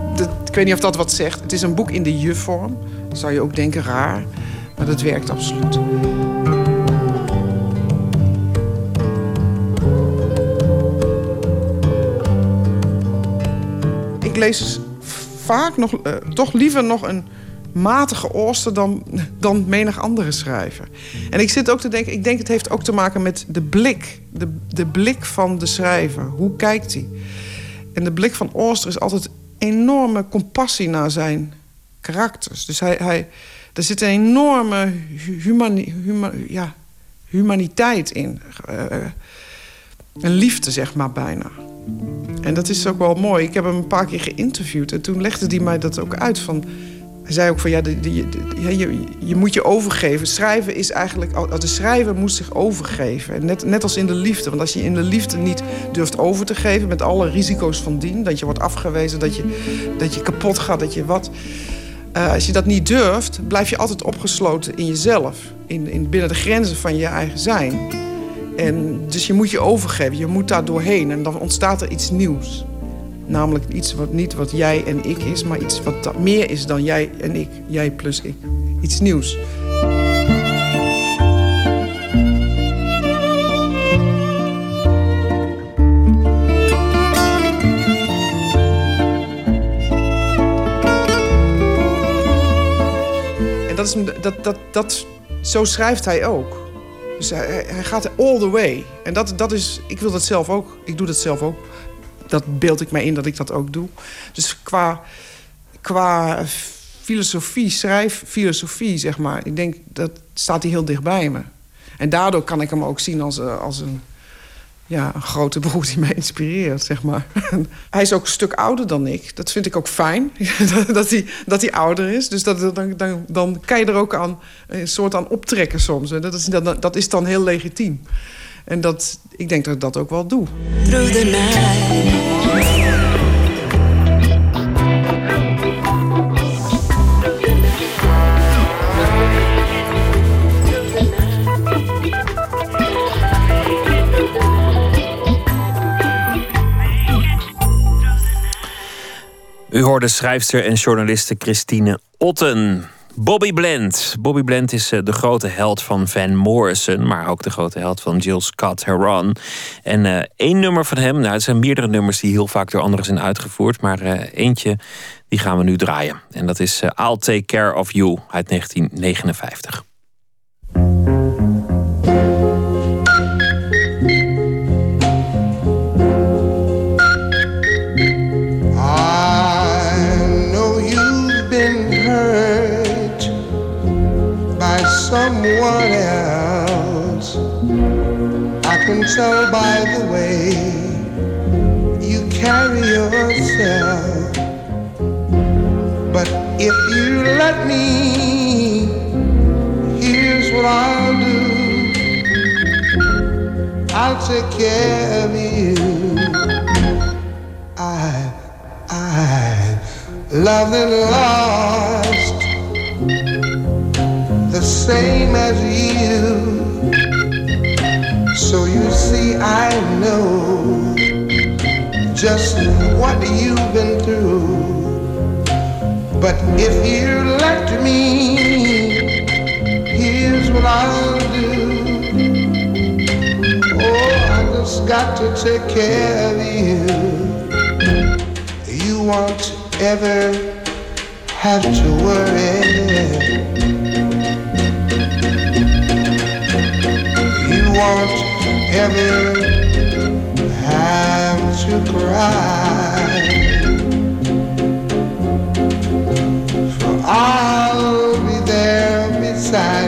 ik weet niet of dat wat zegt. Het is een boek in de je-vorm. Zou je ook denken raar, maar dat werkt absoluut. Lees vaak nog, uh, toch liever nog een matige ooster dan, dan menig andere schrijver. En ik zit ook te denken, ik denk het heeft ook te maken met de blik. De, de blik van de schrijver. Hoe kijkt hij? En de blik van Ooster is altijd enorme compassie naar zijn karakters. Dus hij, hij, er zit een enorme humani, ja, humaniteit in. Uh, een liefde, zeg maar, bijna. En dat is ook wel mooi. Ik heb hem een paar keer geïnterviewd en toen legde hij mij dat ook uit. Van, hij zei ook van ja, je, je, moet je overgeven. Schrijven is eigenlijk. De schrijver moet zich overgeven. Net, net als in de liefde. Want als je in de liefde niet durft over te geven. met alle risico's van dien. dat je wordt afgewezen, dat je, dat je kapot gaat, dat je wat. Uh, als je dat niet durft, blijf je altijd opgesloten in jezelf. In, in, binnen de grenzen van je eigen zijn. En dus je moet je overgeven, je moet daar doorheen. En dan ontstaat er iets nieuws. Namelijk iets wat niet wat jij en ik is, maar iets wat meer is dan jij en ik. Jij plus ik. Iets nieuws. En dat is, dat, dat, dat, zo schrijft hij ook. Dus hij, gaat all the way. En dat, dat is, ik wil dat zelf ook. Ik doe dat zelf ook. Dat beeld ik mij in dat ik dat ook doe. Dus qua, qua filosofie, schrijffilosofie, zeg maar. Ik denk, dat staat hij heel dicht bij me. En daardoor kan ik hem ook zien als, eh, als een, ja, een grote broer die mij inspireert, zeg maar. [LAUGHS] hij is ook een stuk ouder dan ik. Dat vind ik ook fijn, [LAUGHS] dat, hij, dat hij ouder is. Dus dat, dan, dan, dan kan je er ook aan, een soort aan optrekken soms. Dat is, dat, dat is dan heel legitiem. En dat, ik denk dat ik dat ook wel doe. U hoorde schrijfster en journaliste Christine Otten. Bobby Blend. Bobby Blend is eh, de grote held van Van Morrison, maar ook de grote held van Jill Scott Heron. En uh, één nummer van hem, nou, het zijn meerdere nummers die heel vaak door anderen zijn uitgevoerd, maar uh, eentje die gaan we nu draaien. En dat is I'll Take Care of You uit 1959. Someone else. I can tell by the way you carry yourself. But if you let me, here's what I'll do. I'll take care of you. I, I love and lost same as you. So you see, I know just what you've been through. But if you let me, here's what I'll do. Oh, I just got to take care of you. You won't ever have to worry. Won't ever have to cry. For I'll be there beside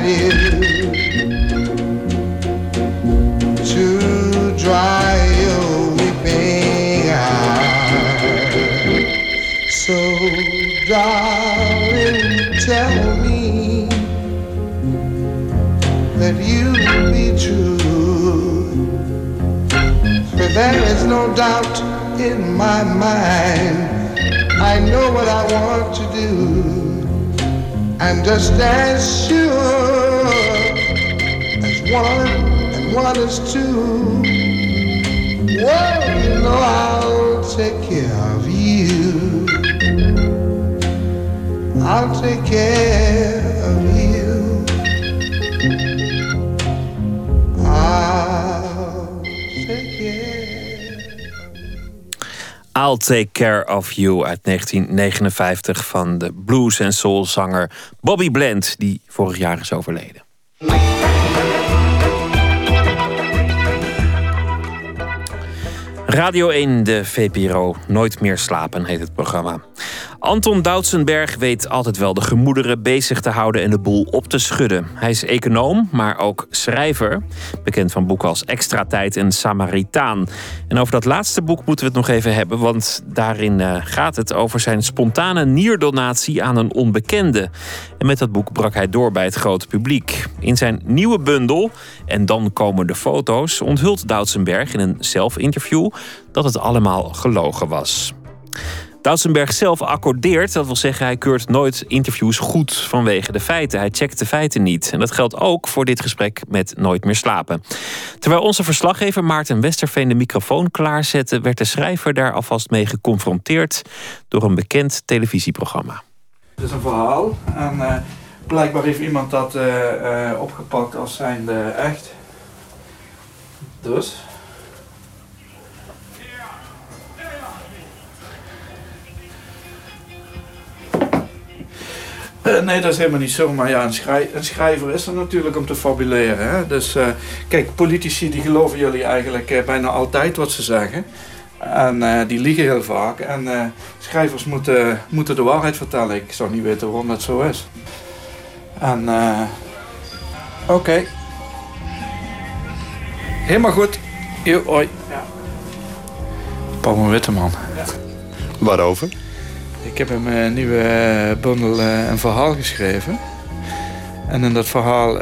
There is no doubt in my mind. I know what I want to do. And just as sure as one and one is two, well, you know I'll take care of you. I'll take care I'll Take Care of You uit 1959 van de blues- en soulzanger Bobby Blend, die vorig jaar is overleden. Radio 1, de VPRO. Nooit meer slapen heet het programma. Anton Doutsenberg weet altijd wel de gemoederen bezig te houden en de boel op te schudden. Hij is econoom, maar ook schrijver. Bekend van boeken als Extra Tijd en Samaritaan. En over dat laatste boek moeten we het nog even hebben, want daarin uh, gaat het over zijn spontane nierdonatie aan een onbekende. En met dat boek brak hij door bij het grote publiek. In zijn nieuwe bundel, en dan komen de foto's, onthult Doutsenberg in een zelfinterview dat het allemaal gelogen was. Doutsenberg zelf accordeert. Dat wil zeggen, hij keurt nooit interviews goed vanwege de feiten. Hij checkt de feiten niet. En dat geldt ook voor dit gesprek met Nooit meer slapen. Terwijl onze verslaggever Maarten Westerveen de microfoon klaarzette, werd de schrijver daar alvast mee geconfronteerd door een bekend televisieprogramma. Het is een verhaal en uh, blijkbaar heeft iemand dat uh, uh, opgepakt als zijnde echt. Dus. Uh, nee, dat is helemaal niet zo. Maar ja, een, schrij een schrijver is er natuurlijk om te fabuleren. Hè? Dus uh, kijk, politici die geloven jullie eigenlijk uh, bijna altijd wat ze zeggen. En die liegen heel vaak. En schrijvers moeten, moeten de waarheid vertellen. Ik zou niet weten waarom dat zo is. En oké. Okay. Helemaal goed. Yo, hoi. Ja. Paul Witteman. Ja. Waarover? Ik heb hem een nieuwe bundel een verhaal geschreven. En in dat verhaal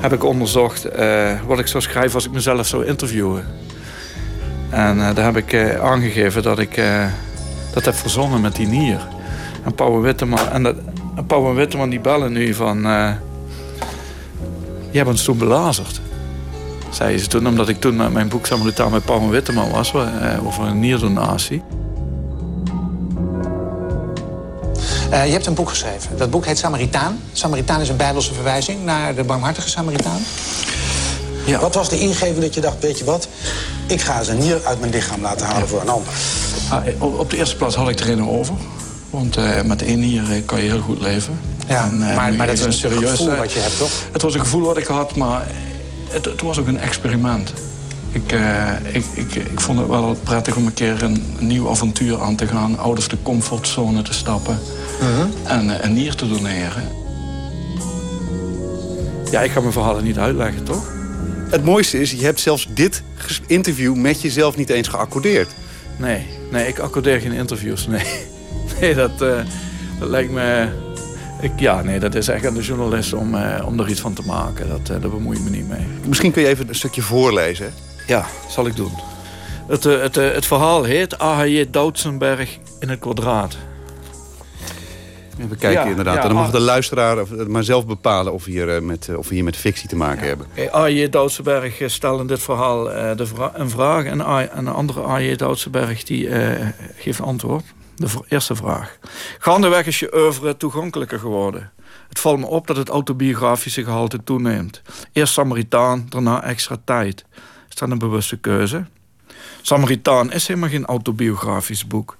heb ik onderzocht wat ik zou schrijven als ik mezelf zou interviewen. En daar heb ik aangegeven dat ik dat heb verzonnen met die nier. En Pauw Witteman, en, dat, en die bellen nu van... je hebt ons toen belazerd. Zeiden ze toen, omdat ik toen met mijn boek Samaritaan met Pauw en Witteman was... over een nierdonatie. Uh, je hebt een boek geschreven. Dat boek heet Samaritaan. Samaritaan is een bijbelse verwijzing naar de barmhartige Samaritaan. Ja. Wat was de ingeving dat je dacht, weet je wat... ik ga ze een nier uit mijn lichaam laten halen voor een ander? Ah, op de eerste plaats had ik er een over. Want uh, met één nier kan je heel goed leven. Ja, en, maar, maar dat is een serieus gevoel wat je hebt, toch? Het was een gevoel wat ik had, maar het, het was ook een experiment. Ik, uh, ik, ik, ik vond het wel prettig om een keer een, een nieuw avontuur aan te gaan. Out of de comfortzone te stappen. Uh-huh. en uh, een nier te doneren. Ja, ik ga mijn verhalen niet uitleggen, toch? Het mooiste is, je hebt zelfs dit interview met jezelf niet eens geaccordeerd. Nee, nee, ik accordeer geen interviews, [LAUGHS] nee. Nee, dat, uh, dat lijkt me... Ik, ja, nee, dat is echt aan de journalist om, uh, om er iets van te maken. Dat, uh, daar bemoei ik me niet mee. Misschien kun je even een stukje voorlezen. Ja, zal ik doen. Het, het, het, het verhaal heet A.H.J. Doutsenberg in het kwadraat. Even kijken ja, inderdaad. Ja, en dan mag de luisteraar maar zelf bepalen of we hier, met, of we hier met fictie te maken ja. hebben. A.J. Doutsenberg stelt in dit verhaal uh, de vra een vraag. En, A een andere A.J. Doutsenberg die, uh, geeft antwoord. De eerste vraag. Gaandeweg is je oeuvre toegankelijker geworden. Het valt me op dat het autobiografische gehalte toeneemt. Eerst Samaritaan, daarna extra tijd. Is dat een bewuste keuze? Samaritaan is helemaal geen autobiografisch boek.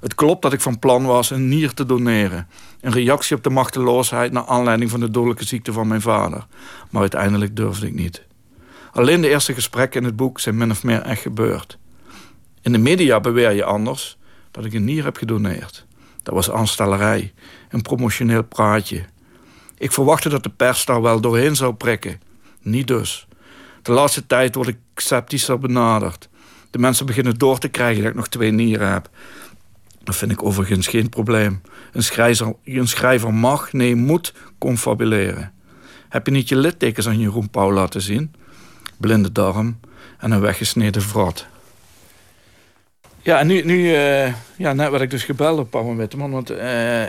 Het klopt dat ik van plan was een nier te doneren. Een reactie op de machteloosheid naar aanleiding van de dodelijke ziekte van mijn vader. Maar uiteindelijk durfde ik niet. Alleen de eerste gesprekken in het boek zijn min of meer echt gebeurd. In de media beweer je anders dat ik een nier heb gedoneerd. Dat was aanstellerij, een promotioneel praatje. Ik verwachtte dat de pers daar wel doorheen zou prikken. Niet dus. De laatste tijd word ik sceptischer benaderd. De mensen beginnen door te krijgen dat ik nog twee nieren heb. Dat vind ik overigens geen probleem. Een schrijver, een schrijver mag, nee, moet confabuleren. Heb je niet je littekens aan Jeroen Pauw laten zien? Blinde darm en een weggesneden vrot. Ja, en nu, nu uh, ja, net werd ik dus gebeld op Paul Witteman. Want uh,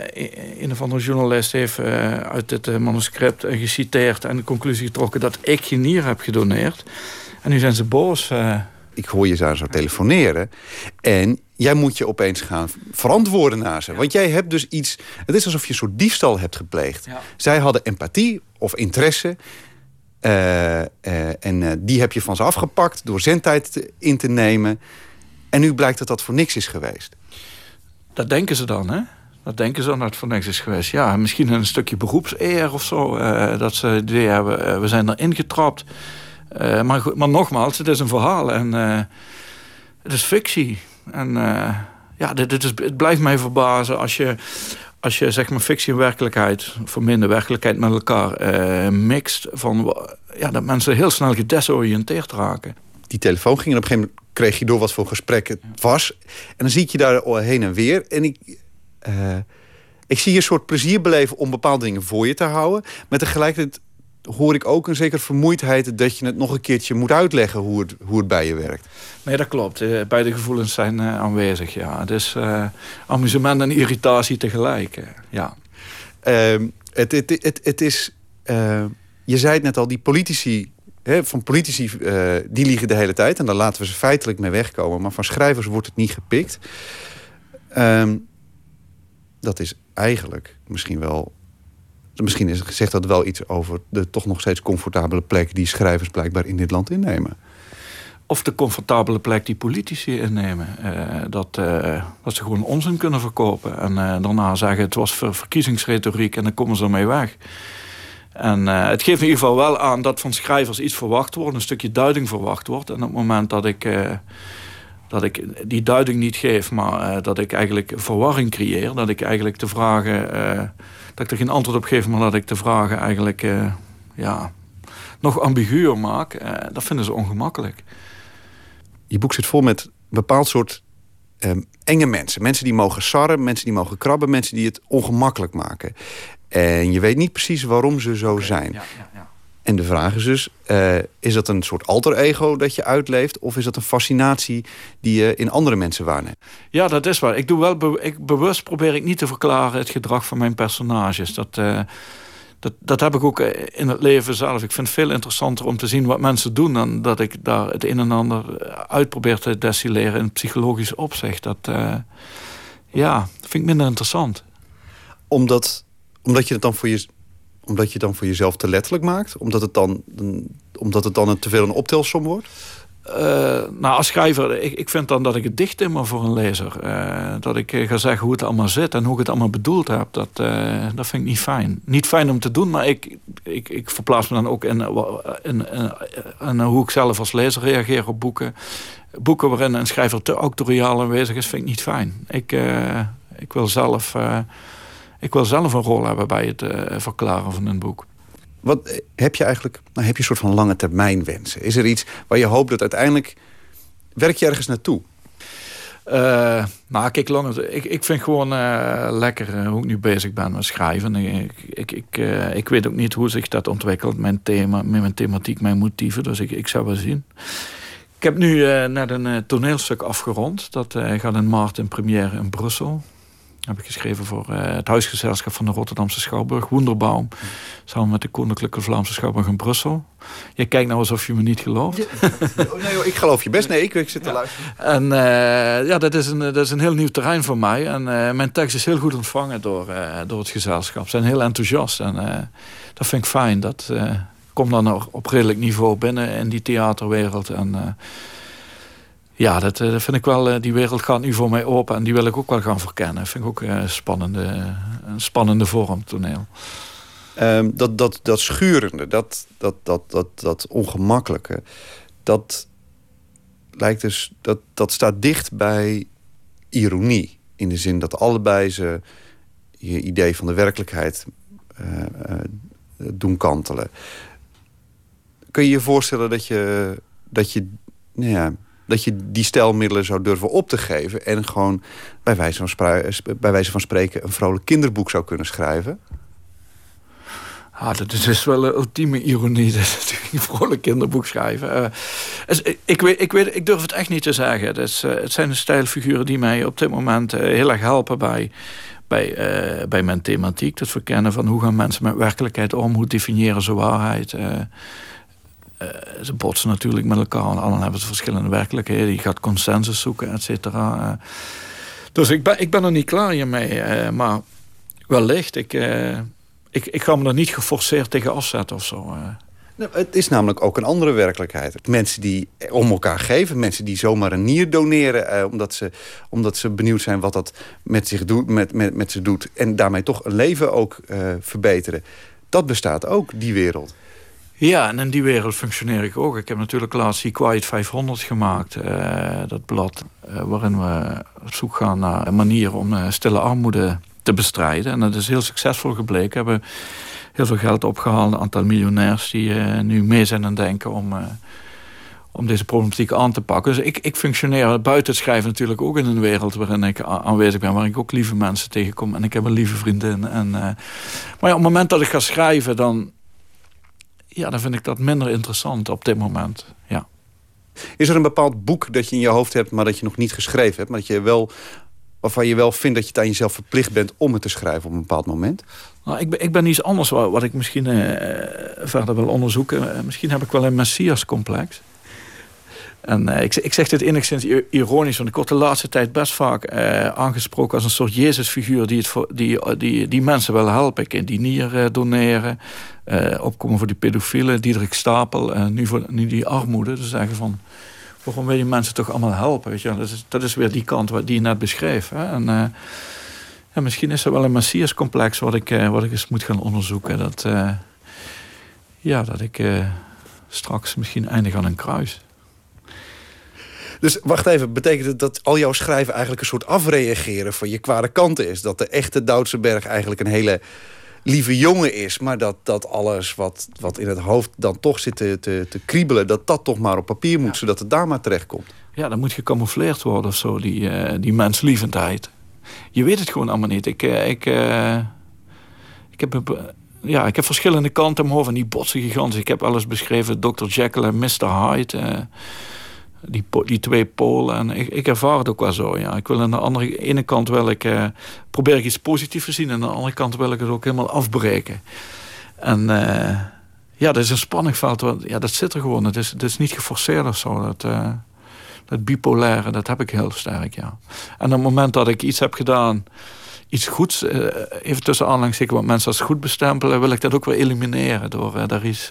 een of andere journalist heeft uh, uit dit manuscript geciteerd... en de conclusie getrokken dat ik geen nier heb gedoneerd. En nu zijn ze boos. Ik hoor je daar zo telefoneren. En jij moet je opeens gaan verantwoorden naar ze. Want jij hebt dus iets... Het is alsof je een soort diefstal hebt gepleegd. Ja. Zij hadden empathie of interesse... Uh, uh, en uh, die heb je van ze afgepakt door zendtijd te, in te nemen. En nu blijkt dat dat voor niks is geweest. Dat denken ze dan, hè? Dat denken ze dan dat het voor niks is geweest. Ja, misschien een stukje beroepseer of zo. dat ze idee hebben, we zijn erin getrapt. Maar, maar nogmaals, het is een verhaal en het is fictie. En uh, ja, dit, dit is, het blijft mij verbazen als je, als je zeg maar fictie en werkelijkheid, verminder werkelijkheid met elkaar uh, mixt. Van, ja, dat mensen heel snel gedesoriënteerd raken. Die telefoon ging en op een gegeven moment kreeg je door wat voor gesprek het was. En dan zie ik je daar heen en weer. En ik, uh, ik zie je een soort plezier beleven om bepaalde dingen voor je te houden. Maar tegelijkertijd hoor ik ook een zekere vermoeidheid... dat je het nog een keertje moet uitleggen hoe het, hoe het bij je werkt. Nee, dat klopt. Uh, beide gevoelens zijn uh, aanwezig, ja. Dus uh, amusement en irritatie tegelijk, ja. Ehm, het, het, het, het is... je zei het net al, die politici... Hè, van politici, die liegen de hele tijd. En daar laten we ze feitelijk mee wegkomen. Maar van schrijvers wordt het niet gepikt. Um, dat is eigenlijk misschien wel misschien is, zegt dat wel iets over de toch nog steeds comfortabele plek die schrijvers blijkbaar in dit land innemen. Of de comfortabele plek die politici innemen. Uh, dat, uh, dat ze gewoon onzin kunnen verkopen. En uh, daarna zeggen het was ver verkiezingsretoriek en dan komen ze ermee weg. En het geeft in ieder geval wel aan dat van schrijvers iets verwacht wordt. Een stukje duiding verwacht wordt. En op het moment dat ik, dat ik die duiding niet geef... maar dat ik eigenlijk verwarring creëer. Dat ik eigenlijk de vragen dat ik er geen antwoord op geef, maar dat ik de vragen eigenlijk uh, ja, nog ambiguur maak. Uh, dat vinden ze ongemakkelijk. Je boek zit vol met een bepaald soort um, enge mensen. Mensen die mogen sarren, mensen die mogen krabben, mensen die het ongemakkelijk maken. En je weet niet precies waarom ze zo zijn. Ja, ja, ja. En de vraag is dus, uh, is dat een soort alter ego dat je uitleeft... of is dat een fascinatie die je in andere mensen waarneemt? Ja, dat is waar. Ik doe wel be ik, bewust probeer ik niet te verklaren het gedrag van mijn personages. Dat, uh, dat, dat heb ik ook eh, in het leven zelf. Ik vind het veel interessanter om te zien wat mensen doen... dan dat ik daar het een en ander uit probeer te destilleren in psychologisch opzicht. Dat, uh, ja, vind ik minder interessant. Omdat, omdat je het dan voor je omdat je het dan voor jezelf te letterlijk maakt? Omdat het dan, omdat het dan een, te veel een optelsom wordt? Uh, nou, als schrijver, ik, ik vind dan dat ik het dicht maar voor een lezer. Uh, dat ik ga zeggen hoe het allemaal zit en hoe ik het allemaal bedoeld heb. Dat, dat vind ik niet fijn. Niet fijn om te doen, maar ik, ik, ik verplaats me dan ook in, in, in, in, hoe ik zelf als lezer reageer op boeken. Boeken waarin een schrijver te autoriaal aanwezig is, vind ik niet fijn. Ik, ik wil zelf ik wil zelf een rol hebben bij het uh, verklaren van een boek. Wat eh, heb je eigenlijk, nou, heb je een soort van lange termijn wensen? Is er iets waar je hoopt dat uiteindelijk, werk je ergens naartoe? Uh, nou, kijk, langer, ik, ik vind gewoon uh, lekker hoe ik nu bezig ben met schrijven. Ik, ik, ik, ik weet ook niet hoe zich dat ontwikkelt, mijn thema, mijn thematiek, mijn motieven. Dus ik, ik zou wel zien. Ik heb nu net een toneelstuk afgerond. Dat gaat in maart in première in Brussel heb ik geschreven voor uh, het huisgezelschap van de Rotterdamse Schouwburg, Wonderbaum. Samen met de Koninklijke Vlaamse Schouwburg in Brussel. Je kijkt nou alsof je me niet gelooft. Ja. [LAUGHS] nee, joh, ik geloof je best. Nee, ik, ik zit te ja. luisteren. En uh, ja, dat is, een, dat is een heel nieuw terrein voor mij. En uh, mijn tekst is heel goed ontvangen door, door het gezelschap. Ze zijn heel enthousiast. En dat vind ik fijn. Dat komt dan op redelijk niveau binnen in die theaterwereld. En ja, dat, eh, dat, vind ik wel, eh, die wereld gaat nu voor mij open en die wil ik ook wel gaan verkennen. Dat vind ik ook een spannende, een spannende vorm, toneel. Um, dat, dat, dat schurende, dat, dat, dat, dat, dat ongemakkelijke, dat lijkt dus, dat, dat staat dicht bij ironie. In de zin dat allebei ze je idee van de werkelijkheid doen kantelen. Kun je je voorstellen dat je, dat je nou ja, dat je die stijlmiddelen zou durven op te geven... en gewoon bij wijze van, bij wijze van spreken een vrolijk kinderboek zou kunnen schrijven? Ah, dat is dus wel een ultieme ironie. [LAUGHS] Dat natuurlijk een vrolijk kinderboek schrijven. Uh, ik, weet, ik, weet, ik durf het echt niet te zeggen. Het, is, uh, het zijn de stijlfiguren die mij op dit moment uh, heel erg helpen bij, bij, bij mijn thematiek. Het verkennen van hoe gaan mensen met werkelijkheid om. Hoe definiëren ze waarheid. Uh, ze botsen natuurlijk met elkaar. Allen hebben ze verschillende werkelijkheden. Je gaat consensus zoeken, et cetera. Uh, dus ik ben, ik ben er niet klaar hiermee. Uh, maar wellicht, ik, ik, ik ga me er niet geforceerd tegen afzetten of zo. Nou, het is namelijk ook een andere werkelijkheid. Mensen die om elkaar geven. Mensen die zomaar een nier doneren. omdat, ze, omdat ze benieuwd zijn wat dat met, zich doet, met, met, met ze doet. En daarmee toch een leven ook verbeteren. Dat bestaat ook, die wereld. Ja, en in die wereld functioneer ik ook. Ik heb natuurlijk laatst die Quiet 500 gemaakt. Uh, dat blad uh, waarin we op zoek gaan naar een manier om uh, stille armoede te bestrijden. En dat is heel succesvol gebleken. We hebben heel veel geld opgehaald. Een aantal miljonairs die nu mee zijn aan denken om, om deze problematiek aan te pakken. Dus ik, ik functioneer buiten het schrijven natuurlijk ook in een wereld waarin ik aanwezig ben. Waar ik ook lieve mensen tegenkom. En ik heb een lieve vriendin. En, maar ja, op het moment dat ik ga schrijven dan ja, dan vind ik dat minder interessant op dit moment. Ja. Is er een bepaald boek dat je in je hoofd hebt, maar dat je nog niet geschreven hebt, maar dat je wel, waarvan je wel vindt dat je het aan jezelf verplicht bent om het te schrijven op een bepaald moment? Nou, ik, ben, ik ben iets anders wat, wat ik misschien eh, verder wil onderzoeken. Eh, misschien heb ik wel een Messias-complex. En uh, ik, ik zeg dit enigszins ironisch, want ik word de laatste tijd best vaak uh, aangesproken als een soort Jezusfiguur die, het die, die, die mensen wil helpen. Die nier uh, doneren, opkomen voor die pedofielen, Diederik Stapel, en nu, voor, nu die armoede. Dus zeggen van, waarom wil je mensen toch allemaal helpen? Weet je? Dat, is, dat is weer die kant wat die je net beschreef. Hè? En, ja, misschien is er wel een Messias-complex wat, ik wat ik eens moet gaan onderzoeken. Dat, ja, dat ik straks misschien eindig aan een kruis. Dus wacht even, betekent het dat al jouw schrijven eigenlijk een soort afreageren van je kwade kanten is? Dat de echte Doutsenberg eigenlijk een hele lieve jongen is, maar dat, dat alles wat, wat in het hoofd dan toch zit te, te, te kriebelen, dat dat toch maar op papier moet, zodat het daar maar terecht komt. Ja, dan moet gecamoufleerd worden of zo, die, uh, die menslievendheid. Je weet het gewoon allemaal niet. Ik, uh, ik, uh, ik heb ja, ik heb verschillende kanten hoofd en die botsen gigantisch. Ik heb alles beschreven, Dr. Jekyll en Mr. Hyde die, die twee polen. En ik, ik, ervaar het ook wel zo. Ja. Ik wil aan de andere ene kant wil ik, uh, probeer ik iets positiefs te zien. En aan de andere kant wil ik het ook helemaal afbreken. En uh, ja, dat is een spanningveld. Ja, dat zit er gewoon. Het is, het is niet geforceerd of zo. Dat, uh, dat bipolaire, dat heb ik heel sterk, ja. En op het moment dat ik iets heb gedaan... Iets goeds, even tussen aanhalingstekens wat mensen als goed bestempelen... wil ik dat ook weer elimineren door daar iets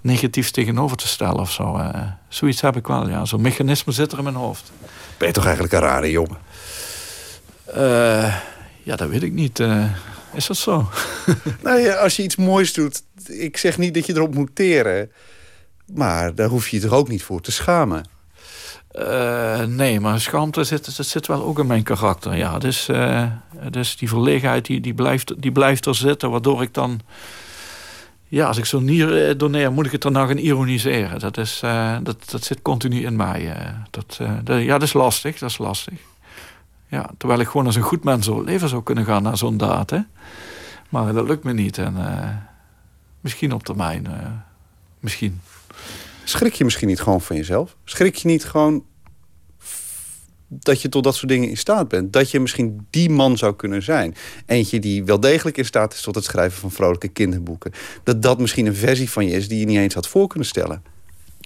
negatiefs tegenover te stellen of zo. Uh, zoiets heb ik wel, ja. Zo'n mechanisme zit er in mijn hoofd. Ben je toch eigenlijk een rare jongen? Uh, ja, dat weet ik niet. Uh, is dat zo? [LAUGHS] nou ja, als je iets moois doet... Ik zeg niet dat je erop moet teren. Maar daar hoef je je toch ook niet voor te schamen? Uh, nee, maar schaamte zit, dat zit wel ook in mijn karakter. Ja, dus, uh, dus die verlegenheid die, die, blijft, die blijft er zitten, waardoor ik dan ja, als ik zo'n nier eh, doneer, moet ik het daarna gaan ironiseren. Dat, is, dat, dat zit continu in mij. Dat, ja, dat is lastig, dat is lastig. Ja, terwijl ik gewoon als een goed mens zo leven zou kunnen gaan naar zo'n daad. Maar dat lukt me niet. En misschien op termijn. misschien. Schrik je misschien niet gewoon van jezelf? Schrik je niet gewoon dat je tot dat soort dingen in staat bent. Dat je misschien die man zou kunnen zijn. Eentje die wel degelijk in staat is tot het schrijven van vrolijke kinderboeken. Dat dat misschien een versie van je is die je niet eens had voor kunnen stellen.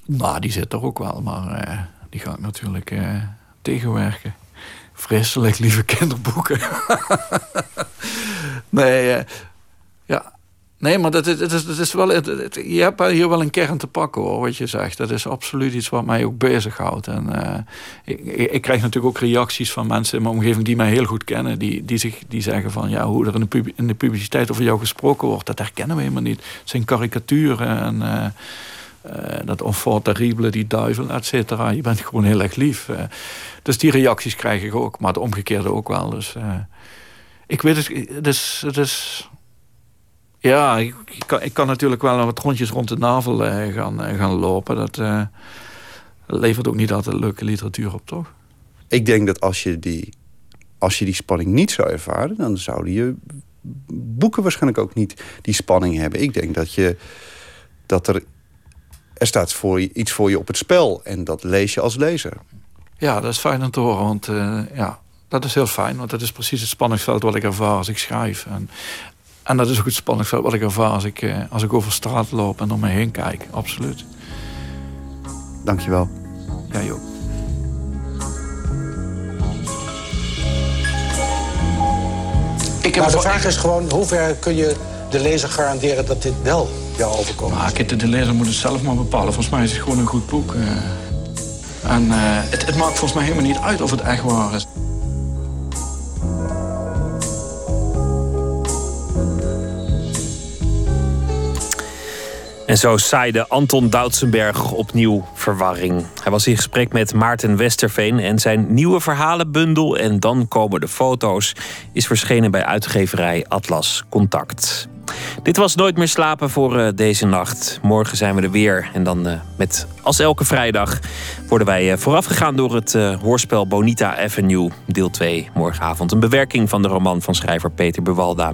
Nou, die zit er ook wel, maar uh, die ga ik natuurlijk uh, tegenwerken. Vreselijk lieve kinderboeken. [LAUGHS] nee, uh, ja, Nee, maar dat, het is, het is wel, je hebt hier wel een kern te pakken hoor, wat je zegt. Dat is absoluut iets wat mij ook bezighoudt. En uh, ik, ik, krijg natuurlijk ook reacties van mensen in mijn omgeving die mij heel goed kennen. Die, die, zich, die zeggen van ja, hoe er in de, in de publiciteit over jou gesproken wordt, dat herkennen we helemaal niet. Het zijn karikaturen en uh, uh, dat enfant terrible, die duivel, et cetera. Je bent gewoon heel erg lief. dus die reacties krijg ik ook, maar het omgekeerde ook wel. Dus ik weet het. Het is ja, ik, kan, ik kan natuurlijk wel wat rondjes rond de navel uh, gaan, uh, gaan lopen. Dat uh, levert ook niet altijd leuke literatuur op, toch? Ik denk dat als je die, als je die spanning niet zou ervaren... dan zouden je boeken waarschijnlijk ook niet die spanning hebben. Ik denk dat, je, dat er, er staat voor je, iets voor je op het spel. En dat lees je als lezer. Ja, dat is fijn om te horen. Want ja, dat is heel fijn. Want dat is precies het spanningsveld wat ik ervaar als ik schrijf. En, en dat is ook het spannendste wat ik ervaar als ik, eh, als ik over straat loop en om me heen kijk. Absoluut. Dankjewel. Ja, joh. Ik heb maar de vraag is gewoon, hoe ver kun je de lezer garanderen dat dit wel jou overkomt? Nou, de lezer moet het zelf maar bepalen. Volgens mij is het gewoon een goed boek. Eh. En uh, het, het maakt volgens mij helemaal niet uit of het echt waar is. En zo zaaide Anton Doutsenberg opnieuw verwarring. Hij was in gesprek met Maarten Westerveen en zijn nieuwe verhalenbundel En dan komen de foto's is verschenen bij uitgeverij Atlas Contact. Dit was Nooit meer slapen voor uh, deze nacht. Morgen zijn we er weer. En dan uh, met, als elke vrijdag, worden wij uh, voorafgegaan door het hoorspel Bonita Avenue, deel 2, morgenavond. Een bewerking van de roman van schrijver Peter Bewalda.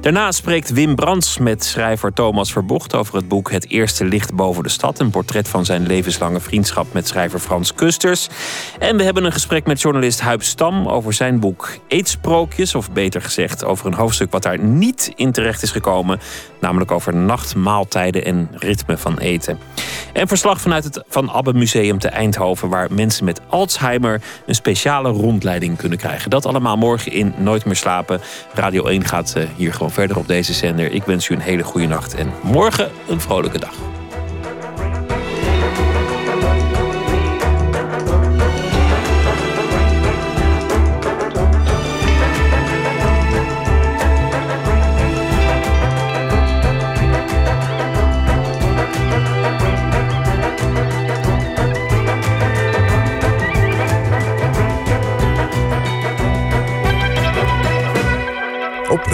Daarna spreekt Wim Brands met schrijver Thomas Verbocht over het boek Het Eerste Licht boven de Stad. Een portret van zijn levenslange vriendschap met schrijver Frans Kusters. En we hebben een gesprek met journalist Huib Stam over zijn boek Eetsprookjes. Of beter gezegd, over een hoofdstuk wat daar niet in terecht is gekomen. Namelijk over nachtmaaltijden en ritme van eten. En verslag vanuit het Van Abbe Museum te Eindhoven, waar mensen met Alzheimer een speciale rondleiding kunnen krijgen. Dat allemaal morgen in Nooit meer slapen. Radio 1 gaat eh, hier gewoon verder op deze zender. Ik wens u een hele goede nacht en morgen een vrolijke dag.